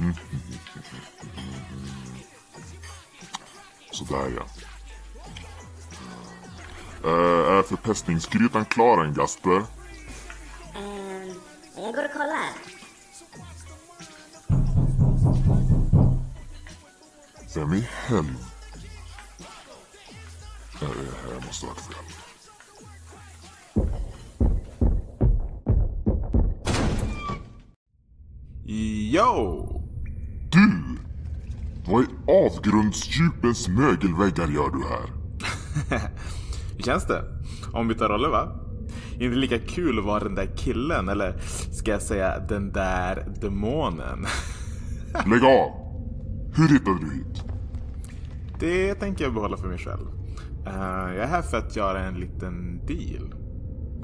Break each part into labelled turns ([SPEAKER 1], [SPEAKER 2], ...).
[SPEAKER 1] Mm. Sådär ja. Uh, är förpestningsgrytan klar än Gasper?
[SPEAKER 2] Ehm, jag går och kollar.
[SPEAKER 1] Vem i helvete? Här måste ha varit fel. Avgrundsdjupens mögelväggar gör du här?
[SPEAKER 3] Hur känns det? Om vi tar roller va? Inte lika kul att vara den där killen, eller ska jag säga den där demonen?
[SPEAKER 1] Lägg av! Hur hittade du hit?
[SPEAKER 3] Det tänker jag behålla för mig själv. Eh, jag är här för att göra en liten deal.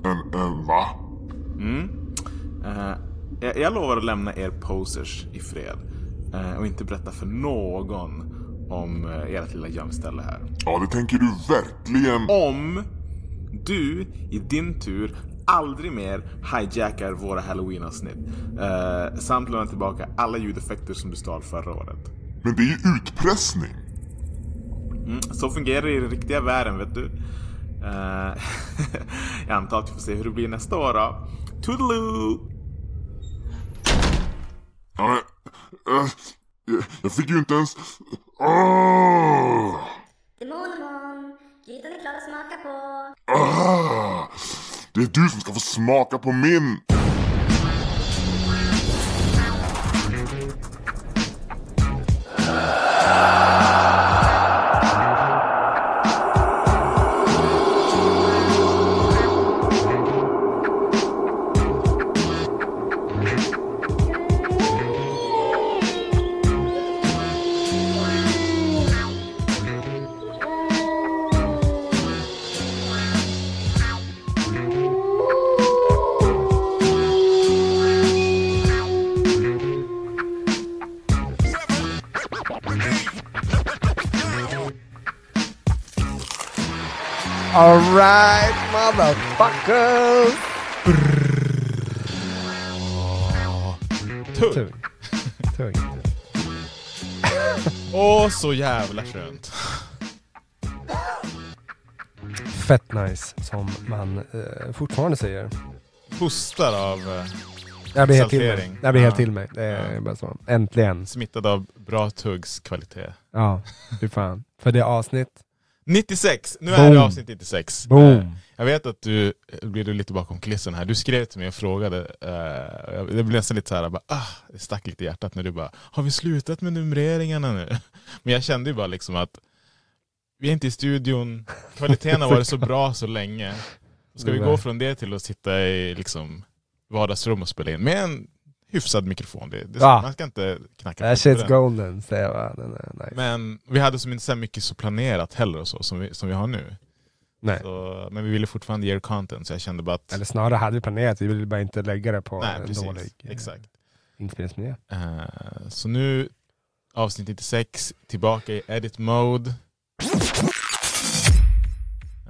[SPEAKER 1] En, en va?
[SPEAKER 3] Mm. Eh, jag, jag lovar att lämna er posers i fred. eh, och inte berätta för någon om uh, ert lilla gömställe här.
[SPEAKER 1] Ja, det tänker du verkligen.
[SPEAKER 3] Om du i din tur aldrig mer hijackar våra halloween-avsnitt. Uh, samt lämnar tillbaka alla ljudeffekter som du stal förra året.
[SPEAKER 1] Men det är ju utpressning.
[SPEAKER 3] Mm, så fungerar det i den riktiga världen, vet du. Uh, jag antar att vi får se hur det blir nästa år då. Toodaloo!
[SPEAKER 1] Ja, men, äh, jag, fick ju inte ens... Åh!
[SPEAKER 2] Demon, grytan är klar att smaka på.
[SPEAKER 1] Ah! Det är du som ska få smaka på min...
[SPEAKER 4] Alright motherfuckers!
[SPEAKER 5] Tugg.
[SPEAKER 4] Tugg.
[SPEAKER 5] Åh, så jävla skönt.
[SPEAKER 4] Fett nice, som man eh, fortfarande säger.
[SPEAKER 5] Pustar av eh,
[SPEAKER 4] Jag blir helt till mig. Jag blir helt
[SPEAKER 5] Ja.
[SPEAKER 4] till mig. Det är
[SPEAKER 5] Ja.
[SPEAKER 4] bara så. Äntligen.
[SPEAKER 5] smittad av bra tuggs kvalitet.
[SPEAKER 4] Ja, fy fan. För det avsnitt.
[SPEAKER 5] 96! Nu är
[SPEAKER 4] Boom.
[SPEAKER 5] det avsnitt 96. Eh,
[SPEAKER 4] Boom!
[SPEAKER 5] Jag vet att du, eh, blir du lite bakom kulissen här, du skrev till mig och frågade, eh, det blev nästan lite så här, bara, ah, det stack lite i hjärtat när du bara, har vi slutat med numreringarna nu? Men jag kände ju bara liksom att vi är inte i studion, kvaliteten har varit så bra så länge. Ska vi gå från det till att sitta i liksom vardagsrum och spela in med en hyfsad mikrofon? Det, det,
[SPEAKER 4] Ja.
[SPEAKER 5] Man ska inte knacka
[SPEAKER 4] That
[SPEAKER 5] på
[SPEAKER 4] shit's
[SPEAKER 5] den.
[SPEAKER 4] golden, säger jag är nice.
[SPEAKER 5] Men vi hade som inte så mycket så planerat heller och så som vi, som vi har nu.
[SPEAKER 4] Nej.
[SPEAKER 5] Så, men vi ville fortfarande ge er content så jag kände bara att
[SPEAKER 4] Eller snarare hade vi planerat, vi ville bara inte lägga det på
[SPEAKER 5] Nej,
[SPEAKER 4] en
[SPEAKER 5] precis.
[SPEAKER 4] dålig eh,
[SPEAKER 5] Exakt.
[SPEAKER 4] inspelningsmiljö.
[SPEAKER 5] Eh, så nu avsnitt 96, tillbaka i edit mode.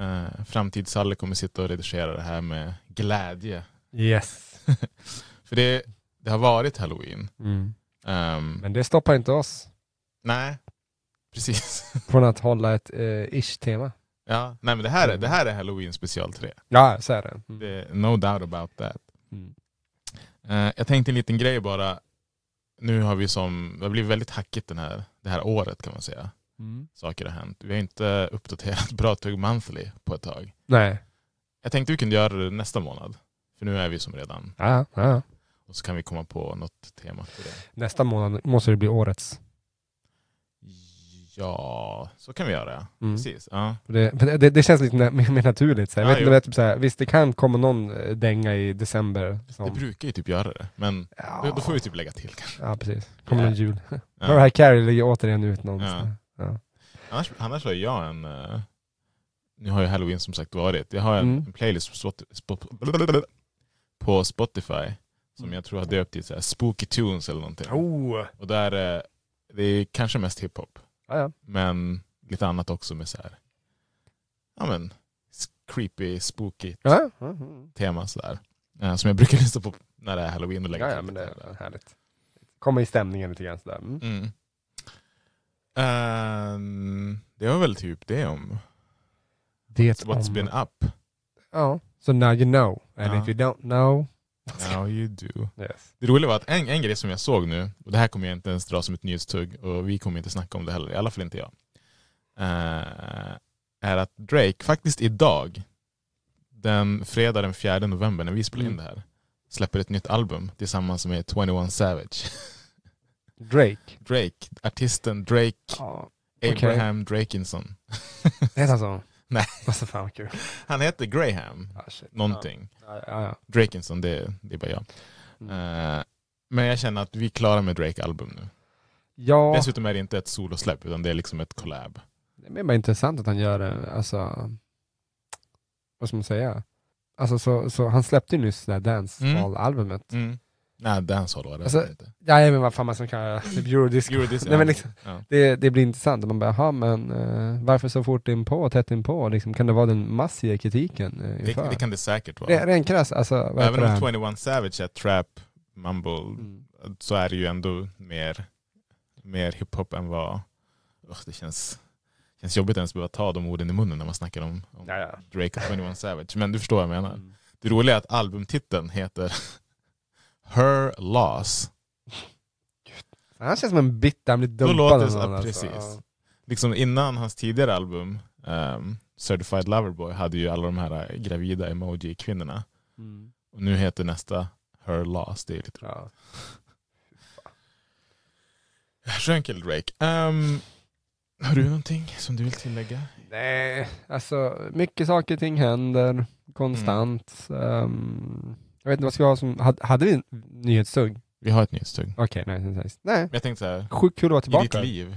[SPEAKER 5] Uh, Framtids-Salle kommer sitta och redigera det här med glädje.
[SPEAKER 4] Yes.
[SPEAKER 5] För det, det har varit halloween.
[SPEAKER 4] Mm.
[SPEAKER 5] Ehm,
[SPEAKER 4] Men det stoppar inte oss
[SPEAKER 5] nej, precis.
[SPEAKER 4] från att hålla ett eh, ish-tema.
[SPEAKER 5] ja, nej, men det här, är, det här är halloween special 3.
[SPEAKER 4] Ja, så är det. Mm.
[SPEAKER 5] Det no doubt about that.
[SPEAKER 4] Mm.
[SPEAKER 5] Eh, jag tänkte en liten grej bara. Nu har vi som, det har blivit väldigt hackigt den här, det här året kan man säga.
[SPEAKER 4] Mm.
[SPEAKER 5] Saker har hänt. Vi har inte uppdaterat Bra Tugg Monthly på ett tag.
[SPEAKER 4] Nej.
[SPEAKER 5] Jag tänkte vi kunde göra det nästa månad. För nu är vi som redan,
[SPEAKER 4] Ja, ja.
[SPEAKER 5] Och så kan vi komma på något tema för det.
[SPEAKER 4] Nästa månad måste det bli årets.
[SPEAKER 5] Ja, så kan vi göra.
[SPEAKER 4] Mm.
[SPEAKER 5] Precis. Ja.
[SPEAKER 4] Det, det, det känns lite mer, naturligt. Så jag
[SPEAKER 5] Ja,
[SPEAKER 4] vet, vet, typ så här, visst, det kan komma någon eh, dänga i december. Som,
[SPEAKER 5] Det brukar ju typ göra det. Men
[SPEAKER 4] ja,
[SPEAKER 5] då, får vi typ lägga till kanske.
[SPEAKER 4] ja, precis. Kommer
[SPEAKER 5] Ja.
[SPEAKER 4] någon jul.
[SPEAKER 5] Ja.
[SPEAKER 4] Mariah Carey lägger återigen ut någon.
[SPEAKER 5] Ja. Annars, annars har jag en... eh, nu har ju halloween som sagt varit. Jag har en,
[SPEAKER 4] Mm.
[SPEAKER 5] en playlist på, på Spotify som
[SPEAKER 4] Mm.
[SPEAKER 5] jag tror har döpt till så här Spooky Tunes eller någonting.
[SPEAKER 4] Oh.
[SPEAKER 5] Och där, eh, det är kanske mest hiphop.
[SPEAKER 4] Ja, ja.
[SPEAKER 5] Men lite annat också med så här, ja men, creepy, spooky
[SPEAKER 4] Ja, ja,
[SPEAKER 5] tema sådär. Eh, som jag brukar lyssna på när det är halloween och lägga
[SPEAKER 4] ja, ja, men det är härligt. komma i stämningen lite grann sådär. Mm.
[SPEAKER 5] Mm. Ehm, det var väl typ det om
[SPEAKER 4] Det
[SPEAKER 5] What's
[SPEAKER 4] om...
[SPEAKER 5] been up.
[SPEAKER 4] Ja, so now you know. And if you don't know...
[SPEAKER 5] Now you do.
[SPEAKER 4] Yes.
[SPEAKER 5] Det roliga var att en, en grej som jag såg nu, och det här kommer jag inte ens dra som ett nyhetstugg, och vi kommer inte snacka om det heller, i alla fall inte jag. eh, är att Drake faktiskt idag, den fredag den 4 november när vi spelar in
[SPEAKER 4] Mm.
[SPEAKER 5] det här, släpper ett nytt album tillsammans med 21 Savage.
[SPEAKER 4] Drake.
[SPEAKER 5] Drake, artisten Drake
[SPEAKER 4] Ja, okej.
[SPEAKER 5] Abraham Drakinson.
[SPEAKER 4] det heter så?
[SPEAKER 5] Nej.
[SPEAKER 4] Alltså fan vad kul.
[SPEAKER 5] Han heter Graham,
[SPEAKER 4] Ah, shit.
[SPEAKER 5] någonting.
[SPEAKER 4] Ja, ja.
[SPEAKER 5] Drakinson, det, det är bara jag.
[SPEAKER 4] Mm.
[SPEAKER 5] Eh, men jag känner att vi är klara med Drake-album nu.
[SPEAKER 4] ja
[SPEAKER 5] Dessutom är det inte ett solosläpp, utan det är liksom ett collab.
[SPEAKER 4] det är bara intressant att han gör det. Alltså, vad ska man säga? Alltså, så, så han släppte ju nyss det här Dancehall-albumet.
[SPEAKER 5] Mm. Nej, dancehall var det
[SPEAKER 4] Alltså,
[SPEAKER 5] inte.
[SPEAKER 4] Ja, men vad fan man ska kalla det. Typ Eurodisco.
[SPEAKER 5] Eurodisc,
[SPEAKER 4] Nej, men liksom,
[SPEAKER 5] ja.
[SPEAKER 4] det, det blir intressant. Man bara, jaha, men eh, varför så fort in på, tätt in på? Liksom, kan det vara den massiva kritiken uh,
[SPEAKER 5] det, det kan det säkert vara.
[SPEAKER 4] Ren, ren krass, alltså,
[SPEAKER 5] Även om
[SPEAKER 4] det?
[SPEAKER 5] 21 Savage är trap, mumble,
[SPEAKER 4] Mm.
[SPEAKER 5] så är det ju ändå mer, mer hiphop än vad... Ugh, det känns, känns jobbigt att ens behöva ta de orden i munnen när man snackar om, om. Drake och 21 Savage. Men du förstår vad jag menar.
[SPEAKER 4] Mm.
[SPEAKER 5] Det roliga är att albumtiteln heter Her Loss.
[SPEAKER 4] Han känns som en bitter, han blir
[SPEAKER 5] Då
[SPEAKER 4] dumpad.
[SPEAKER 5] låter det
[SPEAKER 4] någon,
[SPEAKER 5] ja,
[SPEAKER 4] alltså.
[SPEAKER 5] Liksom innan hans tidigare album, um, Certified Loverboy, hade ju alla de här äh, gravida emoji-kvinnorna.
[SPEAKER 4] Mm.
[SPEAKER 5] Och nu heter nästa Her Loss. Det är lite
[SPEAKER 4] Ja.
[SPEAKER 5] Skön kille Drake. Ehm, har du någonting som du vill tillägga?
[SPEAKER 4] Nej, alltså mycket saker och ting händer konstant. Ehm, jag vet inte vad ska jag ha som, hade, hade vi en nyhetstugg?
[SPEAKER 5] Vi har ett nyhetstugg.
[SPEAKER 4] Okej, nej, nej, nej.
[SPEAKER 5] Men jag tänkte så här,
[SPEAKER 4] sjukt kul att vara
[SPEAKER 5] i ditt
[SPEAKER 4] tillbaka.
[SPEAKER 5] liv,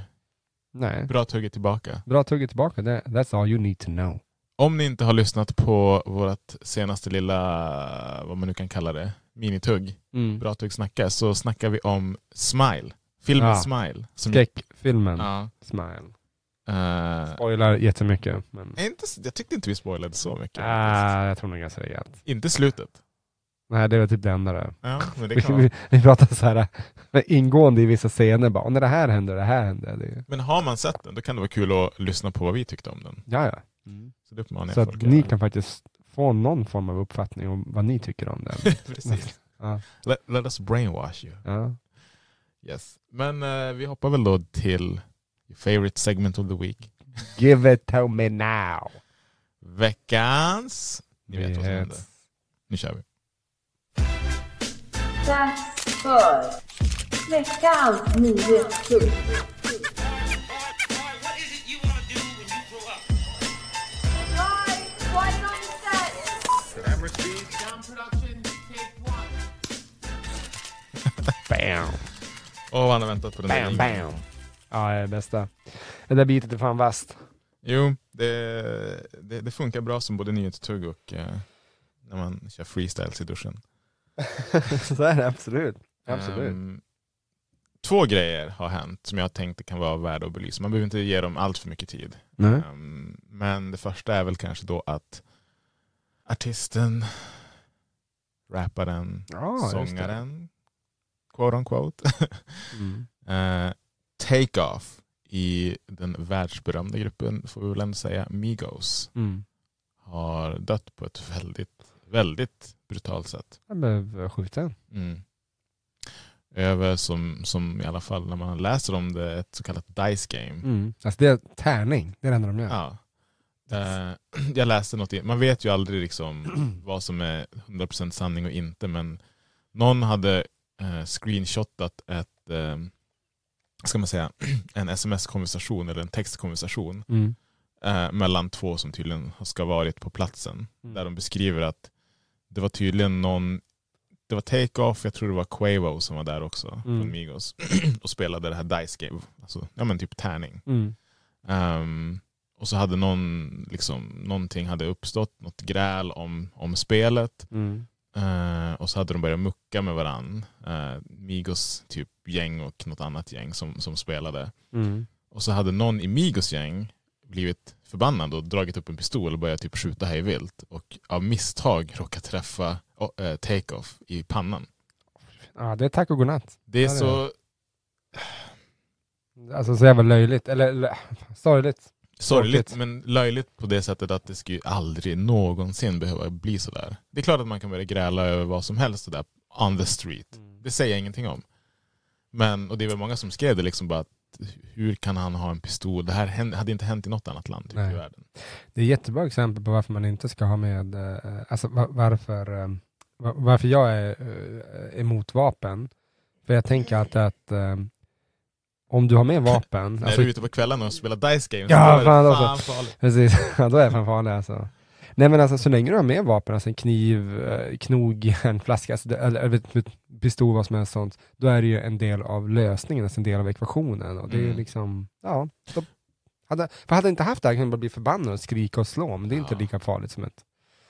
[SPEAKER 4] Nej,
[SPEAKER 5] bra tugget tillbaka.
[SPEAKER 4] bra tugget tillbaka. Det, that's all you need to know.
[SPEAKER 5] Om ni inte har lyssnat på vårt senaste lilla, vad man nu kan kalla det, minitugg,
[SPEAKER 4] Mm.
[SPEAKER 5] Bra tugg snacka, så snackar vi om Smile. Filmen
[SPEAKER 4] Ja.
[SPEAKER 5] Smile. Som
[SPEAKER 4] Skräckfilmen
[SPEAKER 5] Ja.
[SPEAKER 4] Smile.
[SPEAKER 5] Eh,
[SPEAKER 4] Spoilar jättemycket. Men...
[SPEAKER 5] inte, jag tyckte inte vi spoilade så mycket.
[SPEAKER 4] Ah, jag tror nog ganska rejält.
[SPEAKER 5] Inte slutet.
[SPEAKER 4] Nej, det var typ det enda där.
[SPEAKER 5] Ja, men det
[SPEAKER 4] Vi,
[SPEAKER 5] kan
[SPEAKER 4] vi, vi pratar så här ingående i vissa scener bara, när det här händer, det här händer. Det...
[SPEAKER 5] Men har man sett den, då kan det vara kul att lyssna på vad vi tyckte om den.
[SPEAKER 4] Ja, ja.
[SPEAKER 5] Så det
[SPEAKER 4] Så att ni kan faktiskt få någon form av uppfattning om vad ni tycker om den.
[SPEAKER 5] Precis.
[SPEAKER 4] ja.
[SPEAKER 5] Let, let us brainwash you.
[SPEAKER 4] Ja.
[SPEAKER 5] Yes. Men eh, vi hoppar väl då till your favorite segment of the week.
[SPEAKER 4] Give it to me now.
[SPEAKER 5] Veckans... Ni vet vad som händer.
[SPEAKER 4] Yes.
[SPEAKER 5] Nu kör vi.
[SPEAKER 6] Dags för veckans nyhetstugg.
[SPEAKER 4] Bam,
[SPEAKER 5] Åh, han har väntat på den där
[SPEAKER 4] bam,
[SPEAKER 5] ringen.
[SPEAKER 4] bam. Ja, det är det bästa. Det där bitet är fan vasst.
[SPEAKER 5] Jo, det, det, det funkar bra som både nyhetstugg och eh, när man kör freestyles i duschen.
[SPEAKER 4] så är det absolut. Absolut.
[SPEAKER 5] Ehm, två grejer har hänt som jag tänkte kan vara värda att belysa. Man behöver inte ge dem allt för mycket tid.
[SPEAKER 4] Nej.
[SPEAKER 5] Ehm, men det första är väl kanske då att artisten, rapparen,
[SPEAKER 4] det.
[SPEAKER 5] sångaren, quote on quote,
[SPEAKER 4] Mm.
[SPEAKER 5] eh, Take-Off i den världsberömda gruppen, får vi väl ändå säga, Migos,
[SPEAKER 4] Mm.
[SPEAKER 5] har dött på ett väldigt, väldigt brutalt sätt.
[SPEAKER 4] Han blev skjuten.
[SPEAKER 5] Mm. Över som, som i alla fall när man läser om det, ett så kallat dice game.
[SPEAKER 4] Mm. Alltså det är tärning, det är det enda de gör.
[SPEAKER 5] Ja. Eh, jag läste något, man vet ju aldrig liksom vad som är 100% sanning och inte, men någon hade eh, screenshotat ett, eh, ska man säga, en sms-konversation eller en textkonversation
[SPEAKER 4] Mm.
[SPEAKER 5] eh, mellan två som tydligen ska varit på platsen.
[SPEAKER 4] Mm.
[SPEAKER 5] Där de beskriver att det var tydligen någon, det var Take-Off, jag tror det var Quavo som var där också,
[SPEAKER 4] Mm.
[SPEAKER 5] från Migos, och spelade det här dice game, alltså, ja men typ tärning.
[SPEAKER 4] Mm.
[SPEAKER 5] Ehm, och så hade någon, liksom, någonting hade uppstått, något gräl om, om spelet.
[SPEAKER 4] Mm.
[SPEAKER 5] Eh, och så hade de börjat mucka med varann. Uh, Migos typ gäng och något annat gäng som, som spelade.
[SPEAKER 4] Mm.
[SPEAKER 5] Och så hade någon i Migos gäng blivit förbannad och dragit upp en pistol och börjat typ skjuta hej vilt. Och av misstag råkat träffa eh, Take-Off i pannan.
[SPEAKER 4] Ja, det är tack och godnatt.
[SPEAKER 5] Det är
[SPEAKER 4] Ja, det är
[SPEAKER 5] så
[SPEAKER 4] Alltså så jävla löjligt, eller, sorgligt.
[SPEAKER 5] Sorgligt, men löjligt på det sättet att det ska ju aldrig någonsin behöva bli sådär. Det är klart att man kan börja gräla över vad som helst sådär on the street. Det säger jag ingenting om. Men, och det är väl många som skrev det liksom bara att hur kan han ha en pistol? Det här hade inte hänt i något annat land typ, i världen.
[SPEAKER 4] Det är jättebra exempel på varför man inte ska ha med, eh, alltså va- varför, eh, va- varför jag är eh, emot vapen. För jag tänker att, att om du har med vapen,
[SPEAKER 5] När
[SPEAKER 4] alltså,
[SPEAKER 5] du är ute på kvällarna och spelar dice games,
[SPEAKER 4] Ja,
[SPEAKER 5] då är det
[SPEAKER 4] fan också.
[SPEAKER 5] farligt.
[SPEAKER 4] precis, ja, då är jag fan farlig alltså. Nej men alltså så länge du har med vapen, alltså en kniv, eh, knog, en flaska, alltså, eller, eller pistol, vad som helst sånt, då är det ju en del av lösningen, alltså en del av ekvationen. Och det är
[SPEAKER 5] Mm.
[SPEAKER 4] liksom, ja. Då, hade, för hade jag inte haft det här kunde jag bara bli förbannad och skrika och slå, men det är inte
[SPEAKER 5] Ja.
[SPEAKER 4] lika farligt som ett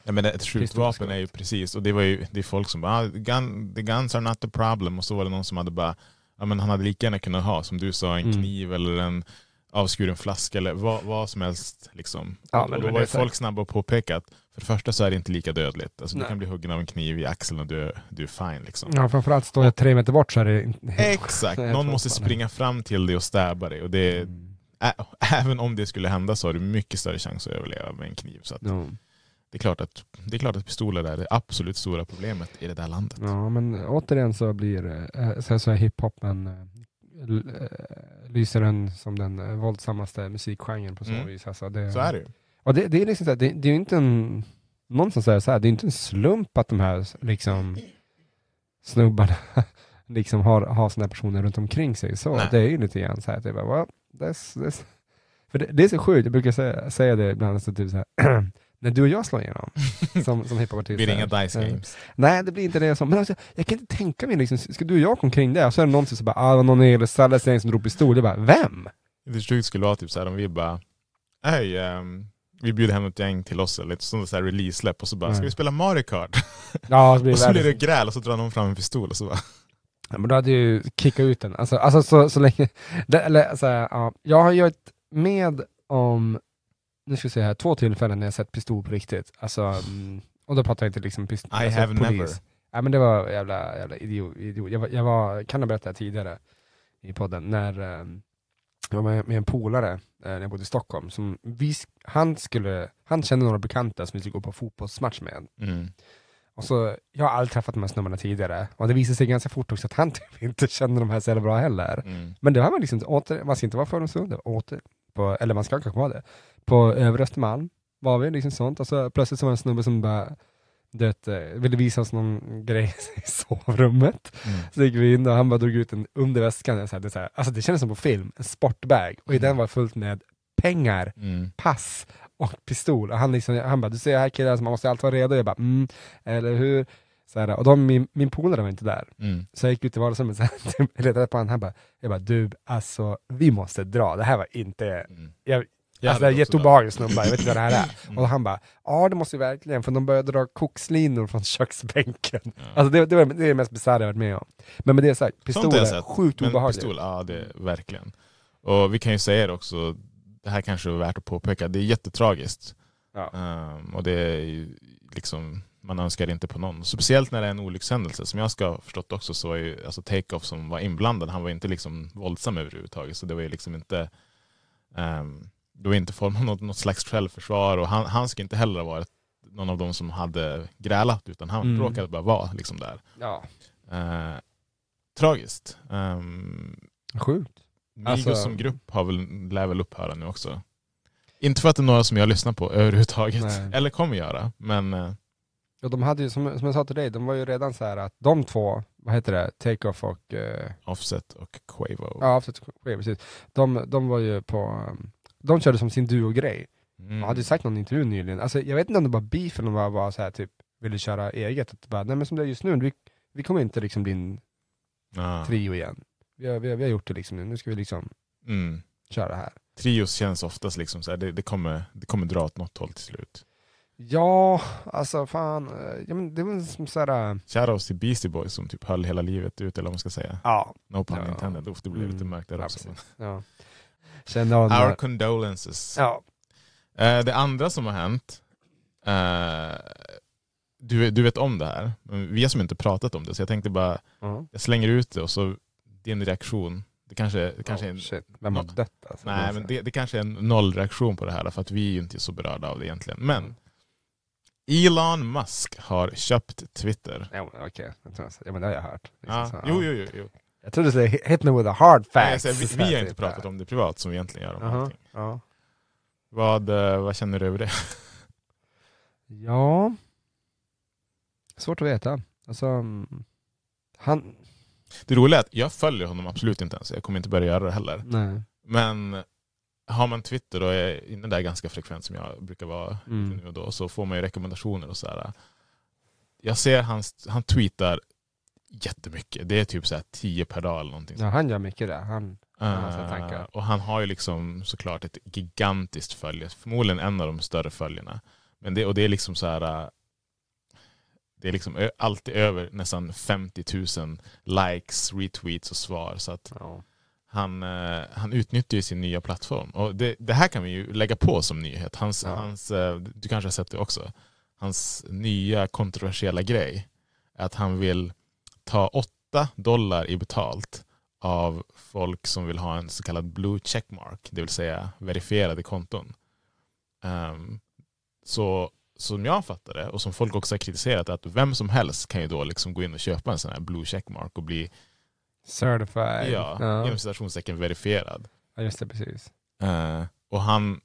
[SPEAKER 5] Ja, men ett skjutvapen är ju precis, och det var ju det är folk som bara ah, gun, the guns are not the problem och så var det någon som hade bara ja, men han hade lika gärna kunnat ha, som du sa, en
[SPEAKER 4] Mm.
[SPEAKER 5] kniv eller en avskuren flaska eller vad, vad som helst. Liksom.
[SPEAKER 4] Ja,
[SPEAKER 5] och
[SPEAKER 4] men
[SPEAKER 5] då
[SPEAKER 4] det
[SPEAKER 5] var
[SPEAKER 4] är
[SPEAKER 5] ju folk snabba att påpeka att för det första så är det inte lika dödligt. Alltså, du kan bli huggen av en kniv i axeln och du, är- du är fine. Liksom.
[SPEAKER 4] Ja, framförallt står jag tre meter bort så är det inte
[SPEAKER 5] Exakt,
[SPEAKER 4] jag
[SPEAKER 5] någon måste springa fram till dig och stäba dig. Och det
[SPEAKER 4] Mm.
[SPEAKER 5] ä, även om det skulle hända så har du mycket större chans att överleva med en kniv. Så att
[SPEAKER 4] Ja.
[SPEAKER 5] det, är klart att, det är klart att pistoler är det absolut stora problemet i det där landet.
[SPEAKER 4] ja, men återigen så blir eh, så, hiphopen eh, l- eh, lyser den som den eh, våldsammaste musikgenren på så
[SPEAKER 5] Mm.
[SPEAKER 4] vis. Alltså det,
[SPEAKER 5] Så är det ju.
[SPEAKER 4] Och det, det är liksom så här, det, det är ju inte en, någon som säger så här, det är inte en slump att de här liksom snubbarna liksom har, har här personer runt omkring sig. Så
[SPEAKER 5] Nej.
[SPEAKER 4] det är ju lite grann så här, typ, well, that's, that's. För det, det är så sjukt, jag brukar säga, säga det ibland, så typ så här, när du och jag slår igenom som, som hiphopartister.
[SPEAKER 5] blir det inga dice
[SPEAKER 4] eh,
[SPEAKER 5] games.
[SPEAKER 4] Nej, det blir inte det som, men alltså, jag kan inte tänka mig liksom, ska du och jag gå omkring där och så är det någon som så bara, ah, det någon i Salles gäng som drog pistol, det bara, vem?
[SPEAKER 5] Det sjukt skulle vara typ så här om vi bara, hej, ehm, vi bjuder hem ett gäng till oss, eller ett sånt där release-släpp och så bara, ska
[SPEAKER 4] Nej.
[SPEAKER 5] vi spela Mario Kart?
[SPEAKER 4] Ja, så blir
[SPEAKER 5] och så blir det gräl och så drar någon fram en pistol och så bara,
[SPEAKER 4] Ja, men då hade jag ju kickat ut den. Alltså, alltså så, så länge... Det, eller, så här, ja, jag har ju varit med om, nu ska vi se här, två tillfällen när jag sett pistol på riktigt. Alltså, mm, och då pratar jag inte liksom pistol.
[SPEAKER 5] I
[SPEAKER 4] alltså,
[SPEAKER 5] have
[SPEAKER 4] polis.
[SPEAKER 5] never.
[SPEAKER 4] Ja, men det var jävla, jävla idiot. idiot. Jag, var, jag var, kan ha berättat det här tidigare i podden, när eh, jag var med, med en polare eh, när jag bodde i Stockholm. Som vi, han, skulle, han kände några bekanta som vi skulle gå på fotbollsmatch med.
[SPEAKER 5] Mm.
[SPEAKER 4] Och så, jag har aldrig träffat de här snubbarna tidigare, och det visade sig ganska fort också att han typ inte kände de här så jävla bra heller.
[SPEAKER 5] Mm.
[SPEAKER 4] Men det har man liksom, åter, man ska inte vara fördomsfull, det var åter, på, eller man ska kanske vara det. På Övre Östermalm var vi liksom sånt, och så plötsligt så var det en snubbe som bara du vet, eh, ville visa oss någon grej i sovrummet.
[SPEAKER 5] Mm.
[SPEAKER 4] Så gick vi in och han bara drog ut en under väskan, så här, det, är så här, alltså det kändes som på film, en sportbag, och i
[SPEAKER 5] Mm.
[SPEAKER 4] den var fullt med pengar,
[SPEAKER 5] Mm.
[SPEAKER 4] pass och pistol. Och han, liksom, han bara, du ser här killar, man måste alltid vara redo. Jag bara, mm, eller hur? Så här, och de, min, min polare var inte där.
[SPEAKER 5] Mm.
[SPEAKER 4] Så jag gick ut i vardagsrummet och letade på honom. Han bara, jag bara, du, alltså vi måste dra. Det här var inte,
[SPEAKER 5] Mm.
[SPEAKER 4] Jag alltså det är
[SPEAKER 5] också
[SPEAKER 4] jätteobehagligt snubbar, jag vet inte vad det här är.
[SPEAKER 5] Mm.
[SPEAKER 4] Och han bara, ja det måste vi verkligen, för de började dra kokslinor från köksbänken.
[SPEAKER 5] Ja.
[SPEAKER 4] Alltså det, det, var, det är det mest bisarra jag varit med om. Men med det sagt, pistol är
[SPEAKER 5] sett.
[SPEAKER 4] sjukt obehagligt.
[SPEAKER 5] pistol, ja det är verkligen. Och vi kan ju säga det också, det här kanske är värt att påpeka, det är jättetragiskt.
[SPEAKER 4] Ja.
[SPEAKER 5] Ehm, och det är ju liksom, man önskar inte på någon. Speciellt när det är en olyckshändelse. Som jag ska ha förstått också så var ju alltså Takeoff som var inblandad, han var inte liksom våldsam överhuvudtaget. Så det var ju liksom inte, um, var inte form av något, något slags självförsvar och han, han ska inte heller ha varit någon av de som hade grälat utan han
[SPEAKER 4] Mm.
[SPEAKER 5] råkade bara vara liksom där.
[SPEAKER 4] Ja,
[SPEAKER 5] Eh, tragiskt. Um,
[SPEAKER 4] sjukt.
[SPEAKER 5] Migos
[SPEAKER 4] Alltså-
[SPEAKER 5] som grupp har väl, lär väl upphöra nu också. Inte för att det är några som jag lyssnar på överhuvudtaget,
[SPEAKER 4] Nej.
[SPEAKER 5] eller kommer göra, men eh,
[SPEAKER 4] Och de hade ju, som, som jag sa till dig, de var ju redan så här att de två, vad heter det, Take-Off och eh,
[SPEAKER 5] Offset och Quavo.
[SPEAKER 4] Ja, absolut. precis. De, de var ju på, um, de körde som sin duo-grej.
[SPEAKER 5] Mm.
[SPEAKER 4] Jag hade ju sagt någon intervju nyligen, alltså, jag vet inte om det var beef eller om det bara var så här, typ, ville köra eget. Att bara, nej men som det är just nu, vi, vi kommer inte liksom bli en
[SPEAKER 5] Ja.
[SPEAKER 4] trio igen. Vi har, vi, har, vi har gjort det liksom nu, nu ska vi liksom
[SPEAKER 5] Mm.
[SPEAKER 4] köra här.
[SPEAKER 5] Trios känns oftast liksom så här, det, det, kommer, det kommer dra åt något håll till slut.
[SPEAKER 4] Ja, alltså fan, eh, ja, men det var som såhär, uh,
[SPEAKER 5] Shoutouts till Beastie Boys som typ höll hela livet ut, eller vad man ska säga.
[SPEAKER 4] ja,
[SPEAKER 5] No pun
[SPEAKER 4] Ja.
[SPEAKER 5] intended. Uff, det blev lite
[SPEAKER 4] Mm.
[SPEAKER 5] mörkt där
[SPEAKER 4] Ja,
[SPEAKER 5] också.
[SPEAKER 4] ja. Kände hon,
[SPEAKER 5] Our condolences.
[SPEAKER 4] ja,
[SPEAKER 5] Eh, det andra som har hänt, eh, du, du vet om det här, men vi har som inte pratat om det, så jag tänkte bara,
[SPEAKER 4] ja.
[SPEAKER 5] jag slänger ut det och så din reaktion Det kanske, det kanske är
[SPEAKER 4] oh,
[SPEAKER 5] en,
[SPEAKER 4] shit. Vem har
[SPEAKER 5] nå-
[SPEAKER 4] dött alltså?
[SPEAKER 5] nej, men det, det kanske är en nollreaktion på det här för att vi är ju inte så berörda av det egentligen. Men Elon Musk har köpt Twitter.
[SPEAKER 4] Ja, Okej, jag- ja, men det har jag hört. Liksom
[SPEAKER 5] Ja,
[SPEAKER 4] så,
[SPEAKER 5] jo, jo, jo. jo.
[SPEAKER 4] Jag trodde du skulle hit me with a hard
[SPEAKER 5] Nej,
[SPEAKER 4] facts.
[SPEAKER 5] jag säger, vi, vi har inte pratat om det privat som vi egentligen gör om
[SPEAKER 4] Jaha,
[SPEAKER 5] allting.
[SPEAKER 4] ja.
[SPEAKER 5] Vad, eh, vad känner du över det?
[SPEAKER 4] ja. Svårt att veta. Alltså, mm, han...
[SPEAKER 5] Det roliga är att jag följer honom absolut inte ens. Jag kommer inte börja göra det heller.
[SPEAKER 4] Nej.
[SPEAKER 5] Men har man Twitter och är inne där ganska frekvent som jag brukar vara
[SPEAKER 4] Mm.
[SPEAKER 5] nu och då så får man ju rekommendationer och sådär. Jag ser hans, han tweetar jättemycket. Det är typ så här 10 per dag eller någonting.
[SPEAKER 4] Ja, han gör mycket det. Han, han har sina tankar.
[SPEAKER 5] och han har ju liksom såklart ett gigantiskt följe. Förmodligen en av de större följarna. Men det, och det är liksom så här. eh, Det är liksom alltid över nästan 50 000 likes, retweets och svar. Så att
[SPEAKER 4] ja.
[SPEAKER 5] han, eh, han utnyttjar ju sin nya plattform. Och det, det här kan vi ju lägga på som nyhet. Hans,
[SPEAKER 4] Ja.
[SPEAKER 5] hans, eh, du kanske har sett det också. Hans nya kontroversiella grej är att han vill ta 8 dollar i betalt av folk som vill ha en så kallad blue checkmark, det vill säga verifierade konton. Ehm, så som jag fattar det, och som folk också har kritiserat, att vem som helst kan ju då liksom gå in och köpa en sån här blue checkmark och bli
[SPEAKER 4] Certified.
[SPEAKER 5] ja,
[SPEAKER 4] ja.
[SPEAKER 5] inom citationstecken verifierad.
[SPEAKER 4] ja, just det. Precis.
[SPEAKER 5] Eh, och han,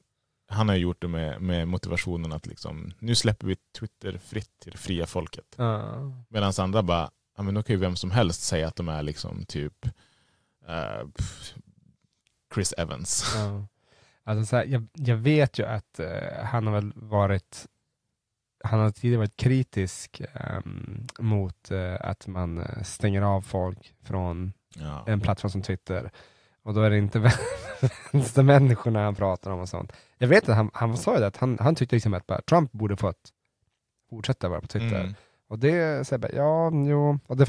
[SPEAKER 5] han har gjort det med, med motivationen att liksom, nu släpper vi Twitter fritt till det fria folket.
[SPEAKER 4] Ja.
[SPEAKER 5] Medan andra bara, ja, men då kan ju vem som helst säga att de är liksom typ pff, Chris Evans.
[SPEAKER 4] Ja. Alltså så här, jag, jag vet ju att eh, han har väl varit han har tidigare varit kritisk ehm, mot eh, att man stänger av folk från
[SPEAKER 5] Ja.
[SPEAKER 4] en plattform som Twitter. Och då är det inte vänstermänniskorna han pratar om och sånt. Jag vet att han, han sa ju det, att han, han tyckte liksom att bara, Trump borde fått fortsätta vara på Twitter.
[SPEAKER 5] Mm.
[SPEAKER 4] Och det, så bara, ja, jo, och det,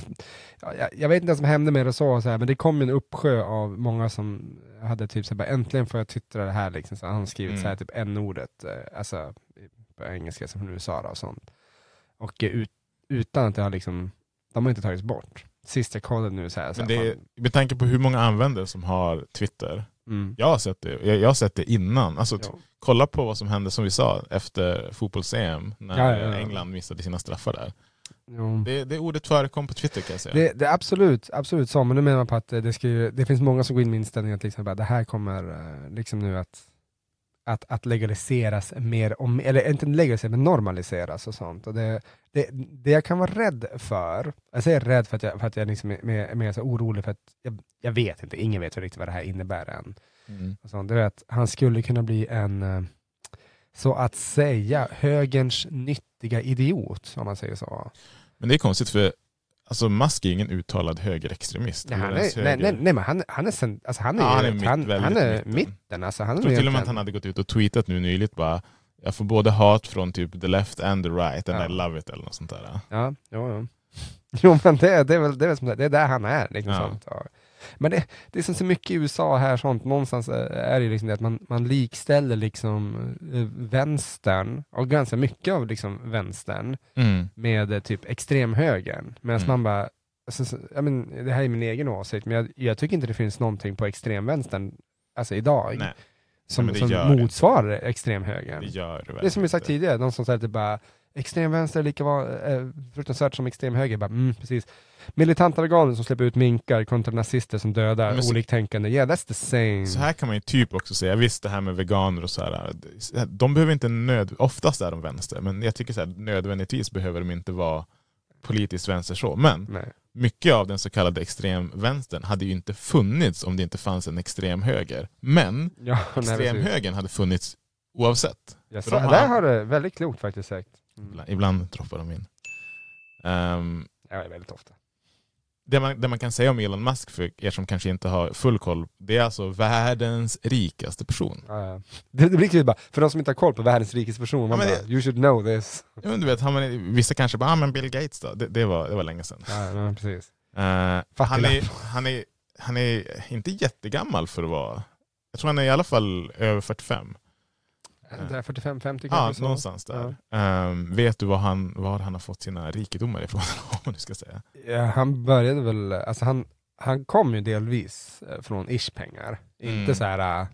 [SPEAKER 4] ja, jag, jag vet inte vad som hände med det så, så här, men det kom en uppsjö av många som hade typ så här, äntligen får jag twittra det här liksom, så han skrivit
[SPEAKER 5] Mm.
[SPEAKER 4] så här, typ n-ordet, eh, alltså på engelska som från USA och sånt. Och eh, ut, utan att det har liksom, de har inte tagits bort. Sist jag kollade nu så här, så
[SPEAKER 5] Men
[SPEAKER 4] här,
[SPEAKER 5] det
[SPEAKER 4] fan,
[SPEAKER 5] med tanke på hur många användare som har Twitter,
[SPEAKER 4] mm,
[SPEAKER 5] jag har sett det, jag, jag har sett det innan. Alltså,
[SPEAKER 4] ja.
[SPEAKER 5] kolla på vad som hände, som vi sa, efter fotbolls-EM, när
[SPEAKER 4] ja, ja.
[SPEAKER 5] England missade sina straffar där. Det, det ordet förekom på Twitter kan jag säga.
[SPEAKER 4] Det, det är absolut, absolut så, men nu menar man på att eh, det, ska ju, det finns många som går in med inställningen att liksom det här kommer eh, liksom nu att, att, att legaliseras mer, om, eller inte legaliseras, men normaliseras och sånt. Och det, det, det jag kan vara rädd för, jag säger rädd för att jag, för att jag liksom är mer, mer så orolig för att jag, jag vet inte, ingen vet riktigt vad det här innebär än.
[SPEAKER 5] Mm.
[SPEAKER 4] Och sånt. Det är att han skulle kunna bli en, eh, så att säga, högerns nyttiga idiot, om man säger så.
[SPEAKER 5] Men det är konstigt för alltså, Musk är ingen uttalad högerextremist.
[SPEAKER 4] Ja, han är, nej,
[SPEAKER 5] höger.
[SPEAKER 4] nej, nej, men han, han är, sen, alltså han är,
[SPEAKER 5] Ja, han är mitt-
[SPEAKER 4] han, han är
[SPEAKER 5] mitten.
[SPEAKER 4] mitten. Alltså, han är
[SPEAKER 5] Jag tror till och med
[SPEAKER 4] egentligen-
[SPEAKER 5] att han hade gått ut och tweetat nu nyligt bara jag får både hat från typ the left and the right and
[SPEAKER 4] Ja.
[SPEAKER 5] I love it eller något sånt där.
[SPEAKER 4] Ja, jo, jo. jo men det, det, är väl, det, är väl som det, är där han är. Liksom,
[SPEAKER 5] Ja.
[SPEAKER 4] sånt. Men det, det är som så mycket i USA här, sånt, någonstans är det liksom det att man, man likställer liksom eh, vänstern, och ganska mycket av liksom vänstern,
[SPEAKER 5] Mm.
[SPEAKER 4] med eh, typ extremhögern. Medan
[SPEAKER 5] Mm.
[SPEAKER 4] man bara, alltså, så, jag men, det här är min egen åsikt, men jag, jag tycker inte det finns någonting på extremvänstern, alltså idag,
[SPEAKER 5] Nej,
[SPEAKER 4] som,
[SPEAKER 5] det
[SPEAKER 4] som
[SPEAKER 5] gör det
[SPEAKER 4] motsvarar extremhögern.
[SPEAKER 5] det gör det
[SPEAKER 4] Det är som vi sagt tidigare, de som säger typ bara extremvänster är lika va- eh, fruktansvärt som extremhöger. Bara, mm, precis. Militanta veganer som släpper ut minkar kontra nazister som dödar
[SPEAKER 5] så-
[SPEAKER 4] oliktänkande. Yeah, that's the same.
[SPEAKER 5] Så här kan man ju typ också säga, visst det här med veganer och så här, de behöver inte nöd, oftast är de vänster, men jag tycker så här, nödvändigtvis behöver de inte vara politiskt vänster så. Men
[SPEAKER 4] Nej.
[SPEAKER 5] mycket av den så kallade extremvänstern hade ju inte funnits om det inte fanns en extremhöger. Men
[SPEAKER 4] Ja,
[SPEAKER 5] extremhögern hade funnits oavsett.
[SPEAKER 4] Så,
[SPEAKER 5] de har-
[SPEAKER 4] Där har du väldigt klokt faktiskt sagt. Mm.
[SPEAKER 5] Ibland, ibland droppar de in. Ehm,
[SPEAKER 4] Ja, väldigt ofta.
[SPEAKER 5] Det, man, det man kan säga om Elon Musk, för er som kanske inte har full koll, det är alltså världens rikaste person.
[SPEAKER 4] Ja, ja. Det, det blir kul bara, för de som inte har koll på världens rikes person, man
[SPEAKER 5] men
[SPEAKER 4] bara,
[SPEAKER 5] det-
[SPEAKER 4] you should know this.
[SPEAKER 5] Ja, men du vet, har man, vissa kanske bara, ah, men Bill Gates då? Det, det, var, det var länge sedan.
[SPEAKER 4] Ja, precis.
[SPEAKER 5] Eh, han, är, han, är, han är inte jättegammal för att vara... Jag tror han är i alla fall över 45.
[SPEAKER 4] Det är 45-50 kanske?
[SPEAKER 5] Ja,
[SPEAKER 4] så.
[SPEAKER 5] någonstans där. Ehm, vet du var han, var han har fått sina rikedomar ifrån? om nu ska säga.
[SPEAKER 4] Ja, han började väl, alltså han, han kom ju delvis eh, från ish-pengar.
[SPEAKER 5] Mm.
[SPEAKER 4] Inte så här äh,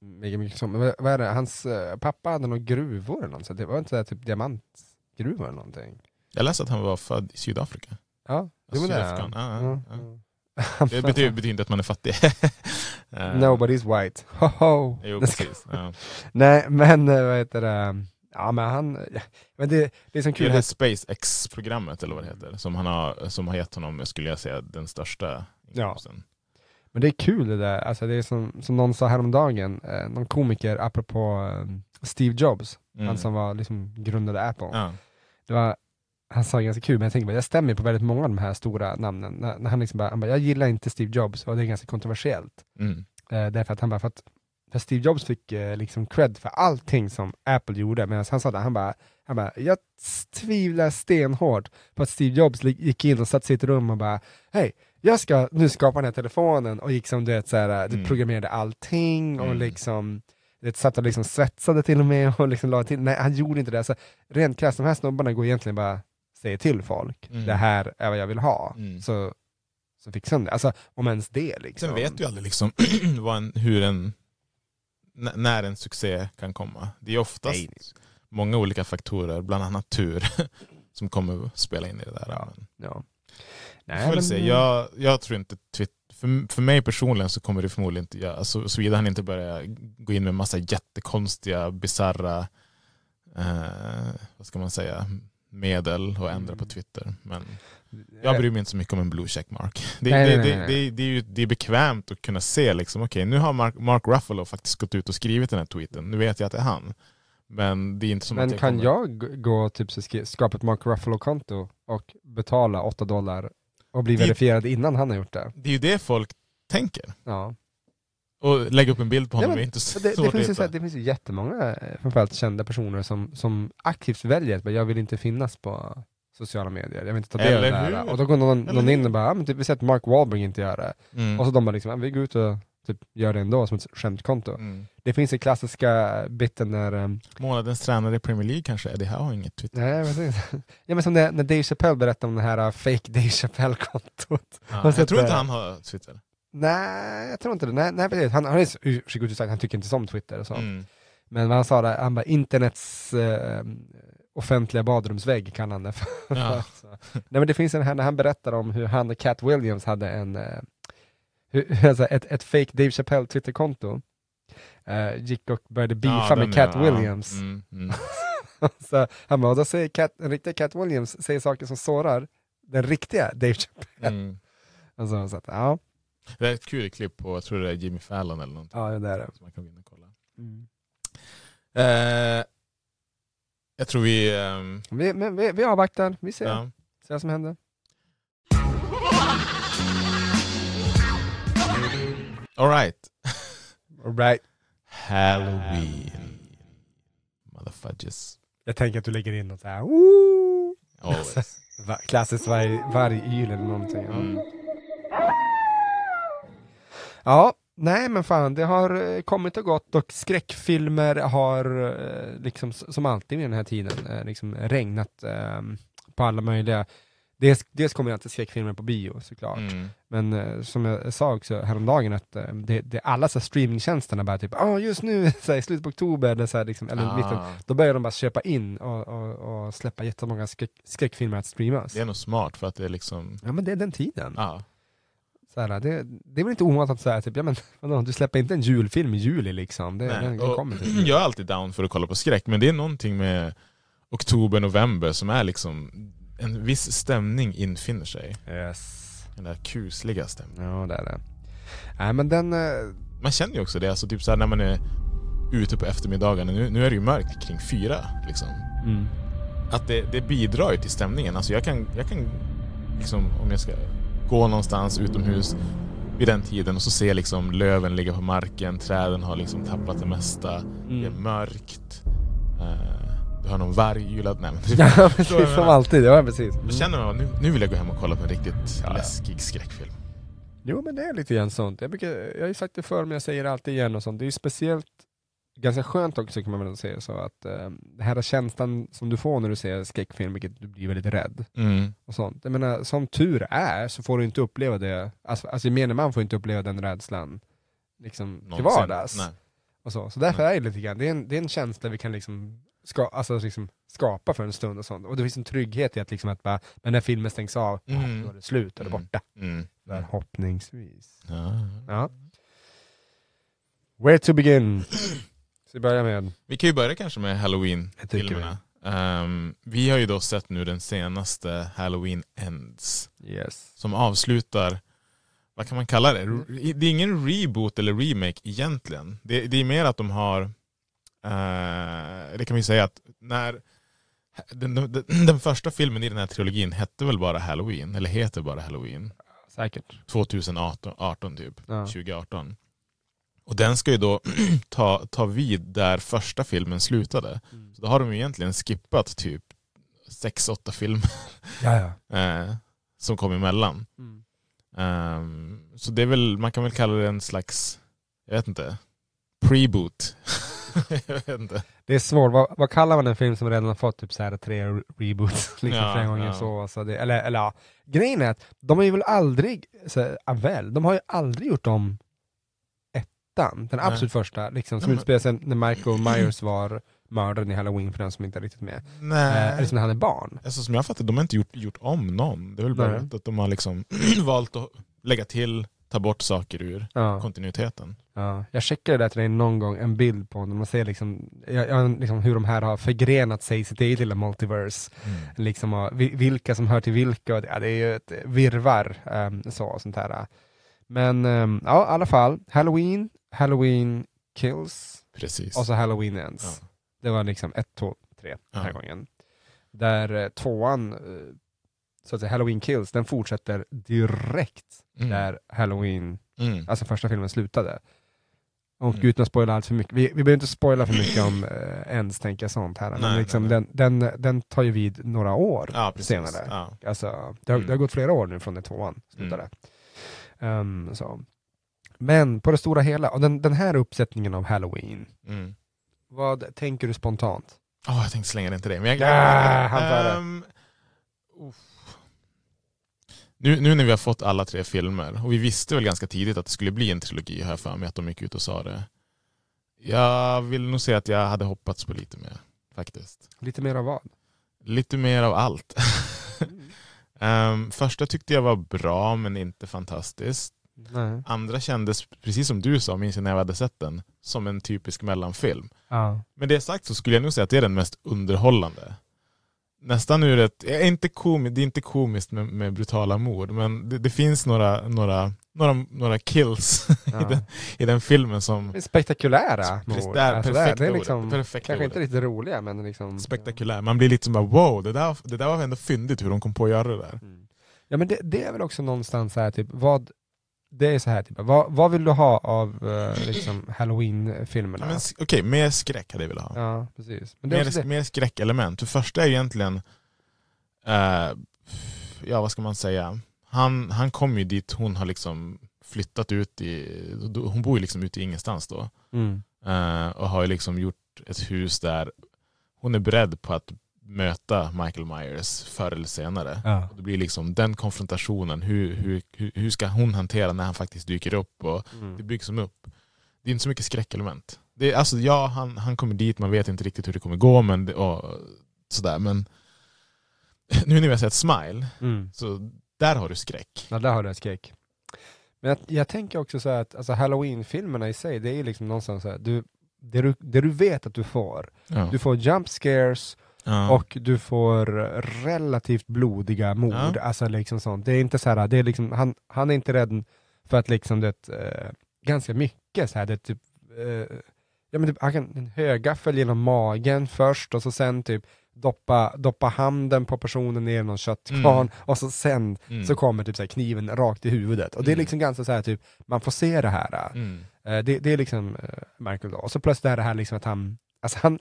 [SPEAKER 4] mycket, mycket som, vad är det, hans eh, pappa hade några gruvor eller något, så det var inte så här, typ diamantgruvor eller någonting.
[SPEAKER 5] Jag läste att han var född i Sydafrika.
[SPEAKER 4] Ja, men det
[SPEAKER 5] ja, ja,
[SPEAKER 4] Ja,
[SPEAKER 5] ja.
[SPEAKER 4] ja.
[SPEAKER 5] Det betyder, betyder inte att man är fattig. Eh,
[SPEAKER 4] Nobody's white. Ho ho.
[SPEAKER 5] Jo, precis. Ja.
[SPEAKER 4] Nej, men eh, vad heter det? Ja, men han... ja, Men det, det är som
[SPEAKER 5] Det är
[SPEAKER 4] kul.
[SPEAKER 5] det här SpaceX-programmet eller vad det heter, som, han har, som har gett honom, skulle jag säga, den största inkomsten.
[SPEAKER 4] Men det är kul det där. Alltså, det är som, som någon sa häromdagen, eh, någon komiker apropå eh, Steve Jobs,
[SPEAKER 5] Mm.
[SPEAKER 4] han som var liksom grundade Apple.
[SPEAKER 5] Ja.
[SPEAKER 4] Det var, han sa ganska kul, men jag tänkte bara, jag stämmer på väldigt många av de här stora namnen. När, när han liksom bara, han bara, jag gillar inte Steve Jobs, och det är ganska kontroversiellt.
[SPEAKER 5] Mm.
[SPEAKER 4] Eh, därför att han bara, för att för Steve Jobs fick eh, liksom cred för allting som Apple gjorde, medan han sa det, han bara, han bara, jag tvivlar stenhårt på att Steve Jobs gick in och satt i ett rum och bara, hej, jag ska nu skapa den här telefonen och gick som du vet, så här, du
[SPEAKER 5] Mm.
[SPEAKER 4] programmerade allting och
[SPEAKER 5] Mm.
[SPEAKER 4] liksom du vet, satt och liksom svetsade till och med och liksom la till. Nej, han gjorde inte det. Alltså, rent krasst, de här snubbarna går egentligen bara säger till folk,
[SPEAKER 5] Mm.
[SPEAKER 4] det här är vad jag vill ha.
[SPEAKER 5] Mm.
[SPEAKER 4] Så, så fixar de det. Alltså, om ens det liksom.
[SPEAKER 5] Sen vet du ju aldrig liksom en, hur en, när en succé kan komma. Det är oftast
[SPEAKER 4] Nej.
[SPEAKER 5] många olika faktorer, bland annat tur, som kommer att spela in i det där.
[SPEAKER 4] Ja.
[SPEAKER 5] Men,
[SPEAKER 4] Ja.
[SPEAKER 5] väl se. Jag, jag tror inte Twitter, för, för mig personligen så kommer det förmodligen inte göra, alltså, såvida han inte börjar gå in med massa jättekonstiga, bisarra, eh, vad ska man säga, medel och ändra på
[SPEAKER 4] Mm.
[SPEAKER 5] Twitter. Men jag bryr mig inte så mycket om en blue check mark. Det,
[SPEAKER 4] Nej,
[SPEAKER 5] det,
[SPEAKER 4] nej, nej,
[SPEAKER 5] det, det, är ju det är bekvämt att kunna se liksom, okej nu har Mark, Mark Ruffalo faktiskt gått ut och skrivit den här tweeten. Nu vet jag att det är han. Men det är inte som att
[SPEAKER 4] Men
[SPEAKER 5] jag
[SPEAKER 4] kan
[SPEAKER 5] kommer...
[SPEAKER 4] jag gå och typ skapa ett Mark Ruffalo-konto och betala 8 dollar och bli verifierad innan han har gjort det?
[SPEAKER 5] Det är ju det folk tänker.
[SPEAKER 4] Ja.
[SPEAKER 5] Och lägga upp en bild på
[SPEAKER 4] Ja,
[SPEAKER 5] honom
[SPEAKER 4] men
[SPEAKER 5] är inte så
[SPEAKER 4] Det, det,
[SPEAKER 5] svårt
[SPEAKER 4] finns ju så här, det finns ju jättemånga, eh, framförallt kända personer som, som aktivt väljer att jag vill inte finnas på sociala medier, jag vill inte ta del av det
[SPEAKER 5] Eller
[SPEAKER 4] här.
[SPEAKER 5] hur?
[SPEAKER 4] Och då går någon,
[SPEAKER 5] Eller
[SPEAKER 4] någon in och bara, ja, men typ, vi ser att Mark Wahlberg inte gör det.
[SPEAKER 5] Mm.
[SPEAKER 4] Och så de bara liksom, ja, vi går ut och typ, gör det ändå som ett skämtkonto.
[SPEAKER 5] Mm.
[SPEAKER 4] Det finns ju klassiska biten när um,
[SPEAKER 5] Månadens tränare i Premier League kanske, Eddie Howe har inget Twitter.
[SPEAKER 4] Nej, precis. Ja, men som det, när Dave Chappelle berättade om det här uh, fake Dave Chappelle-kontot.
[SPEAKER 5] Ja, jag tror inte
[SPEAKER 4] det?
[SPEAKER 5] han har Twitter.
[SPEAKER 4] Nej, jag tror inte det. Nej, nej precis. Han han och sagt han tycker inte om Twitter och så.
[SPEAKER 5] Mm.
[SPEAKER 4] Men vad han sa där, han bara internets eh, offentliga badrumsvägg kan han det för.
[SPEAKER 5] Ja.
[SPEAKER 4] Så. Nej men det finns en här när han berättar om hur han och Cat Williams hade en, eh, hur, alltså ett, ett fake Dave Chappelle Twitterkonto. Eh, gick och började beefa
[SPEAKER 5] Ja,
[SPEAKER 4] med
[SPEAKER 5] den
[SPEAKER 4] Cat
[SPEAKER 5] är- ja.
[SPEAKER 4] Williams.
[SPEAKER 5] Mm, mm.
[SPEAKER 4] så han bara, och då säger Cat, en riktig Cat Williams säger saker som sårar den riktiga Dave Chappelle.
[SPEAKER 5] Mm.
[SPEAKER 4] Alltså, så att, ja,
[SPEAKER 5] Det är ett kul klipp på, jag tror det är Jimmy Fallon eller någonting.
[SPEAKER 4] ja, det är det.
[SPEAKER 5] Man kan gå in och kolla.
[SPEAKER 4] Mm.
[SPEAKER 5] Eh, jag tror vi... ehm,
[SPEAKER 4] Vi, men vi, vi avvaktar, vi ser,
[SPEAKER 5] ja.
[SPEAKER 4] ser vad som händer.
[SPEAKER 5] All right.
[SPEAKER 4] All right.
[SPEAKER 5] Halloween. Motherfudges.
[SPEAKER 4] Jag tänker att du lägger in något så här, Woo!
[SPEAKER 5] Always.
[SPEAKER 4] Klassiskt varg, vargyl eller någonting. Ja.
[SPEAKER 5] Mm.
[SPEAKER 4] Ja, nej men fan, det har eh, kommit och gått och skräckfilmer har eh, liksom som alltid vid den här tiden eh, liksom regnat eh, på alla möjliga. Dels, dels kommer det alltid skräckfilmer på bio såklart,
[SPEAKER 5] Mm.
[SPEAKER 4] men eh, som jag sa också häromdagen att eh, det, det, alla så här streamingtjänsterna bara typ, ah just nu så här, i slutet på oktober, eller, så här, liksom, eller mitten,
[SPEAKER 5] Ah,
[SPEAKER 4] då börjar de bara köpa in och, och, och släppa jättemånga skräck, skräckfilmer att streamas.
[SPEAKER 5] det är nog smart för att det är liksom...
[SPEAKER 4] Ja men det är den tiden.
[SPEAKER 5] Ja.
[SPEAKER 4] Så här, det, det är väl inte ovanligt att säga typ, ja men vadå, du släpper inte en julfilm i juli liksom. Det, den, den kommer typ.
[SPEAKER 5] jag är alltid down för att kolla på skräck, men det är någonting med oktober, november som är liksom en viss stämning infinner sig.
[SPEAKER 4] Yes.
[SPEAKER 5] Den där kusliga stämningen.
[SPEAKER 4] Ja det är det. Nej men den, eh,
[SPEAKER 5] Man känner ju också det, alltså typ så här när man är ute på eftermiddagarna, nu, nu är det ju mörkt kring fyra. Liksom.
[SPEAKER 4] mm.
[SPEAKER 5] Att det, det bidrar ju till stämningen. Alltså jag kan, jag kan liksom, om jag ska gå någonstans utomhus vid den tiden och så ser jag liksom löven ligga på marken, träden har liksom tappat det mesta, det är
[SPEAKER 4] Mm.
[SPEAKER 5] mörkt. Uh, du har någon varg ylad. Nej, men
[SPEAKER 4] Ja precis, som alltid. Ja precis.
[SPEAKER 5] Då
[SPEAKER 4] Mm.
[SPEAKER 5] känner man nu, nu vill jag gå hem och kolla på en riktigt
[SPEAKER 4] ja.
[SPEAKER 5] läskig skräckfilm.
[SPEAKER 4] Jo men det är lite grann sånt. Jag, brukar, jag har ju sagt det förr men jag säger det alltid igen och sånt. Det är ju speciellt ganska skönt också kan man väl säga så att eh, det här är känslan som du får när du ser skräckfilm, vilket du blir väldigt rädd
[SPEAKER 5] Mm.
[SPEAKER 4] och sånt. Jag menar, som tur är så får du inte uppleva det, alltså, alltså gemene man får inte uppleva den rädslan liksom till vardags.
[SPEAKER 5] Nej.
[SPEAKER 4] Och så. så därför är det lite grann, det är en, det är en känsla vi kan liksom, ska, alltså liksom skapa för en stund och sånt. Och det finns en trygghet i att, liksom att bara, när den här filmen stängs av,
[SPEAKER 5] Mm.
[SPEAKER 4] då är det slut, det
[SPEAKER 5] Mm.
[SPEAKER 4] borta.
[SPEAKER 5] Mm.
[SPEAKER 4] Förhoppningsvis.
[SPEAKER 5] Ja.
[SPEAKER 4] Ja. Where to begin? Vi börjar med,
[SPEAKER 5] Vi kan ju börja kanske med Halloween-filmerna. Ehm, vi har ju då sett nu den senaste Halloween Ends.
[SPEAKER 4] yes.
[SPEAKER 5] Som avslutar, vad kan man kalla det? Re- Det är ingen reboot eller remake egentligen. Det, det är mer att de har, eh, det kan vi säga att när den, den, den första filmen i den här trilogin hette väl bara Halloween, eller heter bara Halloween.
[SPEAKER 4] Säkert.
[SPEAKER 5] 2018 18 typ,
[SPEAKER 4] Ja.
[SPEAKER 5] 2018. Och den ska ju då ta, ta vid där första filmen slutade. Så då har de ju egentligen skippat typ 6-8 filmer
[SPEAKER 4] Ja, ja.
[SPEAKER 5] eh, som kom emellan.
[SPEAKER 4] Mm.
[SPEAKER 5] Ehm, så det är väl, man kan väl kalla det en slags, jag vet inte, preboot. jag vet inte.
[SPEAKER 4] Det är svårt, vad, vad kallar man en film som redan har fått typ så här tre re- reboots? Liksom
[SPEAKER 5] Ja,
[SPEAKER 4] flera gånger
[SPEAKER 5] ja.
[SPEAKER 4] så. så det, eller, eller ja. Grejen är att de har ju väl aldrig, så, här, väl, de har ju aldrig gjort om ettan, den absolut första, liksom, som utspelar sig när Michael Myers var mördaren i Halloween för den som inte är riktigt med. Eh,
[SPEAKER 5] Nej.
[SPEAKER 4] eller som när han är barn.
[SPEAKER 5] Alltså, som jag fattar de har inte gjort, gjort om någon. Det är väl bara
[SPEAKER 4] Nej.
[SPEAKER 5] att de har liksom valt att lägga till, ta bort saker ur
[SPEAKER 4] Ja.
[SPEAKER 5] kontinuiteten.
[SPEAKER 4] Ja, jag checkade där till dig någon gång, en bild på när man ser liksom, ja, ja, liksom hur de här har förgrenat sig i sitt eget lilla multiverse. Liksom, och vi- vilka som hör till vilka, och det, ja, det är ju ett virvar um, så, och sånt här. Men ehm, ja, i alla fall, Halloween, Halloween kills
[SPEAKER 5] Precis.
[SPEAKER 4] och så Halloween ends.
[SPEAKER 5] Ja.
[SPEAKER 4] Det var liksom ett, två, tre den här
[SPEAKER 5] Ja.
[SPEAKER 4] gången. Där eh, tvåan, eh, så att säga Halloween kills, den fortsätter direkt
[SPEAKER 5] Mm.
[SPEAKER 4] där Halloween
[SPEAKER 5] Mm.
[SPEAKER 4] alltså första filmen slutade. Och
[SPEAKER 5] Mm.
[SPEAKER 4] utan att spoila allt för mycket, vi, vi behöver inte spoila för mycket om uh, ens tänker jag sånt här, men
[SPEAKER 5] Nej,
[SPEAKER 4] liksom
[SPEAKER 5] nej,
[SPEAKER 4] Den, den, den tar ju vid några år
[SPEAKER 5] Ja,
[SPEAKER 4] senare.
[SPEAKER 5] Ja.
[SPEAKER 4] Alltså, det, har,
[SPEAKER 5] Mm.
[SPEAKER 4] det har gått flera år nu från det tvåan slutade. Ehm, så. Men på det stora hela, och den, den här uppsättningen av Halloween,
[SPEAKER 5] Mm.
[SPEAKER 4] vad tänker du spontant?
[SPEAKER 5] Åh, jag tänkte slänga den till dig. Men jag. Ehm, uff. nu, nu när vi har fått alla tre filmer, och vi visste väl ganska tidigt att det skulle bli en trilogi, jag för mig att de gick ut och sa det. Jag vill nog säga att jag hade hoppats på lite mer, faktiskt.
[SPEAKER 4] Lite mer av vad?
[SPEAKER 5] Lite mer av allt. Ehm, första tyckte jag var bra, men inte fantastiskt.
[SPEAKER 4] Nej.
[SPEAKER 5] Andra kändes, precis som du sa, minns jag när jag hade sett den, som en typisk mellanfilm.
[SPEAKER 4] Ja.
[SPEAKER 5] Men det sagt så skulle jag nog säga att det är den mest underhållande. Nästan ur ett, inte komi, det är inte komiskt med, med brutala mord, men det, det finns några, några, några, några kills i,
[SPEAKER 4] Ja.
[SPEAKER 5] den, i den filmen som...
[SPEAKER 4] Spektakulära mord.
[SPEAKER 5] där,
[SPEAKER 4] Alltså,
[SPEAKER 5] perfekta
[SPEAKER 4] det är
[SPEAKER 5] ordet,
[SPEAKER 4] liksom,
[SPEAKER 5] perfekta
[SPEAKER 4] kanske inte
[SPEAKER 5] ordet.
[SPEAKER 4] riktigt roliga, men liksom...
[SPEAKER 5] Spektakulär. Man blir lite som bara wow, det där, det där var ändå fyndigt hur de kom på att göra det där.
[SPEAKER 4] Mm. Ja men det, det är väl också någonstans här, typ, vad, det är så här, typ, vad, vad vill du ha av eh, liksom halloween-filmerna?
[SPEAKER 5] Men s- Okej, mer skräck hade jag velat ha.
[SPEAKER 4] Ja, precis. Men det är
[SPEAKER 5] mer,
[SPEAKER 4] det.
[SPEAKER 5] mer skräckelement. För första är ju egentligen, eh, ja vad ska man säga, han, han kom ju dit hon har liksom flyttat ut i, hon bor ju liksom ute i ingenstans då.
[SPEAKER 4] Mm.
[SPEAKER 5] Eh, och har ju liksom gjort ett hus där hon är beredd på att möta Michael Myers förr eller senare.
[SPEAKER 4] Ja.
[SPEAKER 5] Och det blir liksom den konfrontationen, hur, hur, hur, ska hon hantera när han faktiskt dyker upp? Och det
[SPEAKER 4] Mm.
[SPEAKER 5] byggs som upp. Det är inte så mycket skräckelement. Det är, alltså, ja, han, han kommer dit, man vet inte riktigt hur det kommer gå, men, det, och, sådär, men nu när vi har sett Smile,
[SPEAKER 4] Mm.
[SPEAKER 5] så där har du skräck.
[SPEAKER 4] Ja, där har du ett skräck. Men jag, jag tänker också så här att alltså, halloween-filmerna i sig, det är liksom någonstans så här, du, det, du, det du vet att du får,
[SPEAKER 5] Ja.
[SPEAKER 4] du får jump scares
[SPEAKER 5] ja.
[SPEAKER 4] och du får relativt blodiga mord.
[SPEAKER 5] Ja.
[SPEAKER 4] Alltså liksom sånt. Det är inte så här, det är liksom, han, han är inte rädd för att liksom det, eh, ganska mycket så här, det typ, eh, ja men typ, han kan en högaffel genom magen först och så sen typ doppa, doppa handen på personen ner i någon köttkvarn och så sen
[SPEAKER 5] Mm.
[SPEAKER 4] så kommer typ så här kniven rakt i huvudet. Och det är
[SPEAKER 5] Mm.
[SPEAKER 4] liksom ganska så här typ, man får se det här.
[SPEAKER 5] Mm.
[SPEAKER 4] Eh, det, det är liksom uh, Michael då. Och så plötsligt är det här liksom att han, alltså han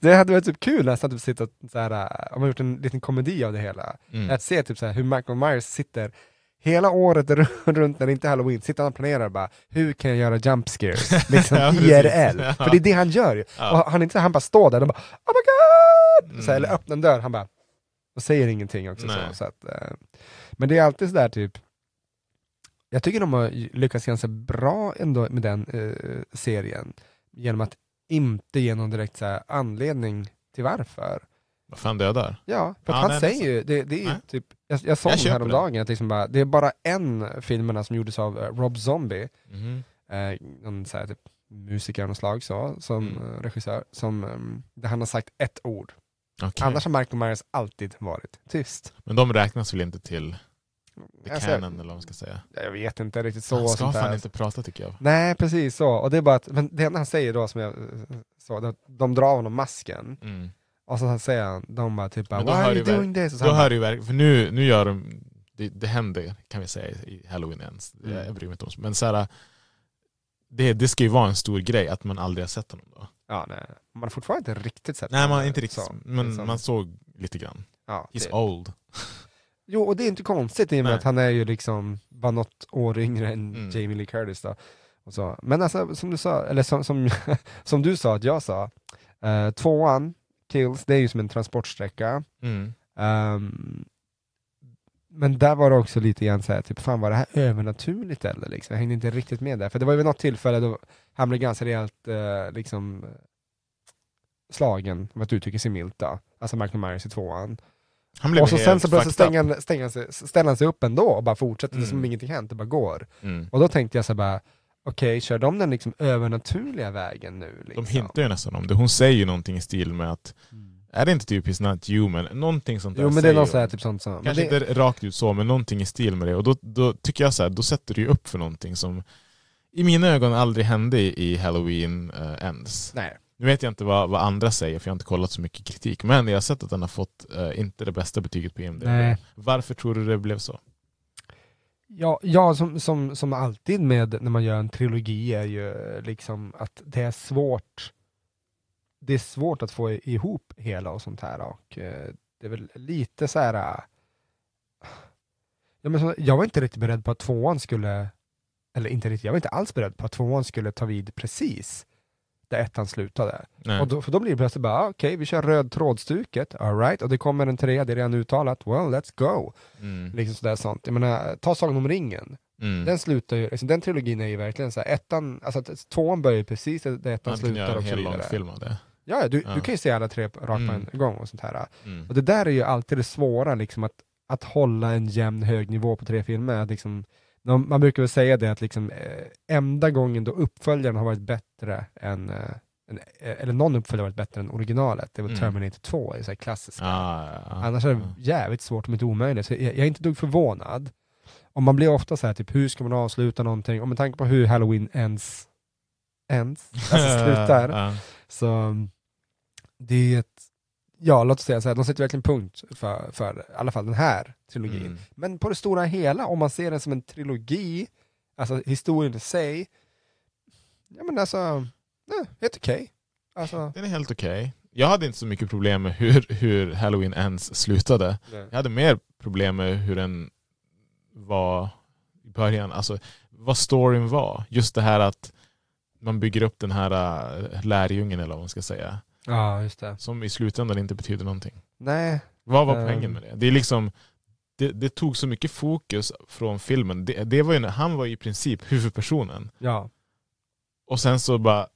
[SPEAKER 4] det hade varit typ kul nästan att sitta så här, eh, om man gjort en liten komedi av det hela.
[SPEAKER 5] Mm.
[SPEAKER 4] Att se typ så här, hur Michael Myers sitter hela året runt när det inte är halloween sitter han och planerar bara, hur kan jag göra jump scares? Liksom
[SPEAKER 5] Ja.
[SPEAKER 4] IRL.
[SPEAKER 5] Ja.
[SPEAKER 4] För det är det han gör ju.
[SPEAKER 5] Ja.
[SPEAKER 4] Och han, inte, han bara står där och bara, oh my god! Så, här,
[SPEAKER 5] Mm.
[SPEAKER 4] eller öppnar en dörr, han bara, och säger ingenting också. Så, så att, eh, men det är alltid sådär typ, jag tycker de har lyckats ganska bra ändå med den eh, serien, genom att inte ge någon direkt så anledning till varför.
[SPEAKER 5] Vad fan dödar?
[SPEAKER 4] Ja, för
[SPEAKER 5] Ja,
[SPEAKER 4] han
[SPEAKER 5] nej, det
[SPEAKER 4] säger ju, det, det är
[SPEAKER 5] Nej.
[SPEAKER 4] typ, jag, jag sa
[SPEAKER 5] Jag
[SPEAKER 4] det häromdagen, att liksom bara, det är bara en filmerna som gjordes av eh, Rob Zombie,
[SPEAKER 5] Mhm.
[SPEAKER 4] eh, någon så här, typ, musiker av något slag, så, som
[SPEAKER 5] Mm.
[SPEAKER 4] eh, regissör, som, eh, där han har sagt ett ord.
[SPEAKER 5] Okej.
[SPEAKER 4] Annars har Michael Myers alltid varit tyst.
[SPEAKER 5] Men de räknas väl inte till the
[SPEAKER 4] Alltså,
[SPEAKER 5] canon eller vad man ska säga?
[SPEAKER 4] Jag vet inte riktigt så.
[SPEAKER 5] Han ska fan inte prata tycker jag.
[SPEAKER 4] Nej, precis så. Och det är bara att, men det han säger då, som jag eh, sa, att de drar honom masken,
[SPEAKER 5] Mm.
[SPEAKER 4] och så säger han, de bara typ bara, Why are you doing this? Och så
[SPEAKER 5] Då hör du ju verkligen, för nu, nu gör de, det, det händer kan vi säga i Halloween ens.
[SPEAKER 4] Mm.
[SPEAKER 5] Jag bryr mig inte om Men så här, det, det ska ju vara en stor grej att man aldrig har sett honom då.
[SPEAKER 4] ja, nej. Man har fortfarande inte riktigt sett
[SPEAKER 5] Nej, man
[SPEAKER 4] honom,
[SPEAKER 5] inte riktigt.
[SPEAKER 4] så,
[SPEAKER 5] men
[SPEAKER 4] liksom.
[SPEAKER 5] man såg lite grann.
[SPEAKER 4] ja,
[SPEAKER 5] He's
[SPEAKER 4] det,
[SPEAKER 5] old.
[SPEAKER 4] Jo, och det är inte konstigt i och med
[SPEAKER 5] Nej.
[SPEAKER 4] att han är ju liksom bara något år yngre än
[SPEAKER 5] Mm.
[SPEAKER 4] Jamie Lee Curtis då. Och så. Men alltså, som du sa, eller som, som, som du sa att jag sa, uh, tvåan, Kills, det är ju som en transportsträcka.
[SPEAKER 5] Mm.
[SPEAKER 4] Ehm, men där var det också lite grann såhär, typ fan var det här övernaturligt eller? Liksom? Jag hängde inte riktigt med där. För det var ju vid något tillfälle då han blev ganska rejält eh, liksom slagen, om att uttrycka sig milt då. Alltså Michael Myers i tvåan. Och så sen så plötsligt stänger han, stänger han sig, ställer han sig upp ändå och bara fortsätter
[SPEAKER 5] Mm.
[SPEAKER 4] som om ingenting hänt, det bara går.
[SPEAKER 5] Mm.
[SPEAKER 4] Och då tänkte jag så bara, okej, kör de den liksom övernaturliga vägen nu? Liksom?
[SPEAKER 5] De hintar ju nästan om det. Hon säger ju någonting i stil med att, är det inte typ he's not human? Någonting sånt där
[SPEAKER 4] Jo men det är
[SPEAKER 5] hon.
[SPEAKER 4] så här, typ sånt men
[SPEAKER 5] Kanske
[SPEAKER 4] det,
[SPEAKER 5] inte rakt ut så, men någonting i stil med det. Och då, då tycker jag så här, då sätter du ju upp för någonting som i mina ögon aldrig hände i, i Halloween uh, Ends.
[SPEAKER 4] Nej.
[SPEAKER 5] Nu vet jag inte vad, vad andra säger, för jag har inte kollat så mycket kritik. Men jag har sett att den har fått eh, inte det bästa betyget på IMDb.
[SPEAKER 4] Nej.
[SPEAKER 5] Varför tror du det blev så?
[SPEAKER 4] Ja, ja som, som, som alltid med när man gör en trilogi är ju eh, liksom att det är svårt det är svårt att få ihop hela och sånt här och eh, det är väl lite så här. eh, Ja, men så, jag var inte riktigt beredd på att tvåan skulle, eller inte riktigt, jag var inte alls beredd på att tvåan skulle ta vid precis där ettan slutade.
[SPEAKER 5] Nej.
[SPEAKER 4] Och då, för då blir det plötsligt bara, ah, okej vi kör röd trådstuket, alright, och det kommer en trea, det är redan uttalat, well let's go.
[SPEAKER 5] Mm.
[SPEAKER 4] Liksom sådär sånt. Jag menar, ta Sagan om ringen,
[SPEAKER 5] Mm.
[SPEAKER 4] den slutar ju, liksom, den trilogin är ju verkligen så här, ettan, alltså att tvåan börjar ju precis där ettan
[SPEAKER 5] Man
[SPEAKER 4] slutar och så vidare. Ja, du,
[SPEAKER 5] Ja.
[SPEAKER 4] du kan ju se alla tre rakt på
[SPEAKER 5] Mm.
[SPEAKER 4] en gång och sånt här.
[SPEAKER 5] Mm.
[SPEAKER 4] Och det där är ju alltid det svåra, liksom att, att hålla en jämn hög nivå på tre filmer. Att liksom, de- man brukar väl säga det att liksom, eh, enda gången då uppföljaren har varit bättre än, eh, än eh, eller någon uppföljare har varit bättre än originalet, det var
[SPEAKER 5] Mm.
[SPEAKER 4] Terminator 2, det är så här klassiska.
[SPEAKER 5] Ja, ja, ja.
[SPEAKER 4] Annars är det
[SPEAKER 5] Ja.
[SPEAKER 4] jävligt svårt om inte omöjligt. Så jag, jag är inte dugg förvånad. Och man blir ofta så här, typ hur ska man avsluta någonting? Och med tanke på hur Halloween ends, ends alltså slutar, så um, det är ett, ja låt oss säga så här, de sätter verkligen punkt för, för i alla fall den här trilogin.
[SPEAKER 5] Mm.
[SPEAKER 4] Men på det stora hela, om man ser den som en trilogi, alltså historien i sig, ja men alltså, nej, helt okej. Alltså,
[SPEAKER 5] Den är helt okej. Jag hade inte så mycket problem med hur, hur Halloween Ends slutade. Jag hade mer problem med hur den var i början, alltså vad storyn var. Just det här att man bygger upp den här äh, lärjungen eller vad man ska säga.
[SPEAKER 4] Ja, just det.
[SPEAKER 5] Som i slutändan inte betyder någonting.
[SPEAKER 4] Nej,
[SPEAKER 5] Vad var
[SPEAKER 4] Ehm.
[SPEAKER 5] poängen med det? Det är liksom det, det tog så mycket fokus från filmen. Det, det var ju, han var i princip huvudpersonen.
[SPEAKER 4] ja.
[SPEAKER 5] Och sen så bara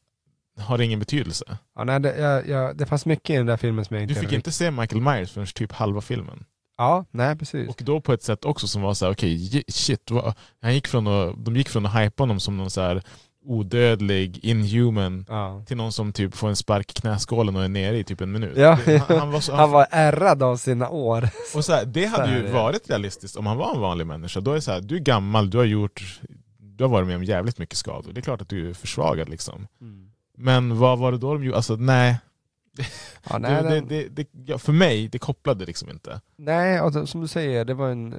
[SPEAKER 5] har det ingen betydelse.
[SPEAKER 4] Ja, nej, det, jag, jag, det fanns mycket i den där filmen som jag inte
[SPEAKER 5] Du fick inte se Michael Myers förrän typ halva filmen.
[SPEAKER 4] Ja, nej precis.
[SPEAKER 5] Och då på ett sätt också som var så här: okej, je- shit. Vad, han gick från att, de gick från att hypa honom som någon så här odödlig, inhuman,
[SPEAKER 4] ja.
[SPEAKER 5] till någon som typ får en spark i knäskålen och är nere i typ en minut.
[SPEAKER 4] Ja,
[SPEAKER 5] han, han var så,
[SPEAKER 4] Han var ärrad av sina år.
[SPEAKER 5] och så här, det hade
[SPEAKER 4] här
[SPEAKER 5] ju
[SPEAKER 4] det.
[SPEAKER 5] varit realistiskt om han var en vanlig människa. Då är det så här, du är gammal, du har gjort du har varit med om jävligt mycket skador. Det är klart att du är försvagad liksom. Men vad var det då de gjorde? Alltså nej.
[SPEAKER 4] Ja, nej,
[SPEAKER 5] det, det, det, ja, för mig, det kopplade liksom inte.
[SPEAKER 4] nej och det- som du säger, det var en uh,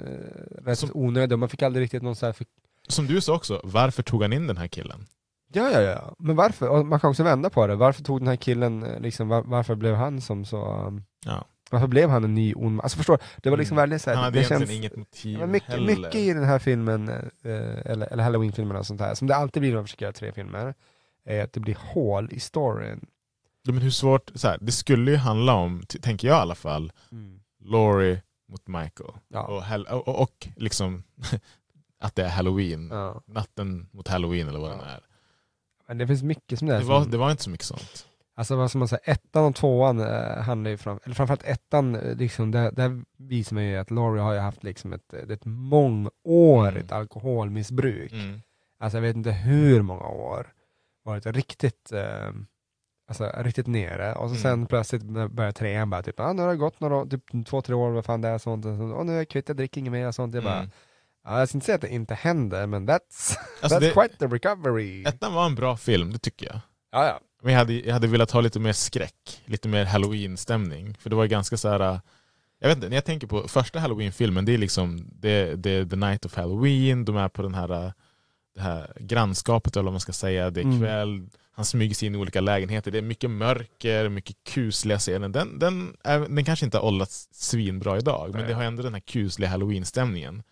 [SPEAKER 4] rätt
[SPEAKER 5] Som-
[SPEAKER 4] onödig, man fick aldrig riktigt någon så här för...
[SPEAKER 5] Som du sa också, varför tog han in den här killen?
[SPEAKER 4] Ja, ja, ja. Men varför? Och man kan också vända på det. Varför tog den här killen, eh, liksom, var, varför blev han som så... um,
[SPEAKER 5] Ja.
[SPEAKER 4] Varför blev han en ny ond? Alltså förstår? Det var liksom väldigt så här,
[SPEAKER 5] Mm. Han hade
[SPEAKER 4] det känns,
[SPEAKER 5] inget motiv
[SPEAKER 4] Ja, mycket,
[SPEAKER 5] heller.
[SPEAKER 4] mycket i den här filmen, eh, eller, eller Halloween-filmerna och sånt här, som det alltid blir när man försöker göra tre filmer, är att det blir hål i storyn.
[SPEAKER 5] Ja, men hur svårt, så här, det skulle ju handla om, tänker jag i alla fall, Laurie mot Michael.
[SPEAKER 4] Ja.
[SPEAKER 5] Och, och, och liksom att det är halloween.
[SPEAKER 4] Ja.
[SPEAKER 5] Natten mot halloween eller vad
[SPEAKER 4] Ja.
[SPEAKER 5] den är.
[SPEAKER 4] Men det finns mycket som det är.
[SPEAKER 5] Det var,
[SPEAKER 4] som,
[SPEAKER 5] det var inte så mycket sånt.
[SPEAKER 4] Alltså vad ska man säga, ettan och tvåan eh, handlar ju fram, eller framförallt ettan, eh, liksom, där, där visar man ju att Laurie har ju haft liksom ett, ett mångårigt
[SPEAKER 5] Mm.
[SPEAKER 4] alkoholmissbruk. Alltså jag vet inte hur många år. Varit riktigt, eh, alltså, riktigt nere. Och så
[SPEAKER 5] Mm.
[SPEAKER 4] sen plötsligt börjar trean bara typ, ah, nu har det gått några, typ två, tre år, vad fan det är, sånt. Och, sånt. och nu är jag kvitt, jag dricker inget mer och sånt. Jag bara,
[SPEAKER 5] Mm.
[SPEAKER 4] Ja, jag ska inte säga att det inte händer, men that's,
[SPEAKER 5] Alltså
[SPEAKER 4] that's
[SPEAKER 5] det,
[SPEAKER 4] quite the recovery.
[SPEAKER 5] ettan var en bra film, det tycker jag.
[SPEAKER 4] Ja, ja.
[SPEAKER 5] Men jag hade, jag hade velat ha lite mer skräck, lite mer halloween-stämning. För det var ganska så här. äh, Jag vet inte, när jag tänker på första halloween-filmen, det är liksom det, det är the night of halloween, de är på den här, äh, det här grannskapet eller vad man ska säga, det är
[SPEAKER 4] Mm.
[SPEAKER 5] kväll, han smyger sig in i olika lägenheter, det är mycket mörker, mycket kusliga scener. Den, den, är, den kanske inte har åldrats svinbra idag, men
[SPEAKER 4] Nej.
[SPEAKER 5] det har ändå den här kusliga halloween-stämningen.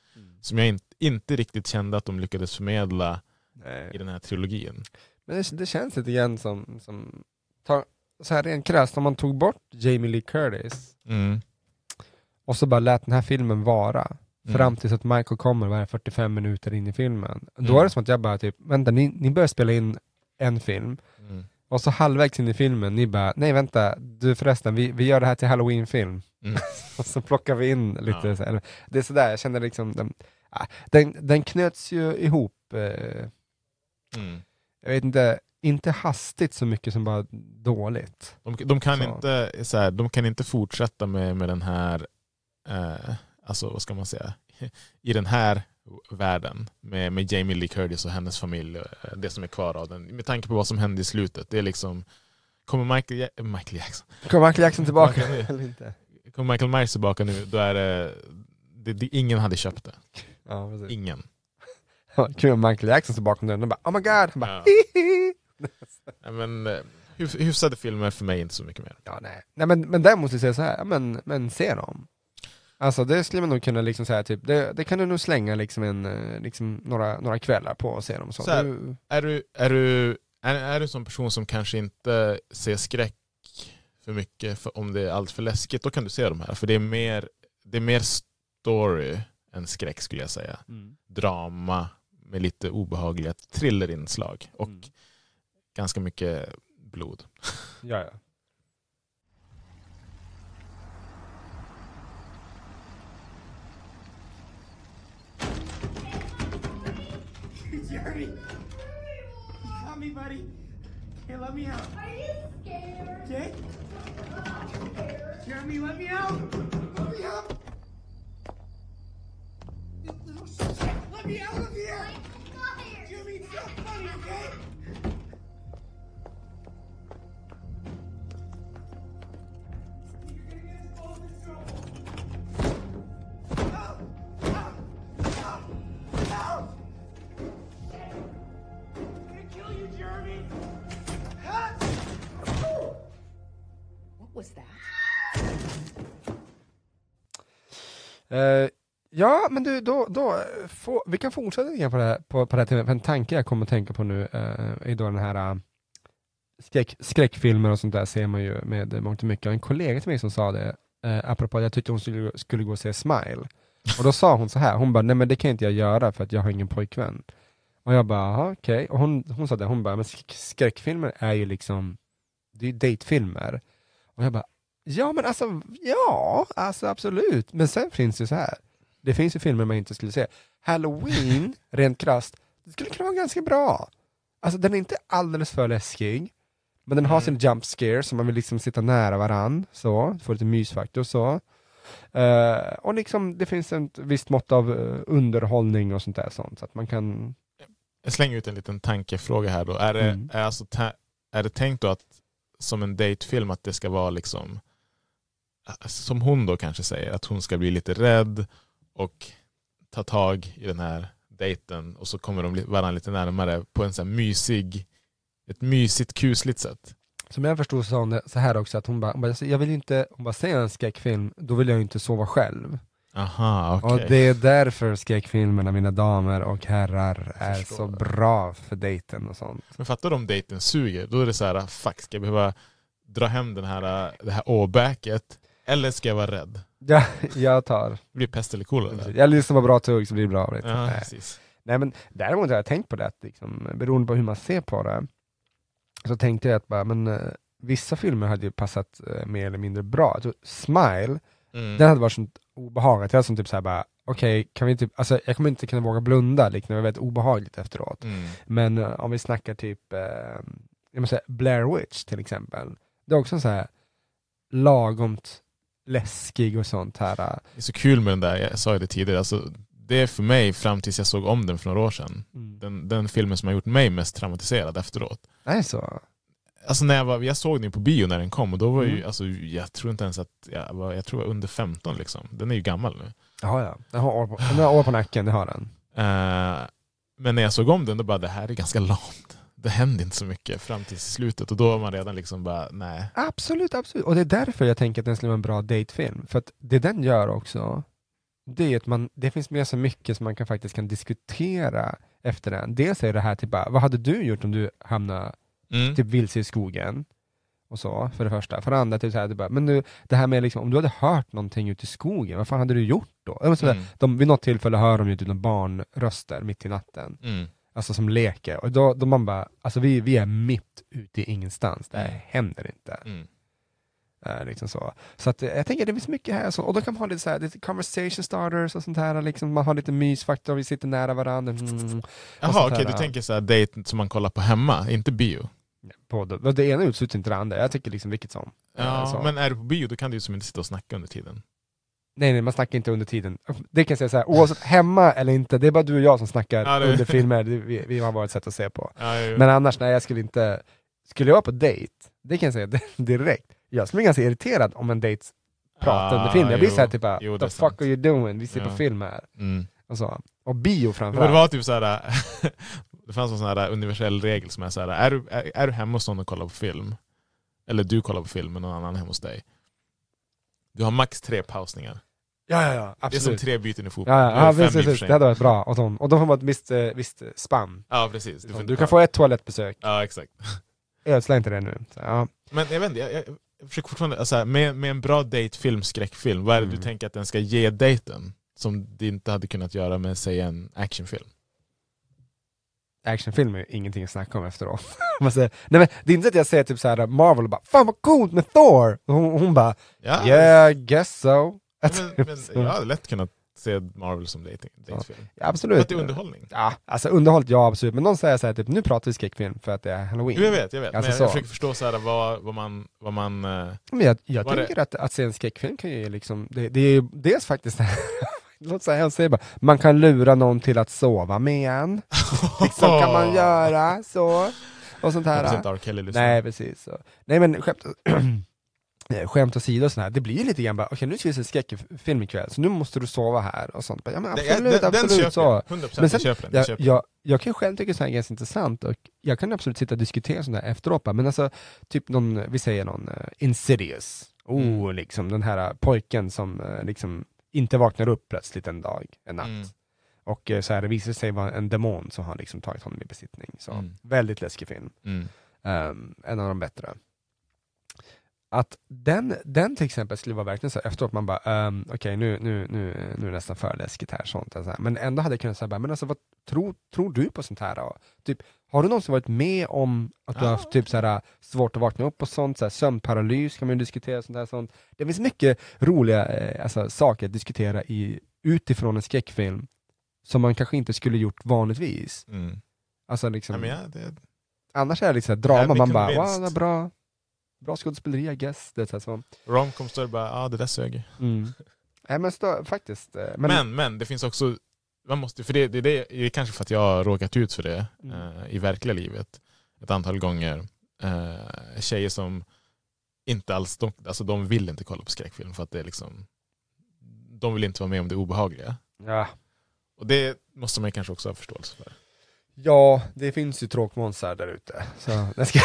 [SPEAKER 5] Som jag inte, inte riktigt kände att de lyckades förmedla i
[SPEAKER 4] Nej.
[SPEAKER 5] den här trilogin.
[SPEAKER 4] Men det, det känns lite grann som, som ta, så här rent krasst, om man tog bort Jamie Lee Curtis
[SPEAKER 5] Mm.
[SPEAKER 4] och så bara lät den här filmen vara
[SPEAKER 5] Mm.
[SPEAKER 4] fram tills att Michael kommer och är 45 minuter in i filmen. Då
[SPEAKER 5] Mm.
[SPEAKER 4] är det som att jag bara typ, vänta ni, ni börjar spela in en film
[SPEAKER 5] Mm.
[SPEAKER 4] och så halvvägs in i filmen, ni bara, nej vänta, du förresten, vi, vi gör det här till halloween-film.
[SPEAKER 5] Mm.
[SPEAKER 4] och så plockar vi in lite
[SPEAKER 5] Ja.
[SPEAKER 4] så här. Det är sådär, jag känner liksom, den, ah, den, den knöts ju ihop, eh,
[SPEAKER 5] Mm.
[SPEAKER 4] jag vet inte, inte hastigt så mycket som bara dåligt.
[SPEAKER 5] De, de, kan
[SPEAKER 4] Så.
[SPEAKER 5] inte, så här, de kan inte fortsätta med, med den här, eh, alltså vad ska man säga, i den här världen med, med Jamie Lee Curtis och hennes familj, eh, det som är kvar av den. Med tanke på vad som hände i slutet. Det är liksom, kommer Michael, Ja- Michael Jackson,
[SPEAKER 4] Kommer Michael Jackson tillbaka eller inte?
[SPEAKER 5] Kommer Michael Myers tillbaka nu, då är det, det, det ingen hade köpt det.
[SPEAKER 4] Ja, precis.
[SPEAKER 5] Ingen.
[SPEAKER 4] Kul om Michael Jackson står bakom den och bara oh my god, han bara
[SPEAKER 5] Ja. Nej, men, eh, hyf- hyfsade filmer för mig inte så mycket mer.
[SPEAKER 4] Ja, nej. nej men, men där måste jag säga så här, ja, men, men se dem. Alltså det skulle man nog kunna liksom säga, typ, det, det kan du nog slänga liksom en, eh, liksom några, några kvällar på och se dem. Så.
[SPEAKER 5] Så här,
[SPEAKER 4] Du-
[SPEAKER 5] Är du, är, du, är, är du en sån person som kanske inte ser skräck för mycket för, om det är allt för läskigt, då kan du se de här. För det är mer, det är mer story än skräck skulle jag säga. Drama med lite obehagliga thrillerinslag och
[SPEAKER 4] Mm.
[SPEAKER 5] ganska mycket blod.
[SPEAKER 4] Ja, ja.
[SPEAKER 7] Jeremy! Help me, buddy! Hey, let me out.
[SPEAKER 2] Are you scared?
[SPEAKER 7] Okay? Jeremy, let me out! Let me out! You little shit! Let me out of here! Jeremy, not funny, okay?
[SPEAKER 6] Was that?
[SPEAKER 4] Uh, ja, men du, då, då få, vi kan fortsätta lite på det här, på, på det här temat. För en tanke jag kommer att tänka på nu uh, är då den här uh, skräck, skräckfilmer och sånt där ser man ju med mångt och mycket. Och en kollega till mig som sa det, eh, apropå att jag tyckte hon skulle, skulle gå och se Smile. Och då sa hon så här, hon bara, nej men det kan inte jag göra för att jag har ingen pojkvän. Och jag bara, "Jaha, okej. Och hon, hon sa det, hon bara, men skräckfilmer är ju liksom, det är ju datefilmer. Och jag bara, ja men alltså, ja, alltså absolut. Men sen finns det så här, det finns ju filmer man inte skulle se. Halloween, rent krasst, det skulle kunna vara ganska bra. Alltså den är inte alldeles för läskig, men den har
[SPEAKER 5] Mm.
[SPEAKER 4] sin jump scare så man vill liksom sitta nära varann, så, få lite mysfaktor så. Eh, och liksom det finns ett visst mått av eh, underhållning och sånt där sånt, så att man kan
[SPEAKER 5] Jag slänger ut en liten tankefråga här då. Är det,
[SPEAKER 4] Mm.
[SPEAKER 5] är alltså är det tänkt då att som en datefilm att det ska vara liksom eh, som hon då kanske säger, att hon ska bli lite rädd och ta tag i den här dejten och så kommer de varandra lite närmare på en sån här mysig, ett mysigt kusligt sätt.
[SPEAKER 4] Som jag förstod så sa hon det så här också, att hon bara, jag vill inte, om jag säger en skräckfilm, då vill jag inte sova själv.
[SPEAKER 5] Aha, okej.
[SPEAKER 4] Och det är därför skräckfilmerna, mina damer och herrar, är så bra för dejten och sånt.
[SPEAKER 5] Men fattar du om dejten suger? Då är det så här, fuck, ska jag behöva dra hem den här, det här åbäket? Eller ska jag vara rädd?
[SPEAKER 4] Ja, jag tar.
[SPEAKER 5] Det blir pest eller kolera. där.
[SPEAKER 4] Jag lyssnar på bra tugg så blir det bra. Du.
[SPEAKER 5] Ja,
[SPEAKER 4] Nej.
[SPEAKER 5] precis.
[SPEAKER 4] Nej men däremot har jag tänkt på det, att liksom, beroende på hur man ser på det, så tänkte jag att bara, men, eh, vissa filmer hade ju passat eh, mer eller mindre bra. Smile,
[SPEAKER 5] Mm.
[SPEAKER 4] den hade varit sånt obehag, att jag som typ såhär bara, okej, kan vi typ, alltså jag kommer inte kunna våga blunda, liksom, det var väldigt obehagligt efteråt.
[SPEAKER 5] Mm.
[SPEAKER 4] Men eh, om vi snackar typ, eh, jag måste säga Blair Witch till exempel, det är också en så här lagomt läskig och sånt här. eh,
[SPEAKER 5] Det är så kul med den där, jag sa ju det tidigare, alltså, det är för mig fram tills jag såg om den för några år sedan,
[SPEAKER 4] Mm.
[SPEAKER 5] den, den filmen som har gjort mig mest traumatiserad efteråt.
[SPEAKER 4] Det är så?
[SPEAKER 5] Alltså när jag, var, jag såg den ju på bio när den kom och då var ju,
[SPEAKER 4] Mm.
[SPEAKER 5] alltså, jag tror inte ens att jag var, jag tror jag var under 15 liksom. Den är ju gammal nu.
[SPEAKER 4] Jaha ja, den har år på, den har år på nacken, det har den.
[SPEAKER 5] Eh, men när jag såg om den då bara, det här är ganska lamt. Det händer inte så mycket fram till slutet och då var man redan liksom bara, nej.
[SPEAKER 4] Absolut, absolut. Och det är därför jag tänker att den skulle vara en bra datefilm. För att det den gör också, det är att man, det finns med så mycket som man kan, faktiskt kan diskutera efter den. Dels är det här typ bara, vad hade du gjort om du hamnade
[SPEAKER 5] Mm.
[SPEAKER 4] typ vilse i skogen? Och så, för det första. För det andra, typ så här, typ bara, men nu, det här med liksom, om du hade hört någonting ute i skogen, vad fan hade du gjort då?
[SPEAKER 5] Mm.
[SPEAKER 4] de, vid något tillfälle hör de ju typ barnröster mitt i natten.
[SPEAKER 5] Mm.
[SPEAKER 4] Alltså som leker. Och då, då man bara, alltså vi, vi är mitt ute i ingenstans. Det här
[SPEAKER 5] Mm.
[SPEAKER 4] händer inte.
[SPEAKER 5] Mm.
[SPEAKER 4] Eh, liksom så så att, eh, jag tänker det finns mycket här, så, och då kan man ha lite, så här, lite conversation starters och sånt här, liksom, man har lite mysfaktor, vi sitter nära varandra. Mm,
[SPEAKER 5] Jaha okej,
[SPEAKER 4] här,
[SPEAKER 5] du tänker så här date som man kollar på hemma, inte bio?
[SPEAKER 4] På det. Ena utesluter inte det andra, jag tycker liksom vilket som. Eh,
[SPEAKER 5] Ja,
[SPEAKER 4] så.
[SPEAKER 5] men är du på bio då kan du ju som inte sitta och snacka under tiden.
[SPEAKER 4] Nej, nej, man snackar inte under tiden. Det kan jag säga så här, oavsett hemma eller inte, det är bara du och jag som snackar
[SPEAKER 5] Ja,
[SPEAKER 4] under filmer, vi, vi har bara ett sätt att se på.
[SPEAKER 5] Ja,
[SPEAKER 4] Men annars, nej jag skulle inte, skulle jag vara på dejt, det kan jag säga direkt, jag skulle bli ganska irriterad om en dejt pratar under
[SPEAKER 5] Ah,
[SPEAKER 4] film. Jag blir såhär typ
[SPEAKER 5] Jo,
[SPEAKER 4] the fuck
[SPEAKER 5] sant.
[SPEAKER 4] are you doing? Vi ser på film här.
[SPEAKER 5] mm.
[SPEAKER 4] Och, så. och bio framförallt.
[SPEAKER 5] det var typ så här. det fanns en sån här universell regel som är så här. Är du, är, är du hemma hos någon och kollar på film, eller du kollar på film med någon annan hemma hos dig, du har max tre pausningar.
[SPEAKER 4] Ja, ja, ja,
[SPEAKER 5] Det är som
[SPEAKER 4] absolut.
[SPEAKER 5] tre byten i fotboll.
[SPEAKER 4] Ja,
[SPEAKER 5] Du
[SPEAKER 4] ja, ja precis, precis. det hade varit bra. Och, så, och de har ett visst, eh, visst spann.
[SPEAKER 5] Ja, precis.
[SPEAKER 4] Du,
[SPEAKER 5] får inte
[SPEAKER 4] kan få ett toalettbesök,
[SPEAKER 5] Ja, exakt.
[SPEAKER 4] ödsla inte det nu. Så, ja.
[SPEAKER 5] Men jag vet inte, jag, jag, jag försöker fortfarande, alltså, med, med en bra datefilm, skräckfilm, vad är det
[SPEAKER 4] Mm.
[SPEAKER 5] du tänker att den ska ge dejten? Som det inte hade kunnat göra med, säg en actionfilm.
[SPEAKER 4] Actionfilm är ju ingenting att snacka om efteråt. Säger, nej men det är inte så att jag säger typ så här Marvel och bara 'Fan vad coolt med Thor!' Och hon, hon bara
[SPEAKER 5] Ja,
[SPEAKER 4] 'Yeah, guess so'
[SPEAKER 5] men,
[SPEAKER 4] Typ
[SPEAKER 5] men,
[SPEAKER 4] så.
[SPEAKER 5] jag hade lätt kunnat se Marvel som dating, datefilm.
[SPEAKER 4] Ja,
[SPEAKER 5] För
[SPEAKER 4] absolut.
[SPEAKER 5] att det är underhållning.
[SPEAKER 4] Ja, alltså underhållit, ja absolut. Men någon säger så här, typ, nu pratar vi skräckfilm för att det är halloween.
[SPEAKER 5] Jo, jag vet, jag vet.
[SPEAKER 4] Alltså
[SPEAKER 5] men jag, jag försöker förstå så här, vad, vad man... Vad man eh,
[SPEAKER 4] Men jag, jag
[SPEAKER 5] Var det-
[SPEAKER 4] tänker att, att se en skräckfilm kan ju liksom, det, det är ju dels faktiskt, låt säga, jag säger bara, man kan lura någon till att sova med en. liksom kan man göra, så. Och sånt här. Nej, precis. Så. Nej men skämt, eh, skämt åsido och sånt här, det blir ju lite grann bara, okej nu ska vi se skräckfilm ikväll, så nu måste du sova här och sånt. Ja men absolut,
[SPEAKER 5] den, den
[SPEAKER 4] absolut
[SPEAKER 5] köper
[SPEAKER 4] så.
[SPEAKER 5] jag. 100%
[SPEAKER 4] Men sen-
[SPEAKER 5] jag den. Jag
[SPEAKER 4] Jag, jag, kan själv tycka sånt här är ganska intressant och jag kan absolut sitta och diskutera sånt här efteråt men alltså typ någon, vi säger någon uh, Insidious, oh
[SPEAKER 5] Mm.
[SPEAKER 4] liksom den här uh, pojken som uh, liksom inte vaknar upp plötsligt en dag, en natt.
[SPEAKER 5] Mm.
[SPEAKER 4] Och uh, så här, det visar sig vara en demon som har liksom tagit honom i besittning. Så
[SPEAKER 5] Mm.
[SPEAKER 4] väldigt läskig film.
[SPEAKER 5] Mm.
[SPEAKER 4] Um, en av de bättre. Att den, den till exempel skulle vara verkligen så här, efteråt man bara, um, okej nu, nu, nu, nu är det nästan för läskigt här, sånt, och så här. men ändå hade jag kunnat säga, men alltså vad tror, tror du på sånt här då? Typ, har du någonsin varit med om att du har haft typ så här, svårt att vakna upp och sånt, så här, sömnparalys kan man ju diskutera, sånt här, sånt. Det finns mycket roliga eh, alltså, saker att diskutera i, utifrån en skräckfilm som man kanske inte skulle gjort vanligtvis.
[SPEAKER 5] Mm.
[SPEAKER 4] Alltså liksom,
[SPEAKER 5] ja, det,
[SPEAKER 4] Annars är det liksom drama, man bara wow, bra, bra skådespeleri I guess. Det är så
[SPEAKER 5] romcom står det bara, ja ah, det där sög.
[SPEAKER 4] Mm. Nej men faktiskt. eh, Men,
[SPEAKER 5] Men, men, det finns också, man måste, för det, det, det är kanske för att jag har råkat ut för det
[SPEAKER 4] Mm.
[SPEAKER 5] eh, i verkliga livet ett antal gånger. Eh, tjejer som inte alls, de, alltså de vill inte kolla på skräckfilm för att det är liksom, de vill inte vara med om det obehagliga.
[SPEAKER 4] ja.
[SPEAKER 5] Och det måste man kanske också ha förståelse för.
[SPEAKER 4] Ja, det finns ju tråkmånsar där ute. Så det ska,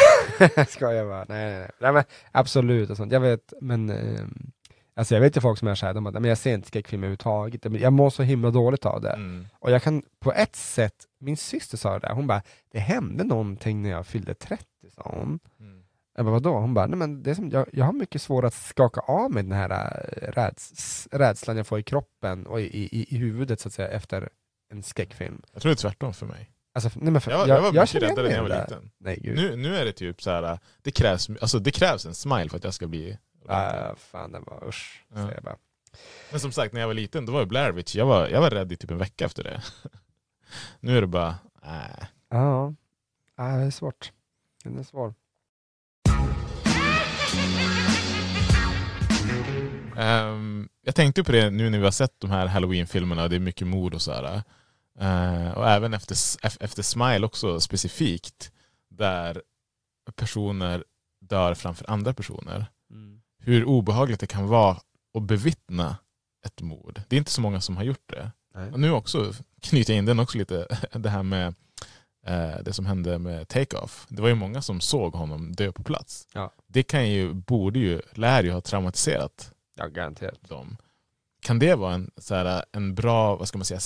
[SPEAKER 4] ska jag bara, nej, nej, nej. nej men absolut och sånt. Jag vet, men ehm, Alltså jag vet ju folk som är såhär, de bara, "Nej, men jag ser inte skräckfilm överhuvudtaget, Men jag mår så himla dåligt av det.
[SPEAKER 5] Mm.
[SPEAKER 4] Och jag kan på ett sätt, min syster sa det där, hon bara, det hände någonting när jag fyllde 30, sa hon.
[SPEAKER 5] Mm.
[SPEAKER 4] Jag bara, vadå? Hon bara, nej men det är som, jag, jag har mycket svårt att skaka av mig den här äh, räds, rädslan jag får i kroppen och i, i, i huvudet så att säga efter en skräckfilm.
[SPEAKER 5] Jag tror det är tvärtom för mig.
[SPEAKER 4] Alltså, nej, men för,
[SPEAKER 5] Jag, var- jag var mycket räddare när jag var
[SPEAKER 4] det
[SPEAKER 5] liten.
[SPEAKER 4] Nej.
[SPEAKER 5] Nu, nu är det typ så här. Det krävs, alltså det krävs en smile för att jag ska bli
[SPEAKER 4] Ah, fan det var usch,
[SPEAKER 5] Ja.
[SPEAKER 4] jag bara.
[SPEAKER 5] Men som sagt, när jag var liten, då var jag Blair Witch. Jag var, jag var rädd i typ en vecka efter det. nu är det bara, äh.
[SPEAKER 4] Ja, ah, det är svårt. Den är svår.
[SPEAKER 5] Ehm, jag tänkte på det nu när vi har sett de här halloween-filmerna, det är mycket mord och sådär. Eh, och även efter, ef- efter Smile också specifikt, där personer dör framför andra personer. Hur obehagligt det kan vara att bevittna ett mord. Det är inte så många som har gjort det.
[SPEAKER 4] Nej.
[SPEAKER 5] Och nu också knyter jag in den också lite, det här med eh, det som hände med Take-Off. Det var ju många som såg honom dö på plats.
[SPEAKER 4] Ja.
[SPEAKER 5] Det kan ju, borde ju, lär ju ha traumatiserat
[SPEAKER 4] Ja, garanterat.
[SPEAKER 5] dem. Kan det vara en, så här, en bra, vad ska man säga,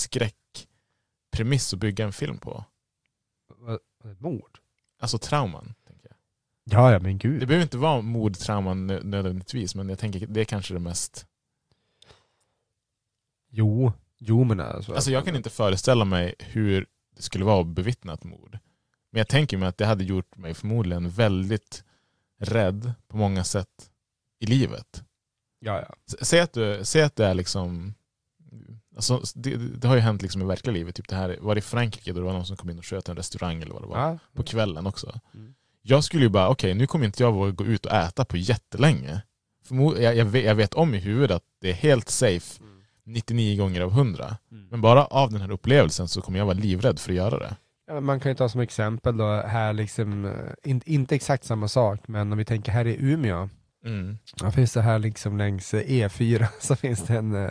[SPEAKER 5] skräckpremiss att bygga en film på?
[SPEAKER 4] Ett mord?
[SPEAKER 5] Alltså trauman. Tänker jag.
[SPEAKER 4] Ja, ja men
[SPEAKER 5] Det
[SPEAKER 4] gud.
[SPEAKER 5] behöver inte vara mordtrauman nö- nödvändigtvis, men jag tänker det är kanske det mest...
[SPEAKER 4] Jo, jo men alltså.
[SPEAKER 5] Alltså jag kan inte föreställa mig hur det skulle vara att bevittna ett mord. Men jag tänker mig att det hade gjort mig förmodligen väldigt rädd på många sätt i livet.
[SPEAKER 4] Ja, ja.
[SPEAKER 5] Säg att, du, säg att det är liksom... Alltså, det, det har ju hänt liksom i verkliga livet. Typ det här, var det i Frankrike då det var någon som kom in och sköt en restaurang eller vad det var?
[SPEAKER 4] ja.
[SPEAKER 5] På kvällen också.
[SPEAKER 4] Mm.
[SPEAKER 5] Jag skulle ju bara, okej nu kommer inte jag våga gå ut och äta på jättelänge. Förmo- jag, jag, vet, jag vet om i huvudet att det är helt safe 99 gånger av 100.
[SPEAKER 4] Mm.
[SPEAKER 5] Men bara av den här upplevelsen så kommer jag vara livrädd för att göra det.
[SPEAKER 4] Man kan ju ta som exempel då, här liksom, eh, in, inte exakt samma sak, men om vi tänker här i Umeå,
[SPEAKER 5] Mm.
[SPEAKER 4] finns det här liksom längs eh, E4, så finns det en eh,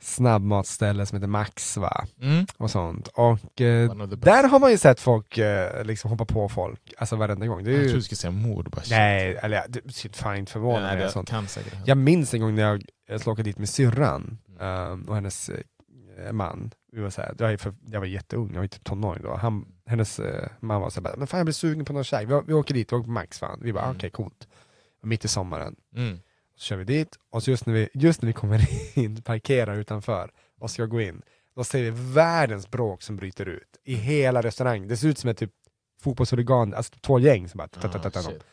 [SPEAKER 4] snabbmatsställe som heter Max va,
[SPEAKER 5] Mm.
[SPEAKER 4] och sånt. Och eh, där har man ju sett folk eh, liksom hoppa på folk, alltså varenda gång. Det är
[SPEAKER 5] Jag
[SPEAKER 4] ju,
[SPEAKER 5] trodde du skulle säga mord. Bara,
[SPEAKER 4] nej, eller ja, det shit, fan inte förvånad mig sånt.
[SPEAKER 5] kan säkert.
[SPEAKER 4] Jag minns en gång när jag, jag skulle åka dit med syrran
[SPEAKER 5] Mm.
[SPEAKER 4] um, och hennes eh, man. Vi var så här, jag, för, jag var jätteung, jag var typ tonåring då. Han, hennes eh, man var så här, men fan jag blir sugen på någon käk. Vi, vi åker dit, vi åker på Max fan. Vi bara,
[SPEAKER 5] Mm.
[SPEAKER 4] okej coolt. Mitt i sommaren.
[SPEAKER 5] Mm.
[SPEAKER 4] Så kör vi dit och så just när vi, just när vi kommer in, parkerar utanför och ska gå in, då ser vi världens bråk som bryter ut i hela restaurangen. Det ser ut som ett typ fotbollshuligan, alltså två gäng som bara
[SPEAKER 5] Ah,
[SPEAKER 4] ta-ta-ta-ta.
[SPEAKER 5] shit.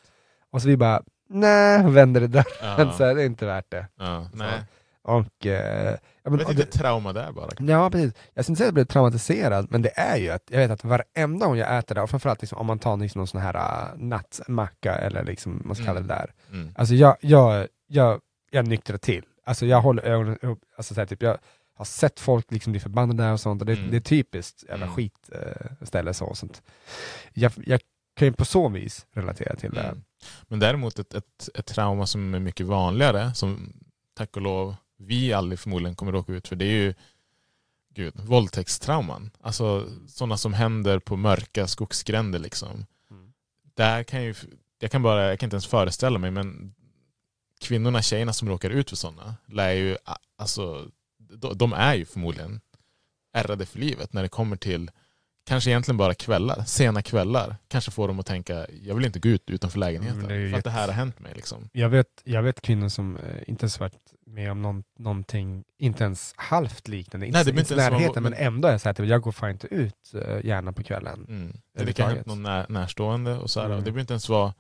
[SPEAKER 4] Och så vi bara, nej, vänder det där.
[SPEAKER 5] Ja.
[SPEAKER 4] Så här, det är inte värt det.
[SPEAKER 5] Ja, nej.
[SPEAKER 4] Och, eh, ja, men,
[SPEAKER 5] vet
[SPEAKER 4] och
[SPEAKER 5] inte
[SPEAKER 4] det,
[SPEAKER 5] trauma där bara.
[SPEAKER 4] ja precis, jag ska inte säga att jag blev traumatiserad, men det är ju att jag vet att varenda gång jag äter det, och framförallt liksom, om man tar liksom någon sån här uh, nattmacka eller liksom, man ska kalla det där.
[SPEAKER 5] Mm.
[SPEAKER 4] Alltså jag, jag, jag, jag nyktrar till. Alltså jag håller ögonen upp, alltså så här, typ, jag har sett folk liksom bli förbannade och sånt, och det,
[SPEAKER 5] Mm.
[SPEAKER 4] det är typiskt jävla
[SPEAKER 5] Mm.
[SPEAKER 4] skitställe så och sånt. Jag, jag kan ju på så vis relatera till det.
[SPEAKER 5] Mm. Men däremot ett, ett, ett trauma som är mycket vanligare, som tack och lov vi aldrig förmodligen kommer råka ut för, det är ju gud, våldtäktstrauman. Alltså sådana som händer på mörka skogsgränder liksom.
[SPEAKER 4] Mm.
[SPEAKER 5] Där kan ju, jag kan bara, jag kan inte ens föreställa mig, men kvinnorna, tjejerna som råkar ut för sådana, lär ju, alltså, de, är ju förmodligen ärrade för livet när det kommer till Kanske egentligen bara kvällar, sena kvällar. Kanske får dem att tänka, jag vill inte gå ut utanför lägenheten.
[SPEAKER 4] Men
[SPEAKER 5] för att det här har hänt mig. Liksom.
[SPEAKER 4] Jag vet, jag vet kvinnor som eh, inte ens varit med om någon, någonting, inte ens halvt liknande,
[SPEAKER 5] Nej, det
[SPEAKER 4] inte, inte
[SPEAKER 5] ens
[SPEAKER 4] närheten,
[SPEAKER 5] vad-
[SPEAKER 4] men ändå är det så här, typ, jag går fan inte ut eh, gärna på kvällen.
[SPEAKER 5] Mm. Det, kan ha hänt någon när, närstående och så här,
[SPEAKER 4] Mm.
[SPEAKER 5] och det behöver inte ens vara...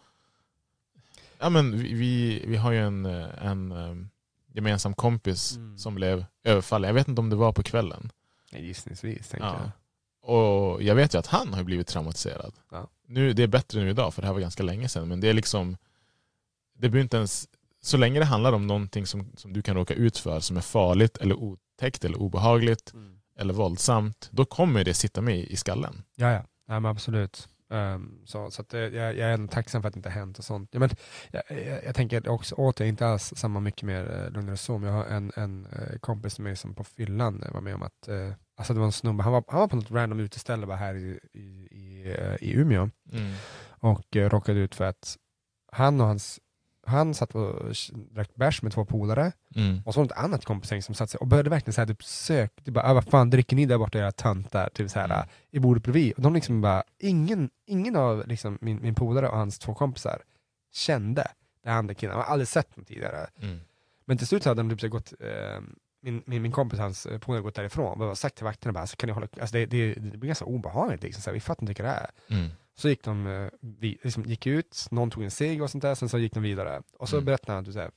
[SPEAKER 5] Ja, men vi, vi, har ju en, eh, en um, gemensam kompis
[SPEAKER 4] Mm.
[SPEAKER 5] som blev överfallen. Jag vet inte om det var på kvällen.
[SPEAKER 4] Gissningsvis, tänker
[SPEAKER 5] Ja.
[SPEAKER 4] jag.
[SPEAKER 5] Och jag vet ju att han har blivit traumatiserad.
[SPEAKER 4] Ja.
[SPEAKER 5] Nu, det är bättre nu idag, för det här var ganska länge sedan. Men det är liksom... Det behöver inte ens... Så länge det handlar om någonting som, som du kan råka ut för som är farligt eller otäckt eller obehagligt eller våldsamt, då kommer det sitta med i skallen.
[SPEAKER 4] Ja, ja. ja men absolut. Ehm, så så att, eh, jag, jag är ändå tacksam för att det inte har hänt och sånt. Ja, men, jag, jag, jag tänker också åter, inte alls samma mycket mer uh, lugnare men jag har en, en eh, kompis med mig som på fyllan eh, var med om att, eh, Alltså det var en snubbe, han var, han var på något random uteställe bara här i, i, i, eh, i Umeå
[SPEAKER 5] Mm.
[SPEAKER 4] och eh, råkade ut för att han och hans, han satt och drack bärs med två polare
[SPEAKER 5] Mm.
[SPEAKER 4] och så var det ett annat kompisgäng som satt sig och började verkligen såhär typ sök, typ bara, "Ah, vad fan dricker ni där borta era töntar? Typ såhär
[SPEAKER 5] Mm.
[SPEAKER 4] i bordet bredvid. Och de liksom bara, ingen, ingen av liksom min, min polare och hans två kompisar kände den andra killen, de har aldrig sett honom tidigare.
[SPEAKER 5] Mm.
[SPEAKER 4] Men till slut så hade de typ så gått, eh, min, min, min kompis, hans eh, polare, gått därifrån och sagt till vakterna bara, alltså, kan ni hålla, alltså, det, det, det blir ganska obehagligt liksom, så här, vi fattar inte vilka det är.
[SPEAKER 5] Mm.
[SPEAKER 4] Så gick de, eh, liksom, gick ut, någon tog en cigg och sånt där, sen så gick de vidare. Och så
[SPEAKER 5] Mm.
[SPEAKER 4] berättade han att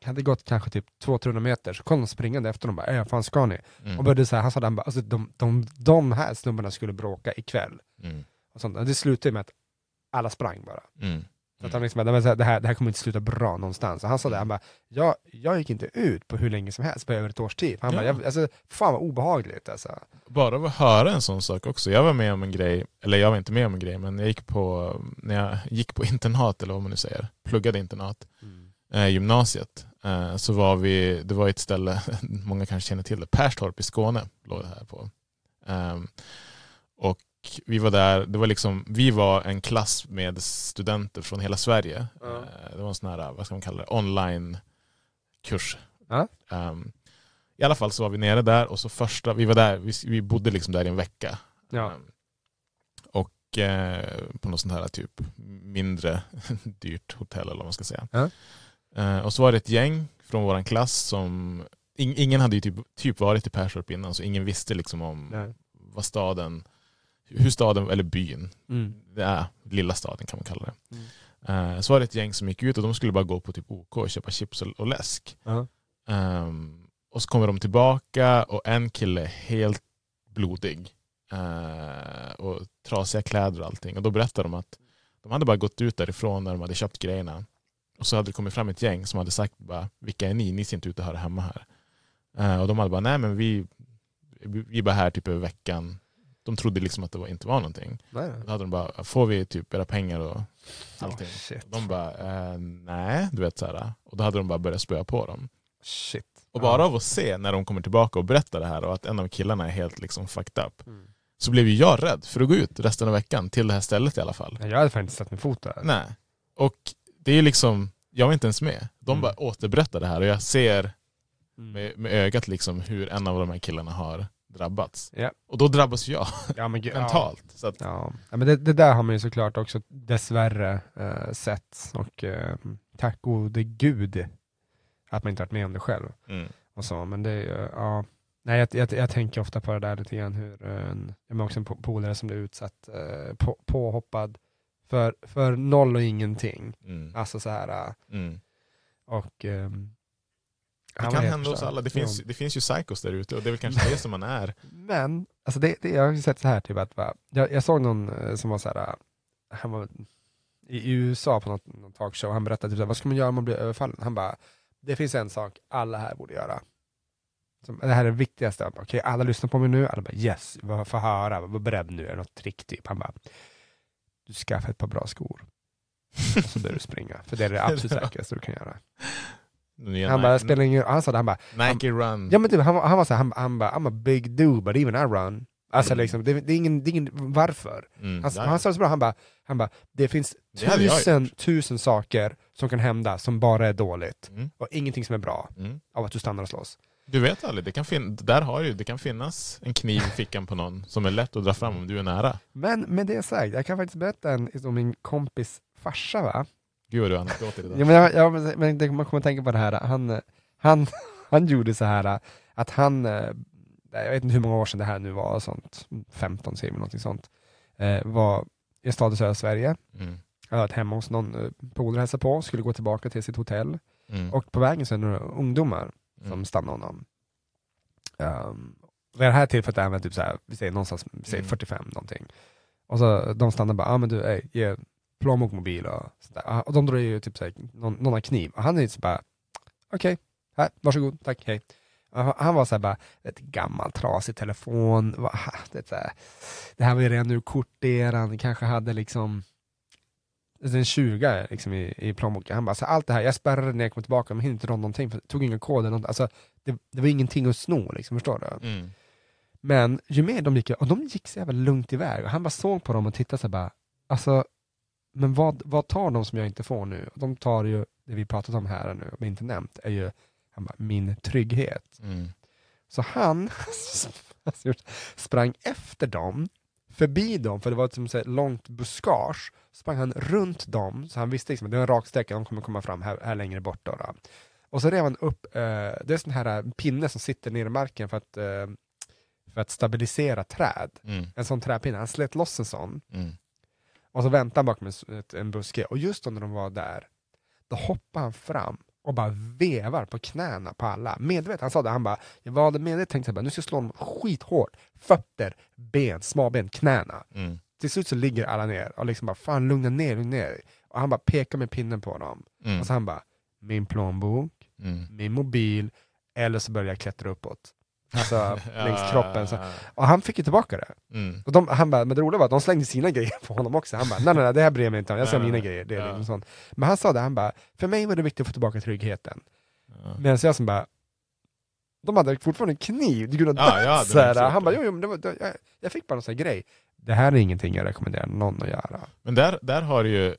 [SPEAKER 4] det hade gått kanske typ 200-300 meter, så kom de springande efter dem och bara, "Äh, fan ska ni?
[SPEAKER 5] Mm.
[SPEAKER 4] Och började så här, han sa han bara, alltså, de, de, de här snubbarna skulle bråka ikväll.
[SPEAKER 5] Mm.
[SPEAKER 4] Och sånt. Och det slutade med att alla sprang bara.
[SPEAKER 5] Mm.
[SPEAKER 4] Så att han liksom, bara, "Det här, det, här, kommer inte sluta bra någonstans. Och han sa det, han bara, jag, jag gick inte ut på hur länge som helst, på över ett års tid. Han
[SPEAKER 5] Ja.
[SPEAKER 4] bara, jag, alltså, fan vad obehagligt alltså.
[SPEAKER 5] Bara att höra en sån sak också. Jag var med om en grej, eller jag var inte med om en grej, men jag gick på, när jag gick på internat, eller vad man nu säger, pluggade internat, eh, gymnasiet, eh, så var vi, det var ett ställe, många kanske känner till det, Perstorp i Skåne låg det här på. Ehm, och vi var där, det var liksom, vi var en klass med studenter från hela Sverige. Eh, det var en sån här, vad ska man kalla det, online-kurs.
[SPEAKER 4] Ja.
[SPEAKER 5] Ehm, I alla fall så var vi nere där och så första, vi var där, vi, vi bodde liksom där i en vecka.
[SPEAKER 4] Ja.
[SPEAKER 5] Ehm, och eh, på något sånt här typ mindre dyrt hotell eller vad man ska säga.
[SPEAKER 4] Ja.
[SPEAKER 5] Eh, och så var det ett gäng från vår klass som, ing, ingen hade ju typ, typ varit i Perstorp innan så ingen visste liksom om vad staden, hur staden, eller byn,
[SPEAKER 4] Mm.
[SPEAKER 5] det är lilla staden kan man kalla det.
[SPEAKER 4] Mm.
[SPEAKER 5] Eh, så var det ett gäng som gick ut och de skulle bara gå på typ OK och köpa chips och, och läsk.
[SPEAKER 4] Ja.
[SPEAKER 5] Ehm, och så kommer de tillbaka och en kille är helt blodig. eh, och trasiga kläder och allting. Och då berättade de att de hade bara gått ut därifrån när de hade köpt grejerna. Och så hade det kommit fram ett gäng som hade sagt bara, vilka är ni? Ni ser inte ut att höra hemma här. Eh, och de hade bara, nej men vi, vi är bara här typ över veckan. De trodde liksom att det inte var någonting.
[SPEAKER 4] Nej.
[SPEAKER 5] Då hade de bara, får vi typ era pengar och allting?
[SPEAKER 4] Oh, shit.
[SPEAKER 5] De bara, eh, nej, du vet så här. Och då hade de bara börjat spöa på dem.
[SPEAKER 4] Shit.
[SPEAKER 5] Och
[SPEAKER 4] Ja.
[SPEAKER 5] bara av att se när de kommer tillbaka och berättar det här och att en av killarna är helt liksom fucked up.
[SPEAKER 4] Mm.
[SPEAKER 5] Så blev ju jag rädd för att gå ut resten av veckan till det här stället i alla fall.
[SPEAKER 4] Jag hade faktiskt satt min fot där.
[SPEAKER 5] Nej. Och det är liksom, jag var inte ens med. De
[SPEAKER 4] Mm.
[SPEAKER 5] bara återberättar det här och jag ser
[SPEAKER 4] Mm.
[SPEAKER 5] med, med ögat liksom hur en av de här killarna har drabbats.
[SPEAKER 4] Ja.
[SPEAKER 5] Och då drabbas jag
[SPEAKER 4] Ja, men, gud, ja.
[SPEAKER 5] mentalt. Så att,
[SPEAKER 4] Ja, ja men det, det där har man ju såklart också dessvärre eh, sett och eh, tack gode gud att man inte varit med om det själv.
[SPEAKER 5] mm,
[SPEAKER 4] Och så, men det är ja. Nej, jag, jag, jag tänker ofta på det där lite grann hur en, jag har också en po- polare som blev utsatt, eh, på, påhoppad för, för noll och ingenting.
[SPEAKER 5] mm,
[SPEAKER 4] Alltså så här eh,
[SPEAKER 5] mm.
[SPEAKER 4] och ehm,
[SPEAKER 5] Det kan hända
[SPEAKER 4] förstörd.
[SPEAKER 5] alla. Det finns,
[SPEAKER 4] Ja.
[SPEAKER 5] det finns ju psychos där ute och det är väl kanske det som man är.
[SPEAKER 4] Men, alltså det, det, jag har ju sett så här typ att, va, jag, jag såg någon eh, som var så här, eh, han var i, USA på något, någon talkshow, han berättade typ vad ska man göra om man blir överfallen? Han bara, det finns en sak alla här borde göra. Som, det här är det viktigaste. Okej, alla lyssnar på mig nu, alla bara yes, vad får höra, var beredd nu, är det något trick typ? Han bara, du skaffar ett par bra skor. Och så börjar du springa, för det är det absolut säkraste du kan göra. Han bara, spelar ingen han sa det, han bara,
[SPEAKER 5] Nike Run.
[SPEAKER 4] Ja men typ, han, han var såhär, han, han bara I'm a big dude but even I run. Alltså
[SPEAKER 5] Mm.
[SPEAKER 4] liksom, det, det, är ingen, det är ingen, varför?
[SPEAKER 5] Mm,
[SPEAKER 4] Han, han sa det så bra, han bara, han bara det finns
[SPEAKER 5] Det hade jag
[SPEAKER 4] tusen, tusen saker som kan hända som bara är dåligt.
[SPEAKER 5] Mm,
[SPEAKER 4] Och ingenting som är bra
[SPEAKER 5] mm.
[SPEAKER 4] av att du stannar och slåss.
[SPEAKER 5] Du vet aldrig, det kan, fin- där har ju, det kan finnas en kniv i fickan på någon som är lätt att dra fram om du är nära.
[SPEAKER 4] Men med det sagt, jag kan faktiskt berätta en, om min kompis farsa va?
[SPEAKER 5] Gud vad du har anekdoter idag.
[SPEAKER 4] Ja, men, ja, men, men det, man kommer tänka på det här, han, han, han gjorde så här att han, eh, jag vet inte hur många år sedan det här nu var, sånt, 15 säger vi, någonting sånt, eh, var i stad i södra Sverige,
[SPEAKER 5] Mm,
[SPEAKER 4] varit hemma hos någon eh, polare hälsade på, skulle gå tillbaka till sitt hotell,
[SPEAKER 5] mm,
[SPEAKER 4] och på vägen så är det några ungdomar som
[SPEAKER 5] mm,
[SPEAKER 4] stannar honom. Um, vid det här tillfället är han typ såhär, vi säger någonstans, vi säger
[SPEAKER 5] Mm.
[SPEAKER 4] 45 någonting. Och så de stannar bara, ja ah, men du, ey, ge plånbok, mobil och sådär. Ah, Och de drar ju typ såhär, någon, någon har kniv. Och han är så bara, okej, här, varsågod, tack, hej. Han- var såhär bara, ett gammal trasig telefon, det, här, det här var ju redan ur korteran, kanske hade liksom en 20 liksom i, i plånboken. Han bara, så allt det här, jag spärrade när jag kom tillbaka, men hinner inte dra någonting, för jag tog inga koder, något, alltså, det, det var ingenting att sno, liksom, förstår du?
[SPEAKER 5] mm,
[SPEAKER 4] Men ju mer de gick, och de gick så jävla lugnt iväg, och han bara såg på dem och tittade så här bara, alltså, men vad, vad tar de som jag inte får nu? De tar ju, det vi pratat om här nu, men inte nämnt, är ju bara, min trygghet.
[SPEAKER 5] Mm.
[SPEAKER 4] Så han sprang efter dem, förbi dem, för det var ett som så här långt buskage, sprang han runt dem, så han visste liksom att det var en rak sträcka, de kommer komma fram här, här längre bort. Då, då. Och så rev han upp, eh, det är sån här eh, pinne som sitter ner i marken för att, eh, för att stabilisera träd.
[SPEAKER 5] Mm.
[SPEAKER 4] En sån träpinne, han slet loss en sån,
[SPEAKER 5] Mm.
[SPEAKER 4] Och så väntade han bakom en, buske, och just när de var där, då hoppade han fram och bara vevar på knäna på alla. Medvetet, han sa det, han bara, jag var medvetet tänkte jag nu ska jag slå dem skithårt. Fötter, ben, smalben, knäna.
[SPEAKER 5] Mm.
[SPEAKER 4] Till slut så ligger alla ner och liksom bara, fan lugna ner, lugna ner dig." Och han bara pekar med pinnen på dem.
[SPEAKER 5] Mm.
[SPEAKER 4] Och så han bara, min plånbok,
[SPEAKER 5] Mm.
[SPEAKER 4] min mobil, eller så börjar jag klättra uppåt. Alltså längs
[SPEAKER 5] Ja,
[SPEAKER 4] kroppen. Så.
[SPEAKER 5] ja, ja.
[SPEAKER 4] Och han fick ju tillbaka det.
[SPEAKER 5] Mm.
[SPEAKER 4] Och de, han bara, men det roliga var att de slängde sina grejer på honom också. Han bara, nej nej, nej det här bryr jag mig inte om, jag ha
[SPEAKER 5] Nej,
[SPEAKER 4] mina grejer. Det är
[SPEAKER 5] ja.
[SPEAKER 4] liksom sånt. Men han sa det, han bara, för mig var det viktigt att få tillbaka tryggheten.
[SPEAKER 5] Ja.
[SPEAKER 4] Medan jag som bara, de hade fortfarande en kniv, du kunde
[SPEAKER 5] Ja, jag hade
[SPEAKER 4] så här,
[SPEAKER 5] nog gjort
[SPEAKER 4] Han bara, jo, jo men det var, det, jag, jag fick bara någon sån här grej. Det här är ingenting jag rekommenderar någon att göra.
[SPEAKER 5] Men där, där har du ju,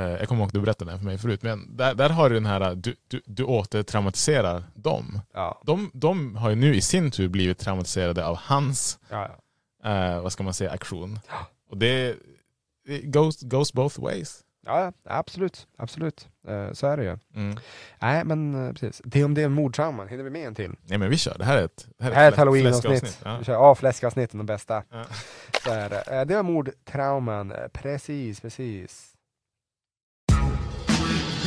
[SPEAKER 5] jag kommer ihåg att du berättade det här för mig förut, men där, där har du den här, du, du, du återtraumatiserar dem.
[SPEAKER 4] Ja,
[SPEAKER 5] De, de har ju nu i sin tur blivit traumatiserade av hans,
[SPEAKER 4] ja, ja.
[SPEAKER 5] eh, vad ska man säga, aktion. Och det, det goes, goes both ways.
[SPEAKER 4] Ja, absolut, absolut. Eh, så är det ju.
[SPEAKER 5] Mm.
[SPEAKER 4] Nej, men eh, precis. Det om det är mordtrauman, hinner vi med en till?
[SPEAKER 5] Nej men vi kör, det här är ett,
[SPEAKER 4] Det här är ett halloween-avsnitt.
[SPEAKER 5] Ja.
[SPEAKER 4] Vi kör ja, fläskavsnitten, de bästa.
[SPEAKER 5] Ja.
[SPEAKER 4] Så är det. Eh, det var mordtrauman, Eh, precis, precis.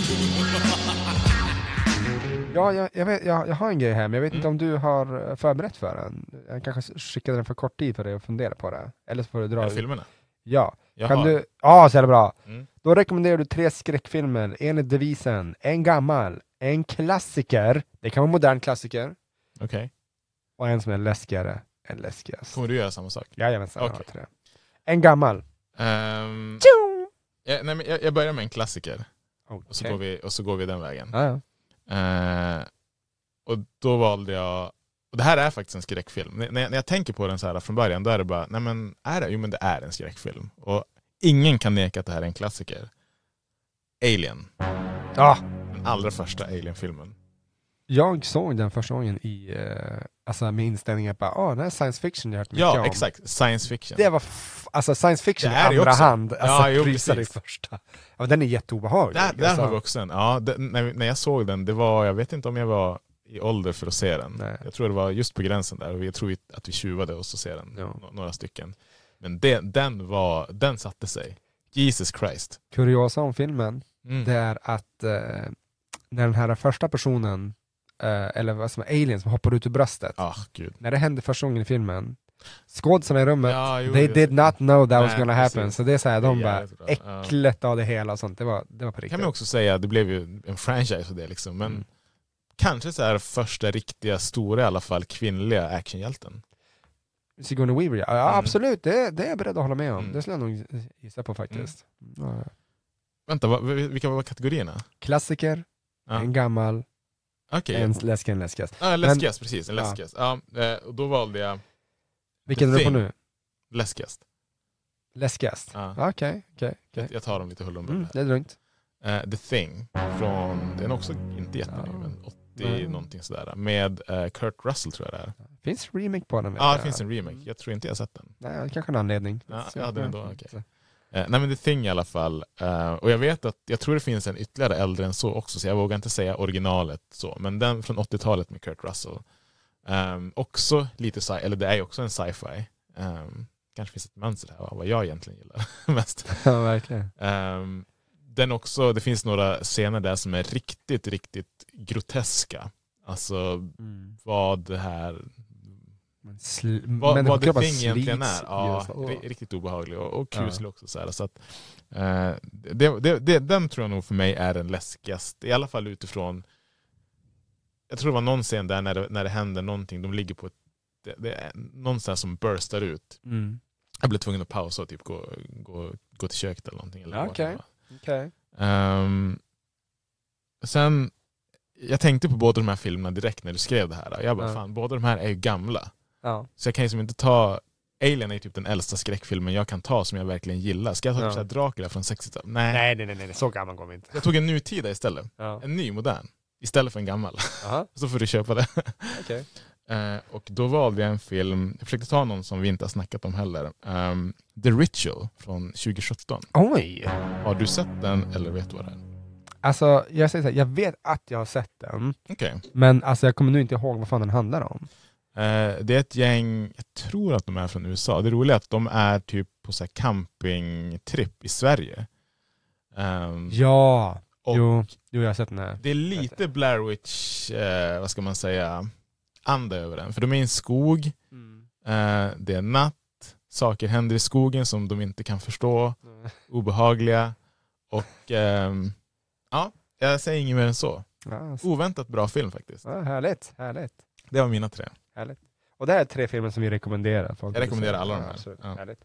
[SPEAKER 4] Ja, jag, jag, vet, jag, jag har en grej här, men jag vet inte
[SPEAKER 5] Mm.
[SPEAKER 4] om du har eh, förberett för den. Jag kanske skickade den för kort tid för dig att fundera på det. Eller så får du dra...
[SPEAKER 5] Är det filmerna?
[SPEAKER 4] Ja,
[SPEAKER 5] Jag
[SPEAKER 4] kan du... Ja, så jävla bra.
[SPEAKER 5] Mm.
[SPEAKER 4] Då rekommenderar du tre skräckfilmer enligt devisen en gammal, en klassiker, det kan vara en modern klassiker,
[SPEAKER 5] Okej.
[SPEAKER 4] och en som är läskigare än läskigast.
[SPEAKER 5] Kommer du göra samma sak?
[SPEAKER 4] Jajamensan, jag har
[SPEAKER 5] Okej.
[SPEAKER 4] tre. En gammal.
[SPEAKER 5] Ehm, jag, nej, men jag, jag börjar med en klassiker, och så, går, vi, och så går vi den vägen.
[SPEAKER 4] Ja, ja.
[SPEAKER 5] Eh, och då valde jag, och det här är faktiskt en skräckfilm. När, när jag- när jag tänker på den så här från början, då är det bara, nej men är det? Jo men det är en skräckfilm. Och ingen kan neka att det här är en klassiker. Alien.
[SPEAKER 4] Ja,
[SPEAKER 5] Den allra första Alien-filmen.
[SPEAKER 4] Jag såg den första gången i, eh, alltså med inställningen att åh, det här är science fiction jag hört mycket
[SPEAKER 5] Ja,
[SPEAKER 4] om.
[SPEAKER 5] exakt. Science fiction.
[SPEAKER 4] Det var, alltså science fiction
[SPEAKER 5] Det
[SPEAKER 4] i
[SPEAKER 5] det
[SPEAKER 4] andra
[SPEAKER 5] också.
[SPEAKER 4] hand, alltså
[SPEAKER 5] Ja, jo,
[SPEAKER 4] i första. Ja, den är jätteobehaglig.
[SPEAKER 5] Där, där
[SPEAKER 4] alltså.
[SPEAKER 5] har vi också en. Ja, den, när, när jag såg den, det var, jag vet inte om jag var i ålder för att se den.
[SPEAKER 4] Nej.
[SPEAKER 5] Jag tror det var just på gränsen där och jag tror att vi tjuvade oss att se den,
[SPEAKER 4] Ja.
[SPEAKER 5] nå- några stycken. Men det, den, var, den satte sig. Jesus Christ.
[SPEAKER 4] Kuriosa om filmen,
[SPEAKER 5] Mm.
[SPEAKER 4] det är att eh, när den här första personen, eller vad som är alien som hoppar ut ur bröstet,
[SPEAKER 5] gud.
[SPEAKER 4] när det hände första gången i filmen, skådisarna i rummet,
[SPEAKER 5] Ja, jo,
[SPEAKER 4] they did not know that was
[SPEAKER 5] Nej,
[SPEAKER 4] gonna happen.
[SPEAKER 5] precis.
[SPEAKER 4] Så det är såhär, de bara, äcklet av det hela och sånt, det var, det var på
[SPEAKER 5] kan
[SPEAKER 4] riktigt.
[SPEAKER 5] man också säga, det blev ju en franchise av det liksom. Men
[SPEAKER 4] Mm.
[SPEAKER 5] kanske så här första riktiga, stora i alla fall, kvinnliga actionhjälten.
[SPEAKER 4] Sigourney Weaver, ja, ja
[SPEAKER 5] Mm.
[SPEAKER 4] absolut, det, det är jag beredd att hålla med om.
[SPEAKER 5] Mm.
[SPEAKER 4] Det skulle jag nog gissa på faktiskt. Ja, ja.
[SPEAKER 5] Vänta, vad, vilka var kategorierna?
[SPEAKER 4] Klassiker,
[SPEAKER 5] Ja.
[SPEAKER 4] en gammal,
[SPEAKER 5] Okej.
[SPEAKER 4] en läskig, en läskigast.
[SPEAKER 5] Ja, läskigast, precis. En
[SPEAKER 4] Ja.
[SPEAKER 5] läskigast. Ja. eh, och då valde jag
[SPEAKER 4] Vilken är du på nu?
[SPEAKER 5] läskigast.
[SPEAKER 4] Läskigast?
[SPEAKER 5] Ja.
[SPEAKER 4] Okej, okej, okej.
[SPEAKER 5] Jag, jag tar dem lite huller om
[SPEAKER 4] Mm,
[SPEAKER 5] buller
[SPEAKER 4] det är lugnt.
[SPEAKER 5] Eh, The Thing, från, den är också inte jätteny,
[SPEAKER 4] Ja.
[SPEAKER 5] men 80
[SPEAKER 4] Nej.
[SPEAKER 5] någonting sådär. Med eh, Kurt Russell tror jag det är.
[SPEAKER 4] Finns remake på den?
[SPEAKER 5] Ja, det finns en remake. Jag tror inte jag har sett den.
[SPEAKER 4] Nej, kanske är en anledning.
[SPEAKER 5] Ja, hade den då, okej. Eh, nej men The Thing i alla fall. Eh, och jag vet att, jag tror det finns en ytterligare äldre än så också, så jag vågar inte säga originalet så. Men den från 80-talet med Kurt Russell. Ehm, också lite sci, eller det är ju också en sci-fi. Ehm, kanske finns ett mönster här vad jag egentligen gillar mest.
[SPEAKER 4] Ja, verkligen.
[SPEAKER 5] Ehm, den också, det finns några scener där som är riktigt, riktigt groteska. Alltså
[SPEAKER 4] Mm.
[SPEAKER 5] vad det här
[SPEAKER 4] Men
[SPEAKER 5] vad, vad The Thing egentligen är. Ja, riktigt obehaglig och, och
[SPEAKER 4] Ja.
[SPEAKER 5] kuslig också. Så här, så att, eh, det, det, det, den tror jag nog för mig är den läskigaste, i alla fall utifrån jag tror det var någon scen där när det, när det händer någonting, de ligger på ett, det, det är någonstans som burstar ut.
[SPEAKER 4] Mm.
[SPEAKER 5] Jag blev tvungen att pausa och typ gå, gå, gå till köket eller någonting. Eller
[SPEAKER 4] Ja,
[SPEAKER 5] var.
[SPEAKER 4] Okej.
[SPEAKER 5] Ehm, sen, jag tänkte på båda de här filmerna direkt när du skrev det här. Jag bara,
[SPEAKER 4] Ja.
[SPEAKER 5] fan, båda de här är ju gamla.
[SPEAKER 4] Ja.
[SPEAKER 5] Så jag kan liksom inte ta... Alien är typ den äldsta skräckfilmen jag kan ta som jag verkligen gillar. Ska jag ta
[SPEAKER 4] Ja.
[SPEAKER 5] typ så här Dracula från 60-talet? Nej.
[SPEAKER 4] Nej, nej, nej, nej, så gammal går vi inte.
[SPEAKER 5] Jag tog en nutida istället.
[SPEAKER 4] Ja.
[SPEAKER 5] En ny, modern. Istället för en gammal.
[SPEAKER 4] Aha,
[SPEAKER 5] Så får du köpa det.
[SPEAKER 4] okej.
[SPEAKER 5] Eh, och då valde jag en film, jag försökte ta någon som vi inte har snackat om heller. Ehm, The Ritual från 2017.
[SPEAKER 4] Oj!
[SPEAKER 5] Har du sett den eller vet du vad det är?
[SPEAKER 4] Alltså, jag säger så här, jag vet att jag har sett den,
[SPEAKER 5] Okej.
[SPEAKER 4] men alltså jag kommer nu inte ihåg vad fan den handlar om.
[SPEAKER 5] Eh, det är ett gäng, jag tror att de är från USA. Det roliga är att de är typ på så campingtripp i Sverige. Ehm,
[SPEAKER 4] Ja,
[SPEAKER 5] och
[SPEAKER 4] jo, jo, jag har sett den här.
[SPEAKER 5] Det är lite Blair Witch, eh, vad ska man säga, anda över den. För de är i en skog, eh, det är natt, saker händer i skogen som de inte kan förstå, obehagliga. Och ehm, ja, jag säger inget mer än så.
[SPEAKER 4] Ja,
[SPEAKER 5] Oväntat bra film faktiskt.
[SPEAKER 4] ja, härligt, härligt,
[SPEAKER 5] Det var mina tre.
[SPEAKER 4] Härligt. Och det här är tre filmer som vi rekommenderar. Folk
[SPEAKER 5] Jag rekommenderar alla de här.
[SPEAKER 4] absolut.
[SPEAKER 5] Ja.
[SPEAKER 4] Härligt.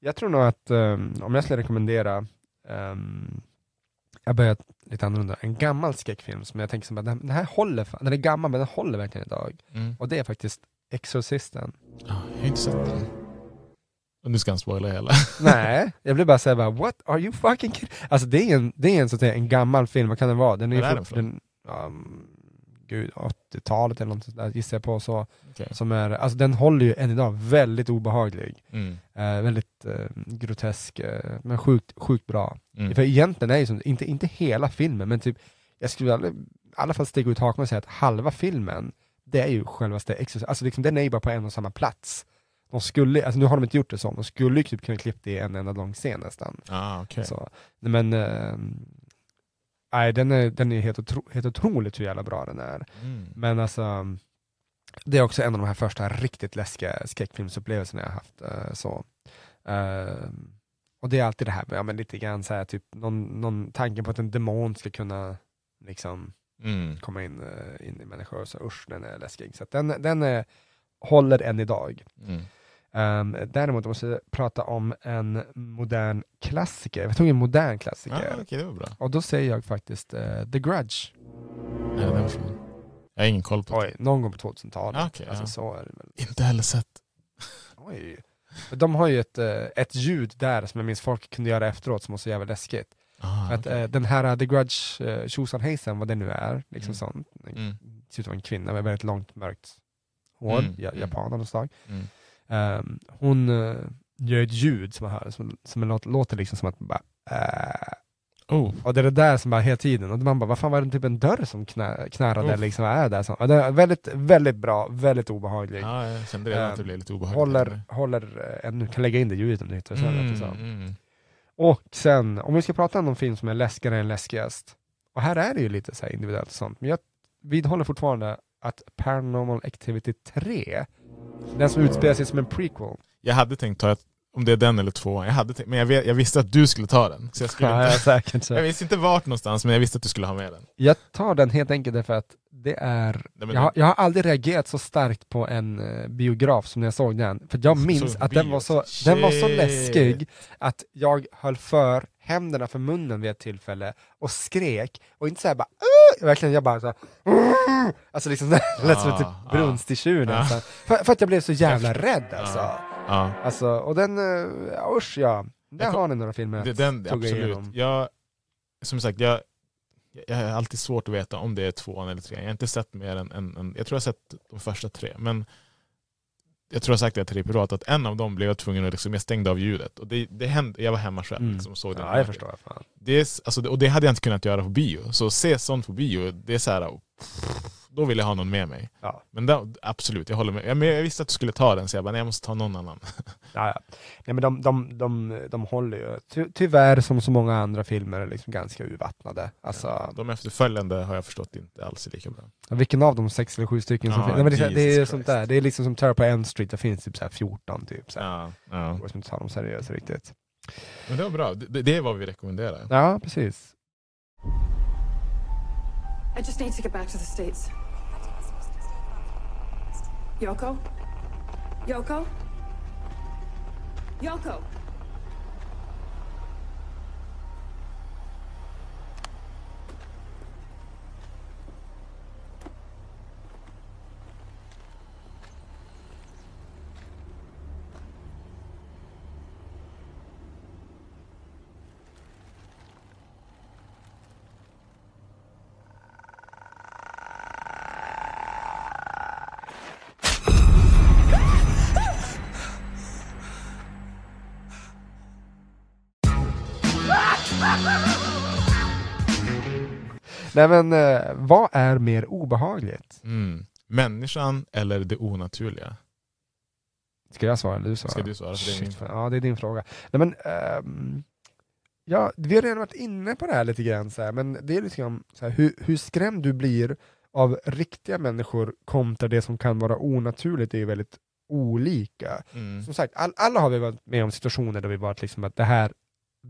[SPEAKER 4] Jag tror nog att um, om jag skulle rekommendera, um, jag börjar lite annorlunda, en gammal skräckfilm som jag tänker som att den, här håller, fan- den är gammal men den håller verkligen idag.
[SPEAKER 5] Mm.
[SPEAKER 4] Och det är faktiskt Exorcisten.
[SPEAKER 5] Ja, jag har inte sett den. Och nu ska han spoila hela.
[SPEAKER 4] Nej, jag blir bara säga bara what are you fucking kidding? Alltså det är en, det är en, så att säga, en gammal film, vad kan den vara? Den är,
[SPEAKER 5] är den från?
[SPEAKER 4] den, um, gud, 80-talet eller något sånt där gissar jag på så.
[SPEAKER 5] Okej.
[SPEAKER 4] Som är, alltså den håller ju än idag väldigt obehaglig.
[SPEAKER 5] Mm.
[SPEAKER 4] Eh, väldigt eh, grotesk, eh, men sjukt, sjukt bra.
[SPEAKER 5] Mm.
[SPEAKER 4] För egentligen är ju som, inte, inte hela filmen, men typ, jag skulle aldrig, i alla fall sticka ut hakan och säga att halva filmen, det är ju självaste Exorcist, alltså liksom, den är ju bara på en och samma plats. De skulle, alltså nu har de inte gjort det så, de skulle ju typ kunna klippa det i en enda lång scen nästan.
[SPEAKER 5] Ah, okej.
[SPEAKER 4] Så, men, eh, nej den är, den är helt, otro, helt otroligt hur jävla bra den är.
[SPEAKER 5] Mm.
[SPEAKER 4] Men alltså, det är också en av de här första riktigt läskiga skräckfilmsupplevelserna jag har haft. eh, så. Eh, och det är alltid det här med, ja, men lite grann så här, typ, någon, någon tanke på att en demon ska kunna liksom,
[SPEAKER 5] Mm.
[SPEAKER 4] komma in, eh, in i människor, så usch den är läskig. Så den, den är, håller än idag.
[SPEAKER 5] Mm.
[SPEAKER 4] Um, däremot måste jag prata om en modern klassiker. Jag tog en modern klassiker.
[SPEAKER 5] Ah, okej, det var bra.
[SPEAKER 4] Och då säger jag faktiskt eh, The Grudge.
[SPEAKER 5] Nej, den var från. Jag har ingen koll på
[SPEAKER 4] Oj, någon gång på 2000-talet.
[SPEAKER 5] Ah, okej,
[SPEAKER 4] alltså,
[SPEAKER 5] ja.
[SPEAKER 4] så är det väl.
[SPEAKER 5] det. Inte heller sett.
[SPEAKER 4] Oj. De har ju ett, eh, ett ljud där som jag minns folk kunde göra efteråt som var så jävla läskigt.
[SPEAKER 5] Ah,
[SPEAKER 4] Att,
[SPEAKER 5] okej.
[SPEAKER 4] eh, den här uh, The Grudge, uh, tjosan hejsan, vad det nu är, liksom
[SPEAKER 5] Mm.
[SPEAKER 4] sånt.
[SPEAKER 5] Mm.
[SPEAKER 4] Det ser ut att vara en kvinna med väldigt långt mörkt hår,
[SPEAKER 5] Mm, mm.
[SPEAKER 4] japan av något slag.
[SPEAKER 5] Mm.
[SPEAKER 4] Ehm, hon eh, gör ett ljud som man hör, som, som låter, låter liksom som att bara äh.
[SPEAKER 5] Oh.
[SPEAKER 4] Och det är det där som bara hela tiden, och man bara, vad fan var det typ en dörr som knä, knarrade
[SPEAKER 5] Uff.
[SPEAKER 4] liksom, är det? Så, det är väldigt, väldigt bra, väldigt obehaglig.
[SPEAKER 5] Ja, jag kände redan att det blev lite obehagligt.
[SPEAKER 4] håller, håller ännu, kan lägga in det ljudet om du hittar
[SPEAKER 5] mm,
[SPEAKER 4] så.
[SPEAKER 5] mm.
[SPEAKER 4] Och sen, om vi ska prata om någon film som är läskigare än läskigast, och här är det ju lite så här individuellt och sånt, men jag vidhåller fortfarande att Paranormal Activity 3, den som utspelar sig som en prequel,
[SPEAKER 5] Jag hade tänkt ta ett, om det är den eller två, jag hade tänkt, men jag, vet, jag visste att du skulle ta den. Så jag, skulle
[SPEAKER 4] ja,
[SPEAKER 5] inte,
[SPEAKER 4] så.
[SPEAKER 5] jag visste inte vart någonstans, men jag visste att du skulle ha med den.
[SPEAKER 4] Jag tar den helt enkelt därför att det är,
[SPEAKER 5] Nej,
[SPEAKER 4] jag, har, jag har aldrig reagerat så starkt på en eh, biograf som när jag såg den, för jag minns
[SPEAKER 5] Såg
[SPEAKER 4] att den var, så, den var så läskig att jag höll för händerna för munnen vid ett tillfälle och skrek, och inte såhär bara "Åh!" verkligen jag bara såhär Alltså liksom det lät som
[SPEAKER 5] Ah,
[SPEAKER 4] typ
[SPEAKER 5] ah.
[SPEAKER 4] brunst i tjuren
[SPEAKER 5] Ah.
[SPEAKER 4] så. för, för att jag blev så jävla rädd alltså.
[SPEAKER 5] Ja,
[SPEAKER 4] alltså och den, uh, usch ja, där har ni några filmer
[SPEAKER 5] det,
[SPEAKER 4] att
[SPEAKER 5] den,
[SPEAKER 4] tugga
[SPEAKER 5] absolut.
[SPEAKER 4] igenom.
[SPEAKER 5] Jag, som sagt, jag, jag har alltid svårt att veta om det är tvåan eller trean. Jag har inte sett mer än, än, än jag tror jag har sett de första tre. Men jag tror jag sagt det till dig privat, att en av dem blev jag tvungen att, liksom, jag stängde av ljudet. Och det, det hände, jag var hemma själv
[SPEAKER 4] Mm.
[SPEAKER 5] liksom, och såg den.
[SPEAKER 4] Ja jag förstår, fan.
[SPEAKER 5] Det är, alltså, och det hade jag inte kunnat göra på bio. Så se sånt på bio, det är så här, då vill jag ha någon med mig.
[SPEAKER 4] Ja.
[SPEAKER 5] Men då, absolut, jag håller med. Jag, men jag visste att du skulle ta den, så jag bara, nej jag måste ta någon annan.
[SPEAKER 4] Ja, ja. Nej, men de, de, de, de håller ju, ty, tyvärr som så många andra filmer, är liksom ganska urvattnade. Alltså,
[SPEAKER 5] De efterföljande har jag förstått inte alls är lika bra.
[SPEAKER 4] vilken av de sex eller sju stycken som
[SPEAKER 5] Ja,
[SPEAKER 4] finns? Nej, men det, det är
[SPEAKER 5] Jesus
[SPEAKER 4] sånt
[SPEAKER 5] Christ.
[SPEAKER 4] där, det är liksom som Terror på Elm Street, det finns typ så här 14 typ. Så här.
[SPEAKER 5] Ja, ja.
[SPEAKER 4] Det går som inte ta dem seriöst riktigt.
[SPEAKER 5] Men det var bra, det, det är vad vi rekommenderar.
[SPEAKER 4] Ja, precis.
[SPEAKER 8] I just need to get back to the States. Yoko? Yoko? Yoko!
[SPEAKER 4] Nej men, eh, vad är mer obehagligt?
[SPEAKER 5] Mm. Människan eller det onaturliga?
[SPEAKER 4] Ska jag svara eller du svara?
[SPEAKER 5] Ska du svara? För det är min
[SPEAKER 4] fan. Ja, det är din fråga. Nej, men, ehm, ja, vi har redan varit inne på det här lite grann, så här, men det är lite grann så här, hur, hur skrämd du blir av riktiga människor kontra det som kan vara onaturligt är ju väldigt olika.
[SPEAKER 5] Mm.
[SPEAKER 4] Som sagt, all, alla har vi varit med om situationer där vi varit liksom att det här,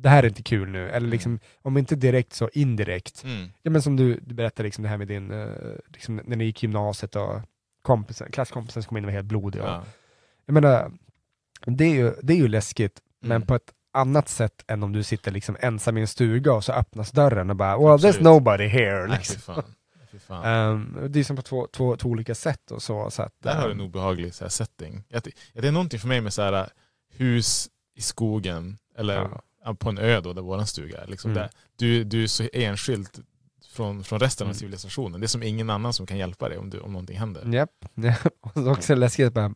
[SPEAKER 4] det här är inte kul nu, eller liksom, om inte direkt så indirekt.
[SPEAKER 5] Mm.
[SPEAKER 4] Ja, men som du, du berättade liksom det här med din, eh, liksom, när ni gick i gymnasiet och kompisen, klasskompisen som kom in och var helt blodig. Och,
[SPEAKER 5] Ja.
[SPEAKER 4] jag menar, det är ju, det är ju läskigt, men
[SPEAKER 5] Mm.
[SPEAKER 4] på ett annat sätt än om du sitter liksom ensam i en stuga och så öppnas dörren och bara well there's nobody here.
[SPEAKER 5] Nej,
[SPEAKER 4] Liksom.
[SPEAKER 5] fy fan. Fy fan.
[SPEAKER 4] Ehm, det är som på två, två, två olika sätt och så. så att,
[SPEAKER 5] Där har du
[SPEAKER 4] ehm,
[SPEAKER 5] en obehaglig så här, setting. Det är någonting för mig med så här, hus i skogen, eller
[SPEAKER 4] Ja.
[SPEAKER 5] På en ö då, där våran stuga är. Liksom
[SPEAKER 4] Mm.
[SPEAKER 5] där. Du, du är så enskilt från, från resten av
[SPEAKER 4] Mm.
[SPEAKER 5] civilisationen. Det är som ingen annan som kan hjälpa dig om, du, om någonting händer.
[SPEAKER 4] Japp, japp. och så också läskigt bara,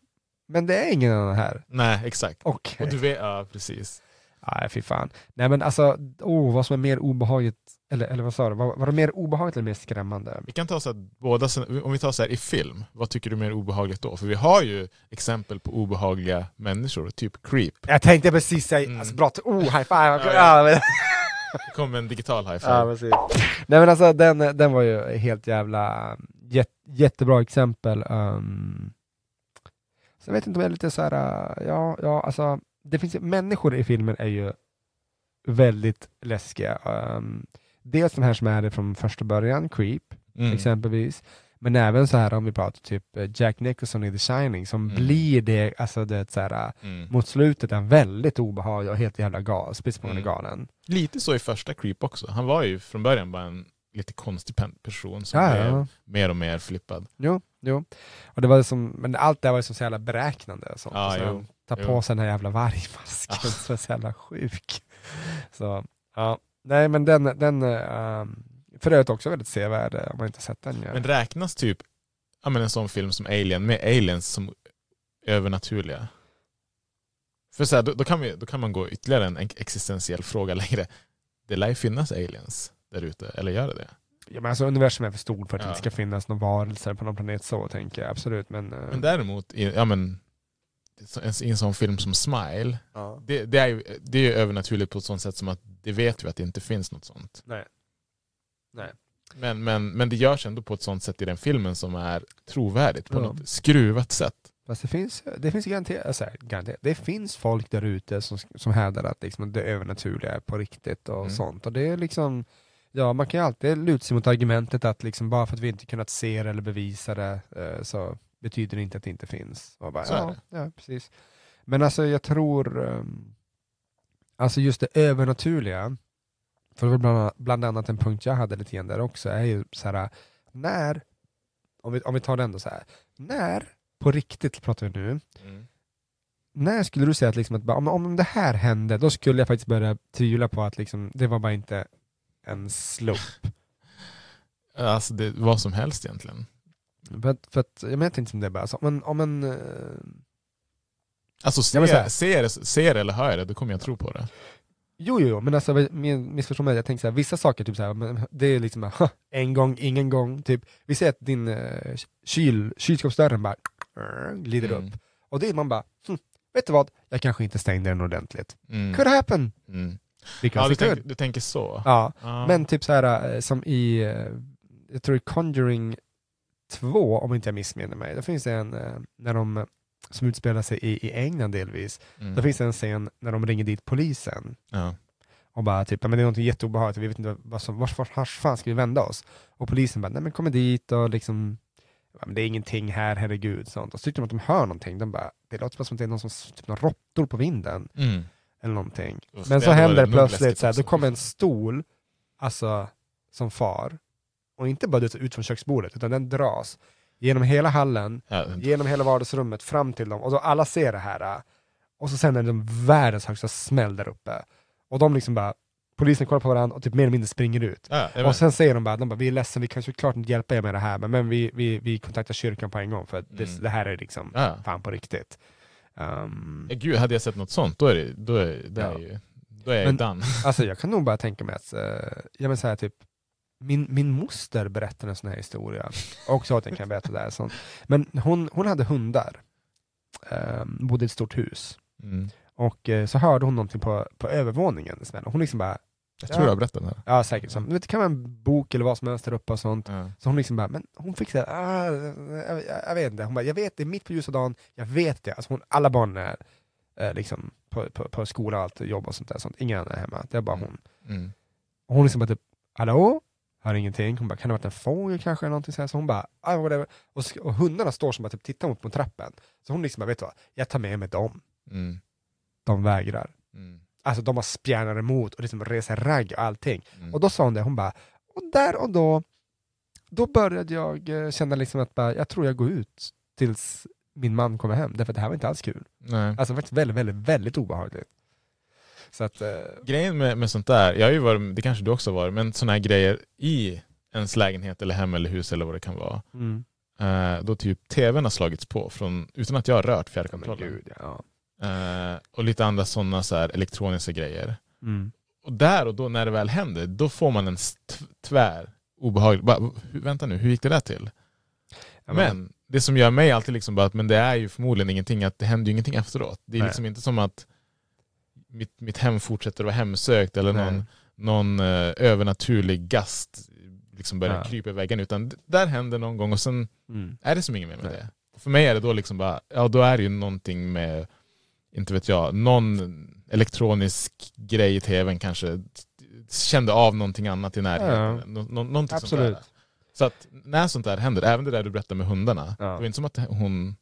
[SPEAKER 4] men det är ingen annan här.
[SPEAKER 5] Nej, exakt.
[SPEAKER 4] Okej.
[SPEAKER 5] Och du vet, ja precis.
[SPEAKER 4] Nej, fy fan. Nej men alltså, oh, vad som är mer obehagligt, eller, eller vad sa du, var, var det mer obehagligt eller mer skrämmande?
[SPEAKER 5] Vi kan ta så att båda, om vi tar så här i film, vad tycker du är mer obehagligt då? För vi har ju exempel på obehagliga människor, typ Creep.
[SPEAKER 4] Jag tänkte precis säga,
[SPEAKER 5] Mm.
[SPEAKER 4] alltså bra, oh high five!
[SPEAKER 5] Ja,
[SPEAKER 4] Ja,
[SPEAKER 5] Det kom en digital high five.
[SPEAKER 4] Ja, precis. Nej men alltså den, den var ju helt jävla jät, jättebra exempel. Um, så jag vet inte om jag är lite så här, ja, ja alltså det finns ju, människor i filmen är ju väldigt läskiga. Um, dels de här som är det från första början, Creep
[SPEAKER 5] Mm.
[SPEAKER 4] exempelvis. Men även så här om vi pratar typ eh, Jack Nicholson i The Shining som
[SPEAKER 5] Mm.
[SPEAKER 4] blir det, alltså det så här,
[SPEAKER 5] Mm.
[SPEAKER 4] mot slutet är väldigt obehaglig och helt jävla galen, speciellt
[SPEAKER 5] Mm.
[SPEAKER 4] galen.
[SPEAKER 5] Lite så i första Creep också. Han var ju från början bara en lite konstig person som
[SPEAKER 4] Ja,
[SPEAKER 5] blev
[SPEAKER 4] ja.
[SPEAKER 5] mer och mer flippad.
[SPEAKER 4] Jo, jo. Och det var som, men allt det här var ju så jävla beräknande. Och sånt.
[SPEAKER 5] Ja,
[SPEAKER 4] och
[SPEAKER 5] jo,
[SPEAKER 4] ta
[SPEAKER 5] jo.
[SPEAKER 4] på sig den här jävla vargmasken
[SPEAKER 5] Ja.
[SPEAKER 4] är så jävla sjuk. Så, ja. Nej men den, den um, för övrigt också väldigt sevärd eh, om man inte sett den. Ja.
[SPEAKER 5] Men räknas typ ja, men en sån film som Alien med aliens som övernaturliga? För så här, då, då, kan vi, då kan man gå ytterligare en existentiell fråga längre. Det lär ju finnas aliens där ute, eller gör det det?
[SPEAKER 4] ja, men alltså, universum är för stort för att det
[SPEAKER 5] Ja.
[SPEAKER 4] inte ska finnas några varelser på någon planet så tänker jag absolut. Men, eh,
[SPEAKER 5] Men däremot, ja, men, i en sån film som Smile,
[SPEAKER 4] ja.
[SPEAKER 5] det, det, är ju, det är ju övernaturligt på ett sånt sätt som att det vet vi att det inte finns något sånt.
[SPEAKER 4] Nej. Nej.
[SPEAKER 5] Men, men, men det görs ändå på ett sånt sätt i den filmen som är trovärdigt, på
[SPEAKER 4] Ja.
[SPEAKER 5] något skruvat sätt.
[SPEAKER 4] Fast det finns, det finns garanterat, alltså, garanterat, det finns folk där ute som, som hävdar att liksom, det övernaturliga är på riktigt och
[SPEAKER 5] Mm.
[SPEAKER 4] sånt. Och det är liksom, ja man kan ju alltid luta sig mot argumentet att liksom, bara för att vi inte kunnat se det eller bevisa det eh, så betyder inte att det inte finns. Och bara,
[SPEAKER 5] Så
[SPEAKER 4] ja, ja, precis. Men alltså jag tror, um, alltså just det övernaturliga, för det var bland, annat- bland annat en punkt jag hade lite grann där också, är ju så här, när, om vi, om vi tar den då så här, när på riktigt pratar vi nu, när skulle du säga att, liksom att bara, om, om det här hände, då skulle jag faktiskt börja tvivla på att liksom, det var bara inte en slump.
[SPEAKER 5] Alltså det, vad som helst egentligen.
[SPEAKER 4] För att, för att, jag vet inte om det är bara så, men om en... eh,
[SPEAKER 5] Alltså
[SPEAKER 4] Ja,
[SPEAKER 5] ser,
[SPEAKER 4] här.
[SPEAKER 5] ser, ser eller hör det, då kommer jag tro på det.
[SPEAKER 4] Jo, jo, jo, men alltså missförstå mig, jag tänker så här, vissa saker, typ så här, det är liksom en gång, ingen gång, typ, vi säger att din uh, kyl, kylskåpsdörren bara glider
[SPEAKER 5] Mm.
[SPEAKER 4] upp, och det är man bara, hm, vet du vad, jag kanske inte stängde den ordentligt.
[SPEAKER 5] Mm.
[SPEAKER 4] Could happen!
[SPEAKER 5] Mm. Ja, du, tänk, du tänker så?
[SPEAKER 4] Ja,
[SPEAKER 5] Ja.
[SPEAKER 4] men typ så här eh, som i, eh, jag tror i Conjuring 2, om inte jag missminner mig, då finns det en, eh, när de, som utspelar sig i, i England delvis,
[SPEAKER 5] Mm.
[SPEAKER 4] då finns det en scen när de ringer dit polisen
[SPEAKER 5] ja.
[SPEAKER 4] och bara typ, men det är något jätteobehagligt, vi vet inte vad som, vart, vart, vart fan ska vi vända oss? Och polisen bara, nej men kommer dit och liksom, "Ja, men det är ingenting här, herregud, sånt. Och så tycker de att de hör någonting, de bara, det låter bara som att det är någon som, typ några råttor på vinden,
[SPEAKER 5] Mm.
[SPEAKER 4] eller någonting.
[SPEAKER 5] Uff,
[SPEAKER 4] Men så händer det plötsligt, så här, då kommer en stol, alltså som far, och inte bara ut från köksbordet, utan den dras genom hela hallen,
[SPEAKER 5] Ja,
[SPEAKER 4] genom hela vardagsrummet, fram till dem, och då alla ser det här. äh, Och så sen är det världens högsta smäll där uppe. Och de liksom bara, polisen kollar på varandra och typ mer eller mindre springer ut.
[SPEAKER 5] ja,
[SPEAKER 4] Och sen säger de bara, de bara, vi är ledsen, vi kan såklart inte hjälpa er med det här, men, men vi, vi, vi kontaktar kyrkan på en gång för att det,
[SPEAKER 5] Mm.
[SPEAKER 4] det här är liksom
[SPEAKER 5] Ja.
[SPEAKER 4] fan på riktigt. Um,
[SPEAKER 5] Gud, hade jag sett något sånt, då är det, då är, det är
[SPEAKER 4] Ja.
[SPEAKER 5] ju, då är är jag
[SPEAKER 4] Men-
[SPEAKER 5] done.
[SPEAKER 4] Alltså jag kan nog bara tänka mig att, eh, jag men så här, typ, min, min moster berättade en sån här historia, också att jag kan berätta det här. Sånt. Men hon, hon hade hundar, eh, bodde i ett stort hus,
[SPEAKER 5] Mm.
[SPEAKER 4] och eh, så hörde hon någonting på, på övervåningen, hon liksom bara,
[SPEAKER 5] Jag tror
[SPEAKER 4] Ja.
[SPEAKER 5] jag har berättat det här.
[SPEAKER 4] ja säkert, så, det kan vara en bok eller vad som helst där uppe och sånt.
[SPEAKER 5] Ja.
[SPEAKER 4] Så hon liksom bara, men hon fick säga, ah, jag, jag, jag vet inte, hon bara, jag vet det är mitt på ljusa dagen, jag vet det. Alltså hon, alla barn är eh, liksom på, på, på skola och allt, jobb och sånt där, sånt. ingen annan är hemma, det är bara hon.
[SPEAKER 5] Mm.
[SPEAKER 4] Och hon liksom bara typ, hallå? Hör ingenting. Hon bara, kan det ha varit en fågel kanske? Eller någonting så, här. så hon bara, ah, whatever. Och, och hundarna står som bara typ tittar mot på trappen. Så hon liksom bara, vet du vad? Jag tar med mig dem.
[SPEAKER 5] Mm.
[SPEAKER 4] De vägrar.
[SPEAKER 5] Mm.
[SPEAKER 4] Alltså de har spjärnar emot och liksom reser ragg och allting.
[SPEAKER 5] Mm.
[SPEAKER 4] Och då sa hon det, hon bara, och där och då, då började jag eh, känna liksom att bara, jag tror jag går ut tills min man kommer hem. Därför att det här var inte alls kul.
[SPEAKER 5] Nej.
[SPEAKER 4] Alltså faktiskt väldigt, väldigt, väldigt obehagligt. Så att, eh,
[SPEAKER 5] Grejen med, med sånt där, jag har ju varit, det kanske du också har varit, men såna här grejer i ens lägenhet eller hem eller hus eller vad det kan vara.
[SPEAKER 4] mm.
[SPEAKER 5] Eh, då typ tvn har slagits på från, utan att jag har rört
[SPEAKER 4] men
[SPEAKER 5] fjärrkontrollen.
[SPEAKER 4] gud, ja.
[SPEAKER 5] Eh, och lite andra sådana så här elektroniska grejer.
[SPEAKER 4] Mm.
[SPEAKER 5] Och där och då när det väl händer, då får man en tvär obehaglig. Bara, vänta nu, hur gick det där till?
[SPEAKER 4] Ja,
[SPEAKER 5] men det som gör mig alltid liksom bara att men det är ju förmodligen ingenting, att det händer ju ingenting efteråt. Det är
[SPEAKER 4] Nej.
[SPEAKER 5] liksom inte som att mitt, mitt hem fortsätter att vara hemsökt eller
[SPEAKER 4] Nej.
[SPEAKER 5] någon, någon eh, övernaturlig gast liksom börjar
[SPEAKER 4] Ja.
[SPEAKER 5] krypa i väggen. Utan där händer någon gång och sen
[SPEAKER 4] Mm.
[SPEAKER 5] är det som inget mer med
[SPEAKER 4] Nej.
[SPEAKER 5] det. För mig är det då liksom bara, ja då är det ju någonting med, inte vet jag, någon elektronisk grej i tvn kanske kände av någonting annat i närheten.
[SPEAKER 4] Ja.
[SPEAKER 5] Nå- nå- någonting sånt
[SPEAKER 4] Absolut.
[SPEAKER 5] där. Så att när sånt där händer, även det där du berättade med hundarna,
[SPEAKER 4] Ja.
[SPEAKER 5] det var inte som att hon,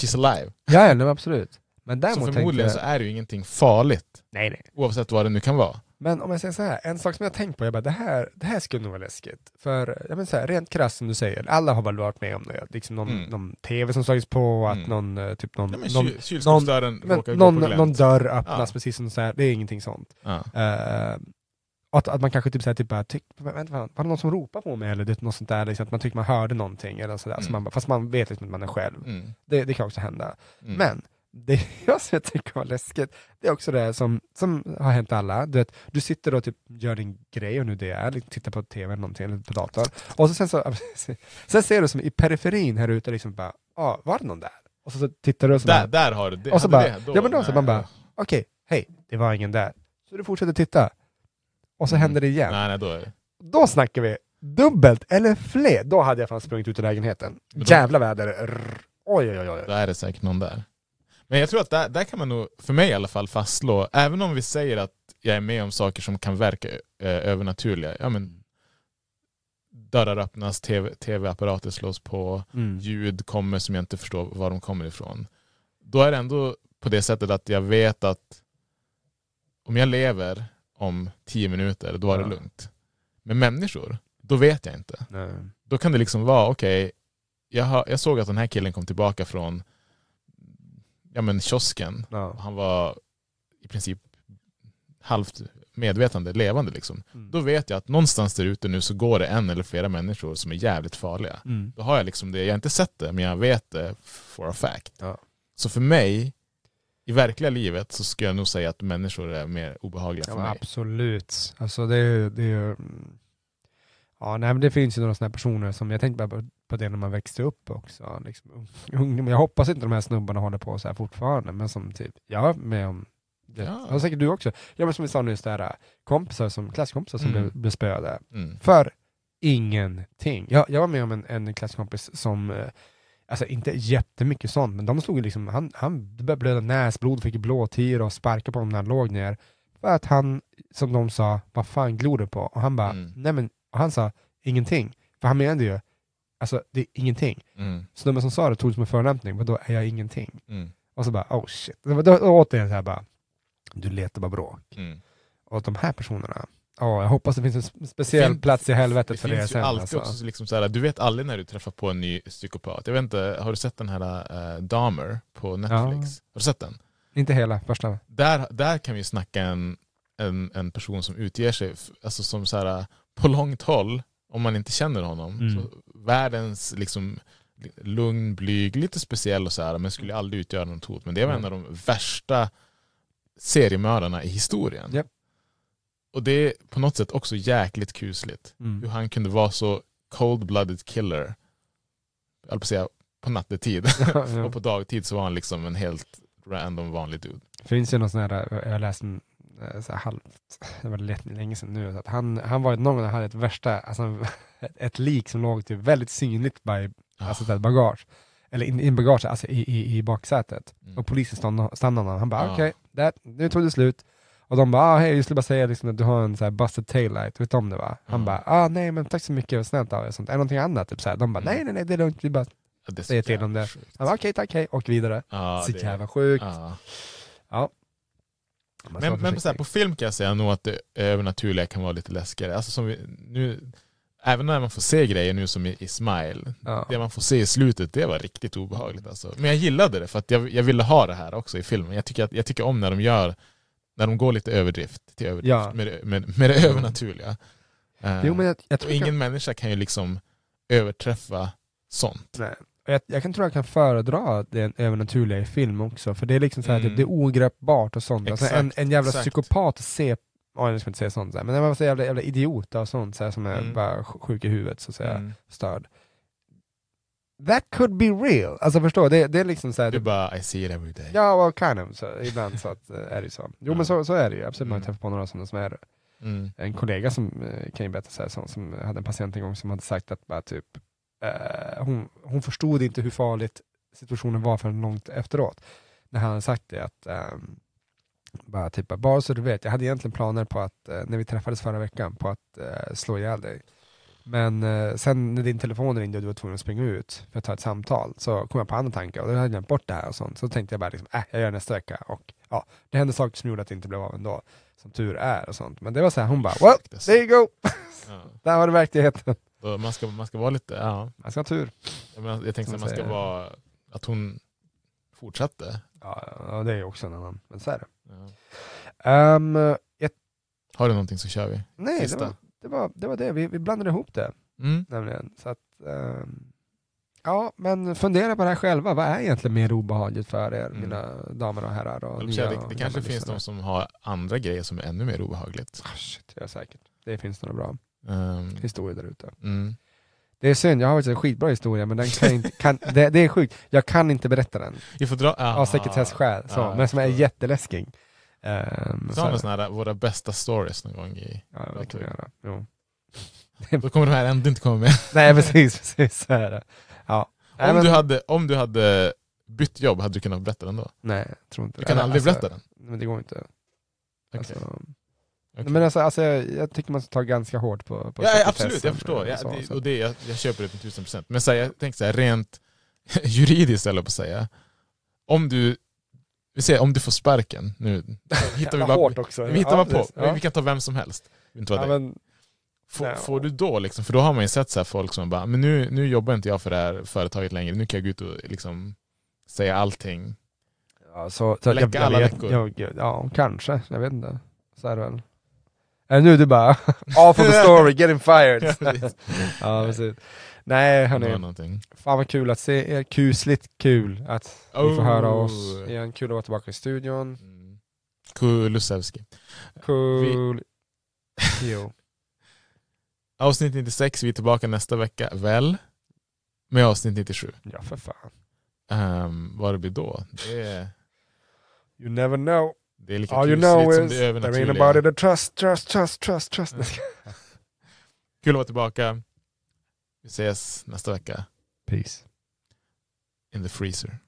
[SPEAKER 5] she's alive.
[SPEAKER 4] Ja, ja nej, absolut. Men
[SPEAKER 5] Så förmodligen
[SPEAKER 4] tänkte
[SPEAKER 5] så är det ju ingenting farligt,
[SPEAKER 4] nej, nej.
[SPEAKER 5] oavsett vad det nu kan vara.
[SPEAKER 4] Men om jag säger så här, en sak som jag tänkt på, jag bara, det, här, det här skulle nog vara läskigt. För jag menar så här, rent krasst som du säger, alla har väl varit med om det. Liksom någon,
[SPEAKER 5] Mm.
[SPEAKER 4] någon tv som slagits på, att
[SPEAKER 5] Mm.
[SPEAKER 4] någon, eh, typ någon,
[SPEAKER 5] Ja, men
[SPEAKER 4] någon,
[SPEAKER 5] kyl, kylskåpsdörren
[SPEAKER 4] men,
[SPEAKER 5] råkar
[SPEAKER 4] någon,
[SPEAKER 5] gå på glänt.
[SPEAKER 4] någon dörr öppnas
[SPEAKER 5] Ja.
[SPEAKER 4] precis som så här, det är ingenting sånt.
[SPEAKER 5] Ja.
[SPEAKER 4] Eh, att, att man kanske typ såhär, typ bara, tyck, vänta, var det någon som ropade på mig eller det, något sånt där, liksom, att man tycker man hörde någonting eller sådär, så
[SPEAKER 5] Mm.
[SPEAKER 4] man, bara- fast man vet liksom att man är själv.
[SPEAKER 5] Mm.
[SPEAKER 4] Det, det kan också hända.
[SPEAKER 5] Mm.
[SPEAKER 4] Men det jag tycker var läskigt, det är också det som, som har hänt alla. Du, vet, du sitter och typ gör din grej, och nu det är, liksom, tittar på tv eller någonting, eller på datorn. Och så sen, så, sen ser du som i periferin här ute, liksom bara, ah, var det någon där? Och så, så tittar du och så
[SPEAKER 5] där,
[SPEAKER 4] bara,
[SPEAKER 5] där har du det.
[SPEAKER 4] och så bara,
[SPEAKER 5] det, då,
[SPEAKER 4] ja men då så man bara, okej, hej, det var ingen där. Så du fortsätter titta. Och så
[SPEAKER 5] Mm.
[SPEAKER 4] händer det igen.
[SPEAKER 5] Nej, nej, då är det.
[SPEAKER 4] Då snackar vi dubbelt eller fler. Då hade jag fan sprungit ut ur lägenheten.
[SPEAKER 5] Då-
[SPEAKER 4] Jävla väder. Rrr. Oj oj oj. oj.
[SPEAKER 5] Då är det säkert någon där. Men jag tror att där, där kan man nog, för mig i alla fall, fastslå, även om vi säger att jag är med om saker som kan verka eh, övernaturliga, ja men dörrar öppnas, TV, tv-apparater slås på,
[SPEAKER 4] Mm.
[SPEAKER 5] ljud kommer som jag inte förstår var de kommer ifrån. Då är det ändå på det sättet att jag vet att om jag lever om tio minuter, då är det
[SPEAKER 4] Ja.
[SPEAKER 5] lugnt. Men människor, då vet jag inte.
[SPEAKER 4] Nej.
[SPEAKER 5] Då kan det liksom vara, okej, jag, har- jag såg att den här killen kom tillbaka från ja, men kiosken.
[SPEAKER 4] Ja.
[SPEAKER 5] Han var i princip halvt medvetande, levande liksom.
[SPEAKER 4] Mm.
[SPEAKER 5] Då vet jag att någonstans där ute nu så går det en eller flera människor som är jävligt farliga.
[SPEAKER 4] Mm.
[SPEAKER 5] Då har jag liksom det, jag har inte sett det, men jag vet det for a fact.
[SPEAKER 4] Ja.
[SPEAKER 5] Så för mig, i verkliga livet, så skulle jag nog säga att människor är mer obehagliga
[SPEAKER 4] Ja,
[SPEAKER 5] för mig.
[SPEAKER 4] absolut. Alltså det är ju... Det är ju ja, nej, men det finns ju några sådana här personer som, jag tänkte bara på, det när man växte upp också. Liksom, ungdom. Jag hoppas inte de här snubbarna håller på så här fortfarande, men som typ, jag är med om det.
[SPEAKER 5] Ja.
[SPEAKER 4] Och säkert du också. Ja men som vi sa nyss, där, kompisar som, klasskompisar som
[SPEAKER 5] Mm.
[SPEAKER 4] blev, blev spöade.
[SPEAKER 5] Mm.
[SPEAKER 4] För ingenting. Jag, jag var med om en, en klasskompis som, eh, alltså inte jättemycket sånt, men de ju liksom, han, han började blöda näsblod, fick blåtir och sparkade på honom när han låg ner. För att han, som de sa, vad fan glor du på? Och han bara,
[SPEAKER 5] Mm.
[SPEAKER 4] nej men, och han sa ingenting. För han menade ju, alltså det är ingenting.
[SPEAKER 5] Mm.
[SPEAKER 4] Snubben som sa det tog det som en förolämpning, men då är jag ingenting.
[SPEAKER 5] Mm.
[SPEAKER 4] Och så bara, oh shit. Var då, då återigen så här bara, du letar bara bråk.
[SPEAKER 5] Mm.
[SPEAKER 4] Och de här personerna, ja jag hoppas det finns en spe- speciell
[SPEAKER 5] fin-
[SPEAKER 4] plats i helvetet
[SPEAKER 5] Det
[SPEAKER 4] för det
[SPEAKER 5] finns ju
[SPEAKER 4] sen.
[SPEAKER 5] alltid
[SPEAKER 4] Alltså.
[SPEAKER 5] också liksom så här, du vet aldrig när du träffar på en ny psykopat. Jag vet inte, har du sett den här uh, Dahmer på Netflix? Har du sett den?
[SPEAKER 4] Inte hela, första.
[SPEAKER 5] Där, där kan vi snacka en, en, en person som utger sig, alltså som så här, på långt håll, om man inte känner honom,
[SPEAKER 4] Mm.
[SPEAKER 5] så världens liksom lugn, blyg, lite speciell och så här, men skulle aldrig utgöra något hot. Men det var en
[SPEAKER 4] Mm.
[SPEAKER 5] av de värsta seriemördarna i historien.
[SPEAKER 4] Japp.
[SPEAKER 5] Och det är på något sätt också jäkligt kusligt. Hur
[SPEAKER 4] Mm.
[SPEAKER 5] han kunde vara så cold-blooded killer. Jag på säga på nattetid.
[SPEAKER 4] Ja.
[SPEAKER 5] och på dagtid så var han liksom en helt random vanlig dude.
[SPEAKER 4] finns ju någon sån här, jag läste en, så här halvt, det var lite länge sedan nu, så att han, han var någon gång hade ett värsta, alltså ett, ett lik som låg typ väldigt synligt by, alltså ett bagage, eller in, in bagage, alltså i, i, i baksätet.
[SPEAKER 5] Mm.
[SPEAKER 4] Och polisen stannade, stannade honom, han bara
[SPEAKER 5] Ja.
[SPEAKER 4] okej, okay, nu tog det slut. Och de bara, ah, hej, jag skulle bara säga liksom att du har en så här busted taillight, vet du om det va? Han
[SPEAKER 5] Ja.
[SPEAKER 4] bara, ah nej men tack så mycket, snällt av er, sånt. är det någonting annat? Typ så här. De bara,
[SPEAKER 5] Mm.
[SPEAKER 4] nej nej nej det är lugnt, vi bara
[SPEAKER 5] Ja,
[SPEAKER 4] säger till om det. Han bara, okej tack, hej, och vidare.
[SPEAKER 5] Ja,
[SPEAKER 4] så
[SPEAKER 5] det-
[SPEAKER 4] jävla sjukt.
[SPEAKER 5] ja. Men, men så här, på film kan jag säga nog att det övernaturliga kan vara lite läskigare. Alltså som vi, nu, även när man får se grejer nu som i, i Smile,
[SPEAKER 4] Ja.
[SPEAKER 5] det man får se i slutet, det var riktigt obehagligt. Alltså. Men jag gillade det för att jag, jag ville ha det här också i filmen. Jag tycker, att, jag tycker om när de gör, när de går lite överdrift till överdrift
[SPEAKER 4] Ja.
[SPEAKER 5] med, det- med, med det övernaturliga. Eh,
[SPEAKER 4] Jo, jag, jag
[SPEAKER 5] och
[SPEAKER 4] tror
[SPEAKER 5] ingen
[SPEAKER 4] jag,
[SPEAKER 5] människa kan ju liksom överträffa sånt.
[SPEAKER 4] nej. Jag, jag kan tro jag kan föredra det övernaturliga i film också, för det är liksom så här,
[SPEAKER 5] Mm.
[SPEAKER 4] det, det är ogreppbart och sånt. Alltså en,
[SPEAKER 5] Exakt,
[SPEAKER 4] en jävla
[SPEAKER 5] exakt.
[SPEAKER 4] psykopat se, oh, jag ska inte säga sånt, så här, men var så jävla, jävla idiot och sånt så här, som är
[SPEAKER 5] Mm.
[SPEAKER 4] bara sj- sjuk i huvudet, så att säga,
[SPEAKER 5] Mm.
[SPEAKER 4] störd. That could be real, alltså förstå, det, det är liksom så här,
[SPEAKER 5] Det är
[SPEAKER 4] det,
[SPEAKER 5] bara I see it every day.
[SPEAKER 4] Ja, well, kind of, så, ibland så att, eh, är det så. Jo
[SPEAKER 5] Ja.
[SPEAKER 4] men så, så är det ju, absolut, man har
[SPEAKER 5] Mm.
[SPEAKER 4] träffat på några sådana som är
[SPEAKER 5] Mm.
[SPEAKER 4] en kollega som eh, kan ju berätta så här, som, som hade en patient en gång som hade sagt att bara typ, eh, hon, hon förstod inte hur farligt situationen var förrän långt efteråt. När han hade sagt det att, eh, bara, typ, bara så du vet, jag hade egentligen planer på att, eh, när vi träffades förra veckan, på att eh, slå ihjäl dig. Men eh, sen när din telefon ringde och du var tvungen att springa ut för att ta ett samtal så kom jag på andra tankar och då hade jag glömt bort det här och sånt. Så tänkte jag bara, liksom, äh, jag gör det nästa vecka. Och ja, det hände saker som gjorde att det inte blev av ändå, som tur är och sånt. Men det var så här, hon bara, well, there you go!
[SPEAKER 5] Ja.
[SPEAKER 4] Där har du verkligheten.
[SPEAKER 5] Man, ska, man ska vara lite, ja.
[SPEAKER 4] Man ska ha tur.
[SPEAKER 5] Jag, jag tänkte att man ska vara, att hon fortsatte.
[SPEAKER 4] Ja, ja, det är ju också en annan, men så är det.
[SPEAKER 5] Ja.
[SPEAKER 4] Ehm, jag,
[SPEAKER 5] Har du någonting så kör vi.
[SPEAKER 4] nej, det var, det var det. Var det. Vi, vi blandade ihop det.
[SPEAKER 5] Mm.
[SPEAKER 4] nämligen. Så att, ehm, ja, men fundera på det här själva. Vad är egentligen mer obehagligt för er,
[SPEAKER 5] Mm.
[SPEAKER 4] mina damer och herrar? Och nya
[SPEAKER 5] det, det kanske finns
[SPEAKER 4] lyssnare?
[SPEAKER 5] de som har andra grejer som är ännu mer obehagligt.
[SPEAKER 4] Ah, shit, ja, säkert. Det finns några bra
[SPEAKER 5] Um,
[SPEAKER 4] historier där ute.
[SPEAKER 5] mm.
[SPEAKER 4] Det är synd, jag har faktiskt en skitbra historia, men den kan inte, kan, det, det är sjukt. Jag kan inte berätta den
[SPEAKER 5] får dra... Ah,
[SPEAKER 4] av sekretessskäl, så,
[SPEAKER 5] ah,
[SPEAKER 4] men som är jätteläskig. Um,
[SPEAKER 5] Så har vi här, våra bästa stories någon gång i...
[SPEAKER 4] ja, det kan vi göra. Jo.
[SPEAKER 5] Då kommer de här ändå inte komma med.
[SPEAKER 4] Nej precis, precis så är det. Ja.
[SPEAKER 5] Om,
[SPEAKER 4] men-
[SPEAKER 5] du hade, om du hade bytt jobb, hade du kunnat berätta den då?
[SPEAKER 4] Nej, jag tror inte
[SPEAKER 5] Du kan aldrig
[SPEAKER 4] alltså,
[SPEAKER 5] berätta den?
[SPEAKER 4] Men det går inte.
[SPEAKER 5] Okej.
[SPEAKER 4] Alltså,
[SPEAKER 5] Okej.
[SPEAKER 4] Men alltså, alltså jag, jag tycker man ska ta ganska hårt på, på
[SPEAKER 5] Ja, ja, absolut, jag förstår. Ja,
[SPEAKER 4] så,
[SPEAKER 5] det,
[SPEAKER 4] så.
[SPEAKER 5] och det, jag, jag köper det till tusen procent. Men så här, jag tänkte så här, rent juridiskt eller på att säga. Om du, vi säger om du får sparken, nu hittar vi bara,
[SPEAKER 4] hårt också.
[SPEAKER 5] vi hittar
[SPEAKER 4] Ja,
[SPEAKER 5] på.
[SPEAKER 4] Ja.
[SPEAKER 5] Vi kan ta vem som helst. Det inte vara
[SPEAKER 4] Ja, men,
[SPEAKER 5] Får, får du då liksom, för då har man ju sett så här folk som bara, men nu, nu jobbar inte jag för det här företaget längre, nu kan jag gå ut och liksom säga allting.
[SPEAKER 4] ja, så, så
[SPEAKER 5] Läcka alla
[SPEAKER 4] vet,
[SPEAKER 5] läckor.
[SPEAKER 4] jag, ja, kanske. Jag vet inte. Så är det väl. Är det nu du bara, off of the story, getting fired.
[SPEAKER 5] Ja, precis.
[SPEAKER 4] ja, precis. Nej hörni, fan vad kul att se er. Kusligt kul att vi får
[SPEAKER 5] Oh.
[SPEAKER 4] höra oss igen. Kul att vara tillbaka i studion.
[SPEAKER 5] Mm. Kulusevski.
[SPEAKER 4] Cool. Jo.
[SPEAKER 5] Avsnitt 96, vi är tillbaka nästa vecka, väl? Med avsnitt 97.
[SPEAKER 4] Ja för fan.
[SPEAKER 5] Um, vad det blir då? Det är,
[SPEAKER 4] You never know.
[SPEAKER 5] det är lika
[SPEAKER 4] All you know is there ain't nobody to trust, trust, trust, trust, trust.
[SPEAKER 5] Kul att vara tillbaka. Vi ses nästa vecka
[SPEAKER 4] Peace.
[SPEAKER 5] in the freezer.